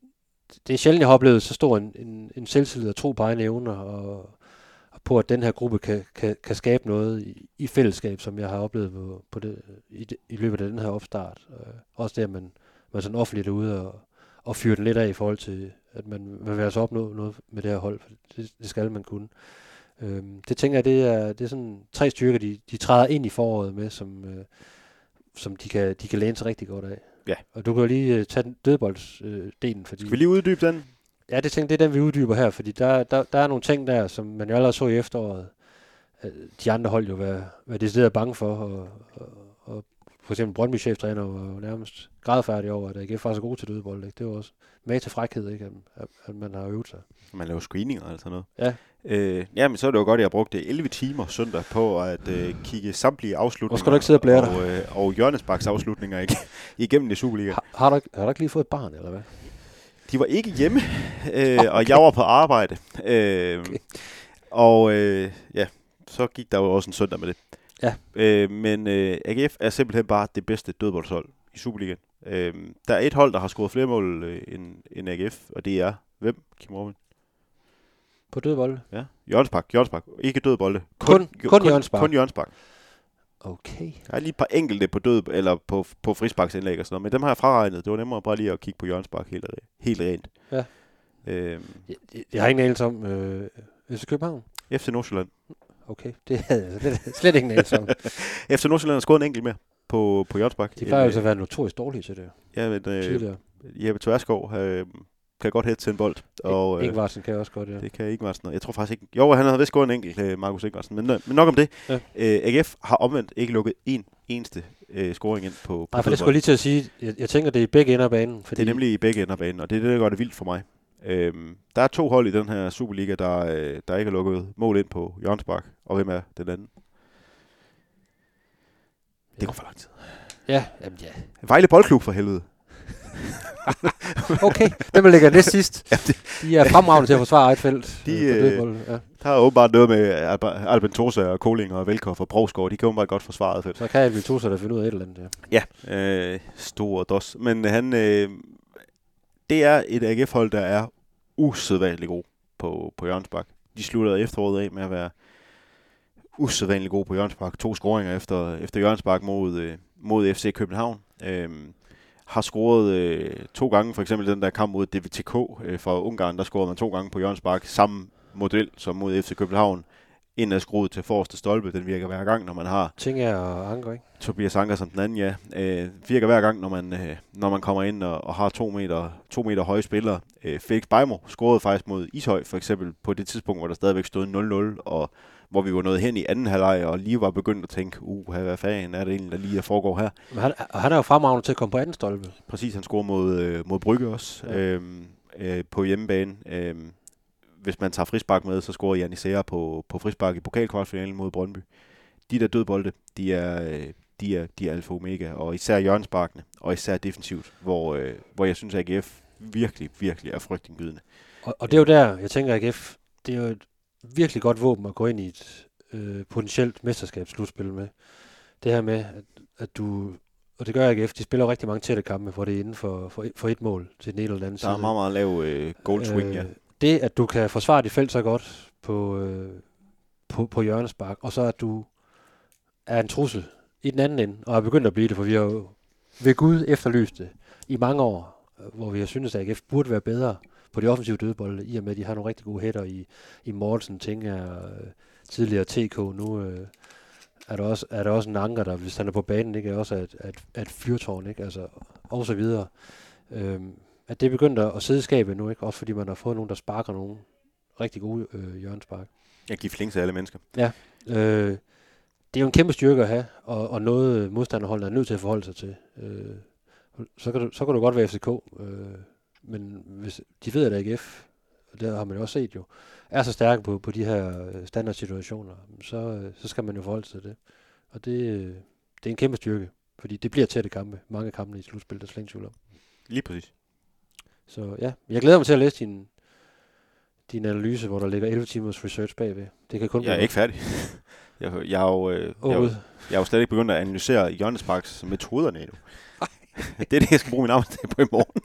det er sjældent, jeg har oplevet så stor en, en, en selvtillid og tro på egne evner, og på, at den her gruppe kan, kan, kan skabe noget i, i fællesskab, som jeg har oplevet på, på det, i, i løbet af den her opstart. Øh, også det, at man, man sådan offentligt er ude og, og fyre den lidt af i forhold til, at man, man vil altså opnå noget med det her hold, for det, det skal man kunne. Øhm, det tænker jeg, det er, det er sådan tre styrker, de, de træder ind i foråret med, som, øh, som de, kan, de kan læne sig rigtig godt af. Ja. Og du kan jo lige øh, tage den dødboldsdelen, øh, fordi... Skal vi lige uddybe den? Ja, det tænker det er den, vi uddyber her, fordi der, der, der er nogle ting der, som man jo allerede så i efteråret, at de andre hold jo var, var decideret bange for, og, og, og for eksempel Brøndby cheftræner var jo nærmest grædfærdig over, at AGF var så god til dødebold. Ikke? Det var også med til frækhed, ikke? At, at, man har øvet sig. Man laver screeninger og sådan noget. Ja. Øh, jamen, så er det jo godt, at jeg brugte 11 timer søndag på at øh, kigge samtlige afslutninger. Hvor skal du ikke sidde og blære dig? og, øh, og Jørgens afslutninger ikke? igennem i Superliga. Har, har, du, har du ikke lige fået et barn, eller hvad? De var ikke hjemme, øh, okay. og jeg var på arbejde. Øh, okay. Og øh, ja, så gik der jo også en søndag med det. Ja. Øh, men øh, AGF er simpelthen bare det bedste dødboldshold i Superligaen. Øh, der er et hold, der har scoret flere mål øh, end, end AGF, og det er hvem, Kim Robin? På dødbold? Ja, Jørgensbak. Jørgensbak. Ikke dødbolde. Kun- kun Jørgensbak. Kun Jørgensbak. Okay. Der er lige et par enkelte på død, eller på, på frisbaksindlæg og sådan noget, men dem har jeg fraregnet. Det var nemmere bare lige at kigge på Jørgensbak helt, helt rent. Ja. Øhm, Jeg, jeg, jeg har ingen anelse om... Øh, FC København? FC Nordsjælland. Okay, det havde jeg slet, slet ingen anelse om. FC Nordsjælland har scoret en enkelt mere på, på Jørgensbak. De plejer jo så at være notorisk dårlige til det. Ja, men øh, Tidligere. Jeppe Tverskov øh, kan godt hætte til en bold. Og, øh, Ingvarsen kan også godt, ja. det kan Ingvarsen. Jeg tror faktisk ikke... Jo, han har vist scoret en enkelt, øh, Markus Ingvarsen. Men, øh, men nok om det. Ja. Øh, AGF har omvendt ikke lukket en eneste øh, scoring ind på, på Nej, for det skulle lige til at sige. Jeg, jeg tænker, det er i begge ender af banen. Fordi Det er nemlig i begge ender af banen, og det er det, der gør det vildt for mig. Øhm, der er to hold i den her Superliga, der, øh, der ikke har lukket mål ind på Jørgensbak. Og hvem er den anden? Det går for lang tid. Ja, jamen ja. Vejle Boldklub for helvede. Okay, dem ligger næst sidst. Ja, det, De er fremragende til at forsvare eget felt. De, øh, øh, ja. der er åbenbart noget med Alba- Albentosa og Koling og Velkoff og Brogsgaard. De kan åbenbart godt forsvare eget felt. Så kan jeg to sig, der finde ud af et eller andet. Ja. Ja, øh, stor dos. Men han, øh, det er et AGF-hold, der er usædvanligt god på, på Jørgensbak. De sluttede efteråret af med at være usædvanligt gode på Jørgensbak. To scoringer efter, efter Jørgensbak mod, øh, mod FC København. Øh, har scoret øh, to gange, for eksempel den der kamp mod DVTK øh, fra Ungarn, der scorede man to gange på Jørgensbak. Samme model som mod FC København. Ind af skruet til forreste stolpe, den virker hver gang, når man har Ting er og Anker, ikke? Tobias Anker som den anden, ja. Øh, virker hver gang, når man, øh, når man kommer ind og, og har to meter, to meter høje spillere. Øh, Felix Beimo scorede faktisk mod Ishøj, for eksempel, på det tidspunkt, hvor der stadigvæk stod 0-0, og hvor vi var nået hen i anden halvleg, og lige var begyndt at tænke, uh, hvad fanden er det egentlig, der lige foregår her? Men han, og han er jo fremragende til at komme på anden stolpe. Præcis, han scorer mod, øh, mod Brygge også, Ja. øhm, øh, på hjemmebane. Øhm, hvis man tager frispark med, så scorer Janis Serra på, på frispark i pokalkvartfinalen mod Brøndby. De der dødbolde, de er, øh, de er, de er alfa omega, og især hjørnsparkene, og især defensivt, hvor, øh, hvor jeg synes, at AGF virkelig, virkelig er frygtindgydende. Og, og det er jo der, jeg tænker, at AGF, det er jo et virkelig godt våben at gå ind i et øh, potentielt mesterskabsslutspil med. Det her med, at, at du, og det gør AGF, de spiller rigtig mange tætte kampe, hvor det er inden for, for, for et mål til den ene eller den anden Der side. er meget, meget lav øh, goal swing, øh, ja. Det, at du kan forsvare dit felt så godt på, øh, på, på hjørnespark, og så at du er en trussel i den anden ende, og er begyndt at blive det, for vi har jo ved Gud efterlyst det i mange år, hvor vi har syntes, at AGF burde være bedre på de offensive dødbolde, i og med, at de har nogle rigtig gode hætter i, i Mortensen, Tinger, øh, tidligere TK, nu øh, er der, også, er der også en anker, der, hvis han er på banen, ikke, er også et, et, et fyrtårn, ikke, altså, og så videre. Øhm, at det er begyndt at, at sidde skabet nu, ikke, også fordi man har fået nogen, der sparker nogen rigtig gode øh, hjørnespark. Jeg giver flink til alle mennesker. Øh, det er jo en kæmpe styrke at have, og, og noget modstanderholdene er nødt til at forholde sig til. Øh, så, kan du, så kan du godt være FCK, øh, men hvis de ved, at AGF, og det har man jo også set jo, er så stærke på, på de her øh, standardsituationer, så, øh, så skal man jo forholde sig til det. Og det, øh, det er en kæmpe styrke, fordi det bliver tætte kampe. Mange kampe i slutspil, der er slet ingen tvivl om. Lige præcis. Så ja, jeg glæder mig til at læse din, din analyse, hvor der ligger 11 timers research bagved. Det kan kun Jeg er ikke færdig. Jeg, jeg, er jo, øh, jeg, er jo- jeg er jo slet ikke begyndt at analysere Jørgens Parks metoderne endnu. det er det, jeg skal bruge min arbejdsdag på i morgen.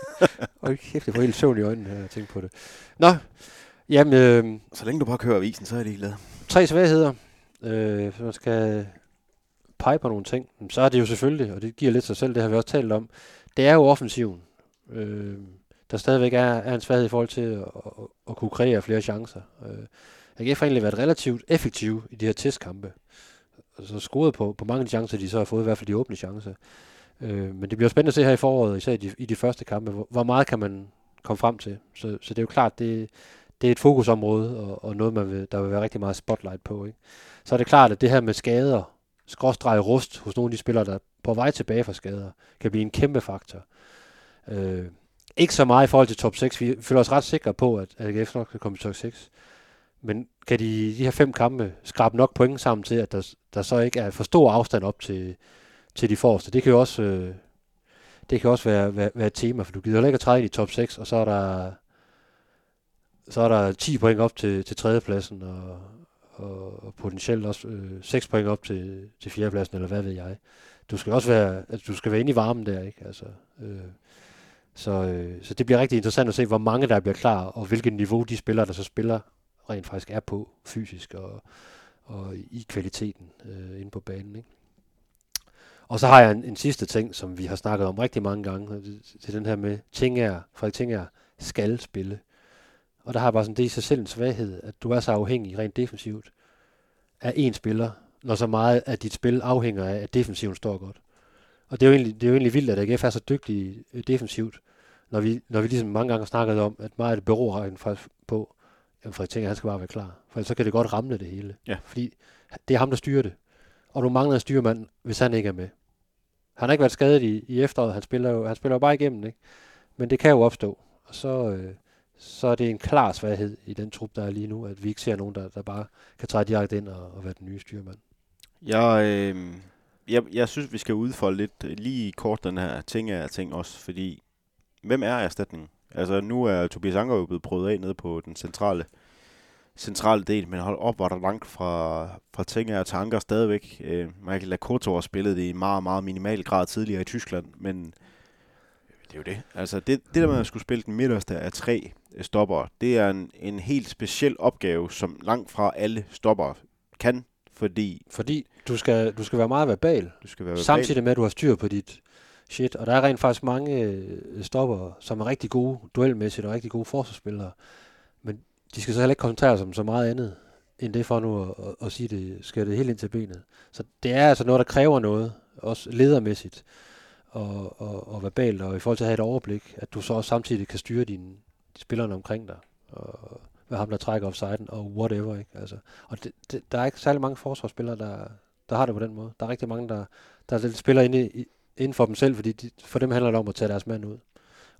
Hold kæft, jeg får helt søvn i øjnene, her, jeg tænker på det. Nå, jamen, øh, Så længe du bare kører avisen, så er jeg ligeglad. tre svagheder. Øh, man skal pege på nogle ting, så er det jo selvfølgelig, og det giver lidt sig selv, det har vi også talt om, det er jo offensiven. Øh, der stadigvæk er, er en svaghed i forhold til at, at, at kunne kreere flere chancer. Øh, AGF har egentlig været relativt effektiv i de her testkampe. Altså scoret på, på mange af de chancer, de så har fået, i hvert fald de åbne chancer. Øh, men det bliver spændende at se her i foråret, især i de, i de første kampe, hvor, hvor meget kan man komme frem til. Så, så det er jo klart, det, det er et fokusområde, og, og noget, man vil, der vil være rigtig meget spotlight på. Ikke? Så er det klart, at det her med skader, skråstreg rust hos nogle af de spillere, der er på vej tilbage fra skader, kan blive en kæmpe faktor. Øh, ikke så meget i forhold til top 6. Vi føler os ret sikre på, at AGF nok kan komme i top 6. Men kan de, de her fem kampe skrabe nok point sammen til, at der, der så ikke er for stor afstand op til, til de forreste? Det kan jo også, øh, det kan også være, være, være et tema, for du gider heller ikke at træde ind i top 6, og så er der, så er der 10 point op til, til tredjepladsen, og, og, og potentielt også øh, 6 point op til, til fjerdepladsen, eller hvad ved jeg. Du skal også være, altså, du skal være inde i varmen der, ikke? Altså, øh, så, øh, så det bliver rigtig interessant at se, hvor mange der bliver klar, og hvilket niveau de spillere, der så spiller, rent faktisk er på fysisk og, og i kvaliteten øh, inde på banen. Ikke? Og så har jeg en, en sidste ting, som vi har snakket om rigtig mange gange, er den her med, Tinger, Frederik Tinger skal spille. Og der har jeg bare sådan, det er i sig selv en svaghed, at du er så afhængig rent defensivt af én spiller, når så meget af dit spil afhænger af, at defensiven står godt. Og det er jo egentlig, det er jo egentlig vildt, at AGF er så dygtig øh, defensivt, når vi, når vi ligesom mange gange har snakket om, at meget af det beror rent faktisk på, at Frederik Tinger, han skal bare være klar. For ellers så kan det godt ramme det hele. Ja. Fordi det er ham, der styrer det. Og du mangler en styrmand, hvis han ikke er med. Han har ikke været skadet i, i efteråret. Han spiller, jo, han spiller jo bare igennem, ikke? Men det kan jo opstå. Og så, øh, så er det en klar svaghed i den trup, der er lige nu, at vi ikke ser nogen, der, der bare kan træde direkte ind og, og være den nye styrmand. Jeg, øh, jeg, jeg synes, vi skal udfolde lidt øh, lige kort den her ting af ting også, fordi hvem er erstatningen? Altså nu er Tobias Anker jo blevet prøvet af nede på den centrale centrale del, men hold op, var der langt fra, fra Tinger til Anker stadigvæk. Øh, Michael Lakoto har spillet det i meget, meget minimal grad tidligere i Tyskland, men det er jo det. Altså det, det der med at skulle spille den midterste af tre øh, stopper, det er en, en helt speciel opgave, som langt fra alle stopper kan, fordi Fordi du skal, du skal være meget verbal, du skal være samtidig med, at du har styr på dit shit. Og der er rent faktisk mange øh, stopper, som er rigtig gode duelmæssigt og rigtig gode forsvarsspillere. Men de skal så heller ikke koncentrere sig om så meget andet, end det for nu at, at, at sige det, skal det helt ind til benet. Så det er altså noget, der kræver noget, også ledermæssigt og, og, og verbalt, og i forhold til at have et overblik, at du så også samtidig kan styre dine de spillerne omkring dig, og hvad ham, der trækker offsiden, og whatever, ikke? Altså, og det, det, der er ikke særlig mange forsvarsspillere, der, der har det på den måde. Der er rigtig mange, der, der spiller inde, i, inden for dem selv, fordi de, for dem handler det om at tage deres mand ud.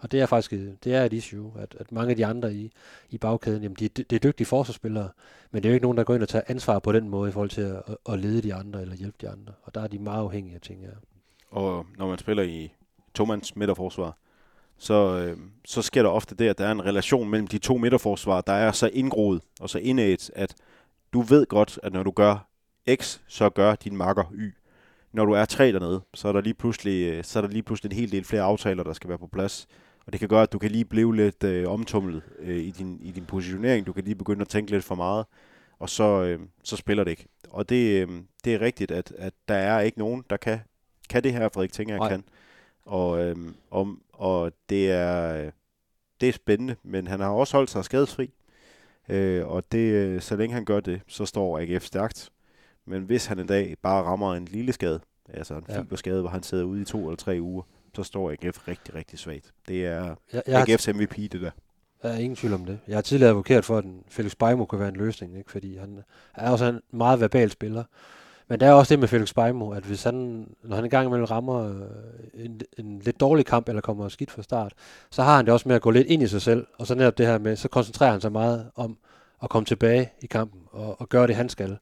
Og det er faktisk et- det er et issue, at, at mange af de andre i, i bagkæden, jamen de, det er dygtige forsvarsspillere, men det er jo ikke nogen, der går ind og tager ansvar på den måde i forhold til at, at lede de andre eller hjælpe de andre. Og der er de meget afhængige af ting, ja. Og når man spiller i tomands midterforsvar, så, øh, så sker der ofte det, at der er en relation mellem de to midterforsvar, der er så indgroet og så indet, at du ved godt, at når du gør X, så gør din makker Y. Når du er tre dernede, så er der lige pludselig, øh, så er der lige pludselig en hel del flere aftaler, der skal være på plads. Og det kan gøre, at du kan lige blive lidt øh, omtumlet øh, i, din, i din positionering. Du kan lige begynde at tænke lidt for meget, og så, øh, så spiller det ikke. Og det, øh, det er rigtigt, at, at der er ikke nogen, der kan, kan det her, Frederik Tinger Nej. kan. Og, øhm, og, og det er øh, det er spændende, men han har også holdt sig skadesfri. Øh, og det, øh, så længe han gør det, så står AGF stærkt. Men hvis han en dag bare rammer en lille skade, altså en Ja. fiberskade, hvor han sidder ude i to eller tre uger, så står AGF rigtig, rigtig svagt. Det er Jeg, jeg, AGF's MVP, det der. jeg er ingen tvivl om det. Jeg har tidligere advokeret for, at Felix Beimo kunne være en løsning, ikke? fordi han er også en meget verbal spiller. Men der er også det med Felix Beimo, at hvis han, når han engang imellem rammer øh, en, en lidt dårlig kamp, eller kommer skidt fra start, så har han det også med at gå lidt ind i sig selv, og så netop det her med, så koncentrerer han sig meget om at komme tilbage i kampen, og, og gøre det, han skal.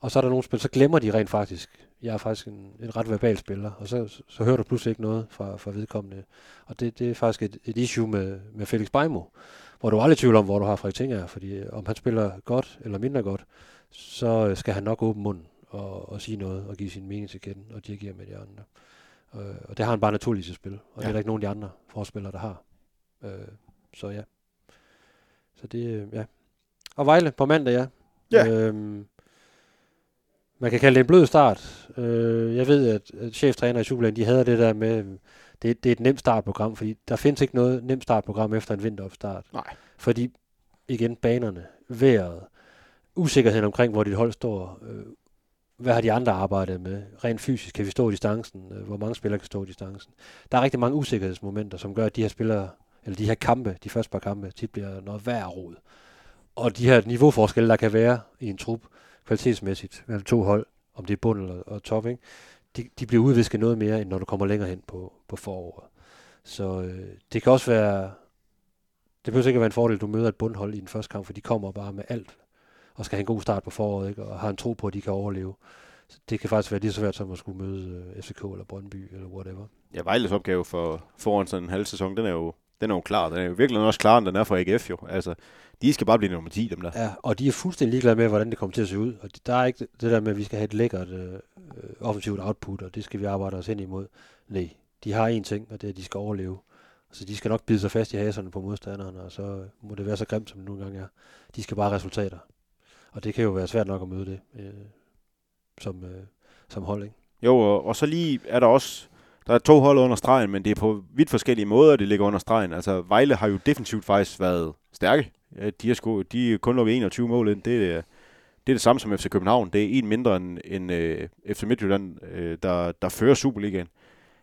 Og så er der nogle spil, så glemmer de rent faktisk, jeg er faktisk en, en ret verbal spiller, og så, så, så hører du pludselig ikke noget fra, fra vedkommende. Og det, det er faktisk et, et issue med, med Felix Beimo, hvor du er aldrig tvivl om, hvor du har Frederik Tinger, fordi øh, om han spiller godt eller mindre godt, så øh, skal han nok åbne munden og, og sige noget og give sin mening til kende og dirigere med de andre. Øh, og det har han bare naturligt til spil, og ja. det er der ikke nogen af de andre forspillere, der har. Øh, så ja. Så det, øh, ja. Og Vejle på mandag, ja. Ja. Øhm, man kan kalde det en blød start. Øh, jeg ved, at, at cheftræner i Superland, de havde det der med, det, det er et nemt startprogram, fordi der findes ikke noget nemt startprogram efter en vinteropstart. Nej. Fordi, igen, banerne, vejret, usikkerheden omkring, hvor dit hold står, øh, hvad har de andre arbejdet med? Rent fysisk, kan vi stå distancen? Øh, hvor mange spillere kan stå distancen? Der er rigtig mange usikkerhedsmomenter, som gør, at de her spillere, eller de her kampe, de første par kampe, tit bliver noget værd rod. Og de her niveauforskelle, der kan være i en trup, kvalitetsmæssigt, mellem to hold, om det er bund eller og top, ikke? De, de bliver udvisket noget mere, end når du kommer længere hen på, på foråret. Så øh, det kan også være, det behøver ikke at være en fordel, at du møder et bundhold i den første kamp, for de kommer bare med alt, og skal have en god start på foråret, ikke? og har en tro på, at de kan overleve. Så det kan faktisk være lige så svært som at skulle møde øh, FCK eller Brøndby eller whatever. Ja, Vejles opgave for foran sådan en halv sæson, den er jo, den er jo klar. Den er jo virkelig også klar, end den er for AGF jo. Altså, de skal bare blive nummer 10, dem der. Ja, og de er fuldstændig ligeglade med, hvordan det kommer til at se ud. Og der er ikke det der med, at vi skal have et lækkert øh, offensivt output, og det skal vi arbejde os hen imod. Nej, de har én ting, og det er, at de skal overleve. Så de skal nok bide sig fast i haserne på modstanderen, og så må det være så grimt, som det nogle gange er. De skal bare resultater. Og det kan jo være svært nok at møde det øh, som, øh, som hold, ikke? Jo, og, og så lige er der også, der er to hold under stregen, men det er på vidt forskellige måder, det ligger under stregen. Altså, Vejle har jo defensivt faktisk været stærke. Ja, De har sgu, de er kun lukket 21 mål ind. Det er, det er det samme som FC København. Det er en mindre end, end øh, FC Midtjylland, øh, der, der fører Superligaen.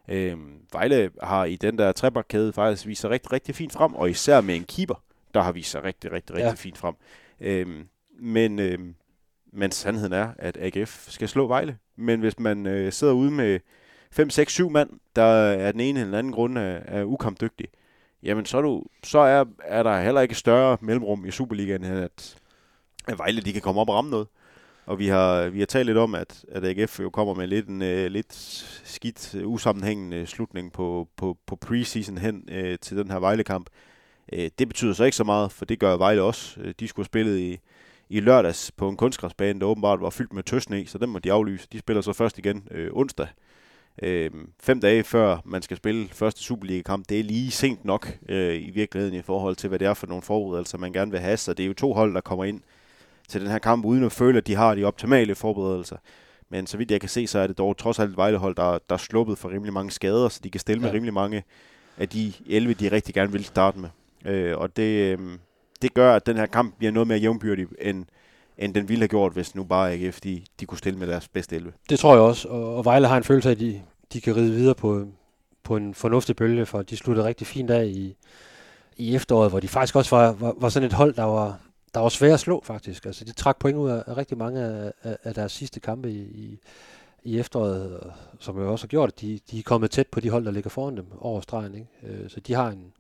Øh, Vejle har i den der trebakkæde faktisk vist sig rigtig, rigtig fint frem, og især med en keeper, der har vist sig rigtig, rigtig, rigtig Ja. fint frem. Øh, men, øh, men sandheden er, at AGF skal slå Vejle. Men hvis man øh, sidder ude med 5, 6, 7 mand, der er den ene eller den anden grund er, er ukampdygtig, jamen så er, du, så er, er der heller ikke større mellemrum i Superligaen, end at, at Vejle de kan komme op og ramme noget. Og vi har, vi har talt lidt om, at, at AGF jo kommer med lidt en uh, lidt skidt, uh, usammenhængende slutning på, på, på preseason hen uh, til den her Vejle-kamp. Uh, det betyder så ikke så meget, for det gør Vejle også. Uh, de skulle have spillet i, i lørdags på en kunstgræsbane, der åbenbart var fyldt med tøsne, så den må de aflyse. De spiller så først igen øh, onsdag. Øh, fem dage før man skal spille første Superliga-kamp, det er lige sent nok øh, i virkeligheden i forhold til, hvad det er for nogle forberedelser, man gerne vil have. Så det er jo to hold, der kommer ind til den her kamp, uden at føle, at de har de optimale forberedelser. Men så vidt jeg kan se, så er det dog trods alt et Vejlehold, der, der er sluppet for rimelig mange skader, så de kan stille med Ja. rimelig mange af de 11, de rigtig gerne vil starte med. Øh, og det, øh, det gør, at den her kamp bliver noget mere jævnbyrdig, end, end den ville have gjort, hvis nu bare AGF de, de kunne stille med deres bedste 11. Det tror jeg også, og, og Vejle har en følelse af, at de, de kan ride videre på, på en fornuftig bølge, for de sluttede rigtig fint af i, i efteråret, hvor de faktisk også var, var, var sådan et hold, der var, der var svære at slå faktisk. Altså, de trak point ud af, af rigtig mange af, af, af deres sidste kampe i, i, i efteråret, som jo også har gjort, at de, de er kommet tæt på de hold, der ligger foran dem over stregen. Ikke? Øh, Så de har en,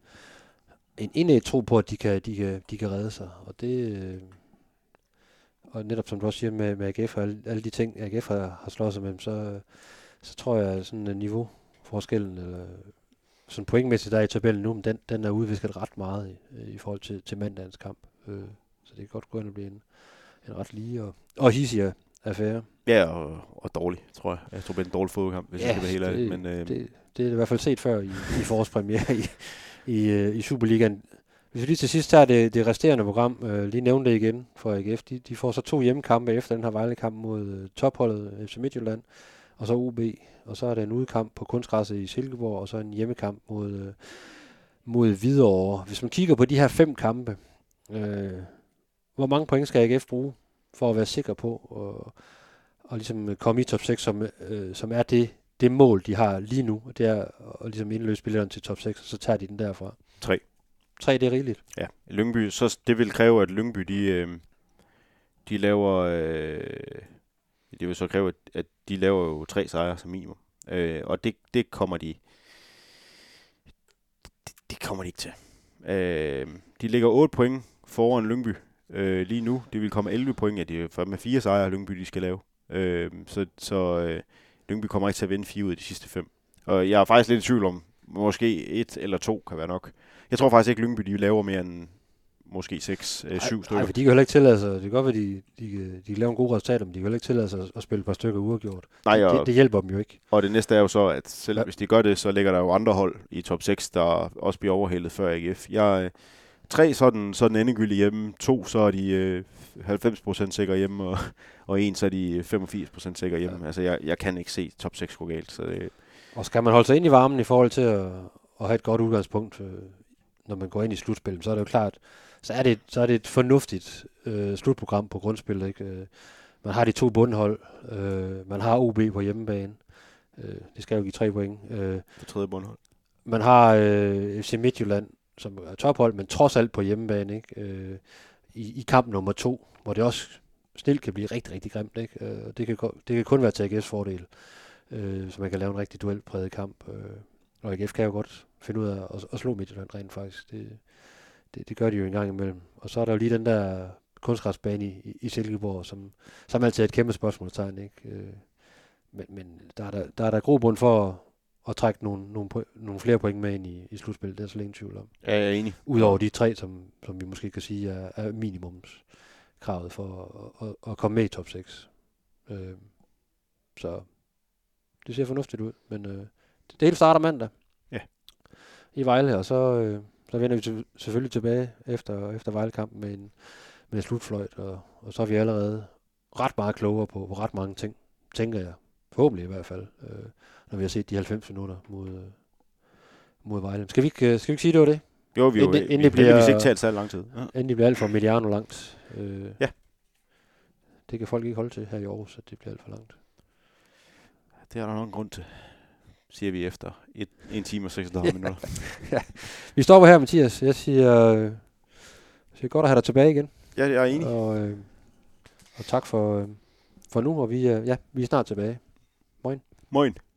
en indad tro på, at de kan, de kan, de kan redde sig. Og det, øh, og netop som du også siger med, med AGF og alle, alle de ting, AGF har, har slået sig med, så, så tror jeg, at sådan en niveauforskellen, eller sådan pointmæssigt der er i tabellen nu, men den, den er udvisket ret meget i, i forhold til, til mandagens kamp. Øh, så det kan godt gå ind og blive en, en ret lige og, og hissig affære. Ja, og, og dårlig, tror jeg. Jeg tror, det bliver en dårlig fodboldkamp, hvis ja, jeg skal være helt ærlig. Men, øh, det, det er i hvert fald set før i, i forårspremiere i, i, øh, i Superligaen. Hvis vi lige til sidst tager det, det resterende program, øh, lige nævne det igen for AGF, de, de får så to hjemmekampe efter den her Vejle-kamp mod øh, topholdet FC Midtjylland, og så OB, og så er der en udekamp på kunstgræsset i Silkeborg, og så en hjemmekamp mod, øh, mod Hvidovre. Hvis man kigger på de her fem kampe, øh, hvor mange point skal AGF bruge for at være sikker på at og ligesom komme i top 6, som, øh, som er det, det mål, de har lige nu, og det er at ligesom indløse billederne til top 6, og så tager de den derfra. Tre. Tre, det er rigeligt. Ja, Lyngby, så det vil kræve, at Lyngby, de, øh, de laver, øh, Det vil så kræve, at, at de laver jo tre sejre som minimum. Øh, og det, det kommer de det, det kommer de ikke til. Øh, de ligger 8 point foran Lyngby øh, lige nu. Det vil komme 11 point, at det er med fire sejre, Lyngby de skal lave. Øh, så så øh, Lyngby kommer ikke til at vinde fire ud af de sidste fem. Og jeg er faktisk lidt i tvivl om, måske et eller to kan være nok. Jeg tror faktisk ikke, Lyngby de laver mere end måske 6-7 øh, stykker. Nej, for de kan heller ikke tillade sig, det kan godt være, de, de, de laver en god resultat, men de kan heller ikke tillade sig at, at spille et par stykker uafgjort. Nej, og, det, det, hjælper dem jo ikke. Og det næste er jo så, at selv Ja. hvis de gør det, så ligger der jo andre hold i top 6, der også bliver overhældet før AGF. Jeg, øh, tre så er den, så er den endegyldig hjemme, to så er de øh, 90% sikre hjemme, og, og en så er de 85% sikre hjemme. Ja. Altså jeg, jeg kan ikke se top 6 gå galt. Så det, Og skal man holde sig ind i varmen i forhold til at, at have et godt udgangspunkt, øh, når man går ind i slutspillet, så er det jo klart, så er det, et- så er det et fornuftigt øh, slutprogram på grundspillet. Ikke? Øh, Man har de to bundhold, øh, man har OB på hjemmebane, øh, det skal jo give tre point. Øh, på tredje bundhold. man har øh, FC Midtjylland, som er tophold, men trods alt på hjemmebane, ikke? Øh, i, i kamp nummer to, hvor det også snilt kan blive rigtig, rigtig grimt. Ikke? Øh, det, kan, det kan kun være til AGF's fordel, øh, så man kan lave en rigtig duelpræget kamp. Øh, og AGF kan jo godt finde ud af at, at slå Midtjylland rent faktisk. Det, det, det gør de jo en gang imellem. Og så er der jo lige den der kunstgræsbane i, i, Silkeborg, som, som altid er et kæmpe spørgsmålstegn. Ikke? Øh, men, men der er der, der, er der grobund for at, at trække nogle, nogle, nogle flere point med ind i, i slutspillet. Det er så ingen tvivl om. Ja, jeg er enig. Udover de tre, som, som vi måske kan sige er, er minimumskravet for at, at, at komme med i top 6. Øh, så det ser fornuftigt ud, men øh, det, hele starter mandag. Ja. I Vejle, og så, øh, så vender vi til, selvfølgelig tilbage efter, efter Vejlekampen med en, med en slutfløjt, og, og så er vi allerede ret meget klogere på, på ret mange ting, tænker jeg. Forhåbentlig i hvert fald, øh, når vi har set de 90 minutter mod, øh, mod Vejle. Skal vi, ikke, øh, skal vi ikke sige, det var det? Jo, vi er jo Inden- inden vi bliver- ikke talt så lang tid. Ja. Inden det bliver alt for Mediano langt. Øh, Ja. Det kan folk ikke holde til her i Aarhus, at det bliver alt for langt. Det er der nok en grund til, siger vi efter et, en time og 36 minutter. Vi stopper her, Mathias. Jeg siger, øh, siger godt at have dig tilbage igen. Ja, jeg er enig. Og, øh, og tak for, øh, for nu, og vi, øh, ja, vi er snart tilbage. Moin.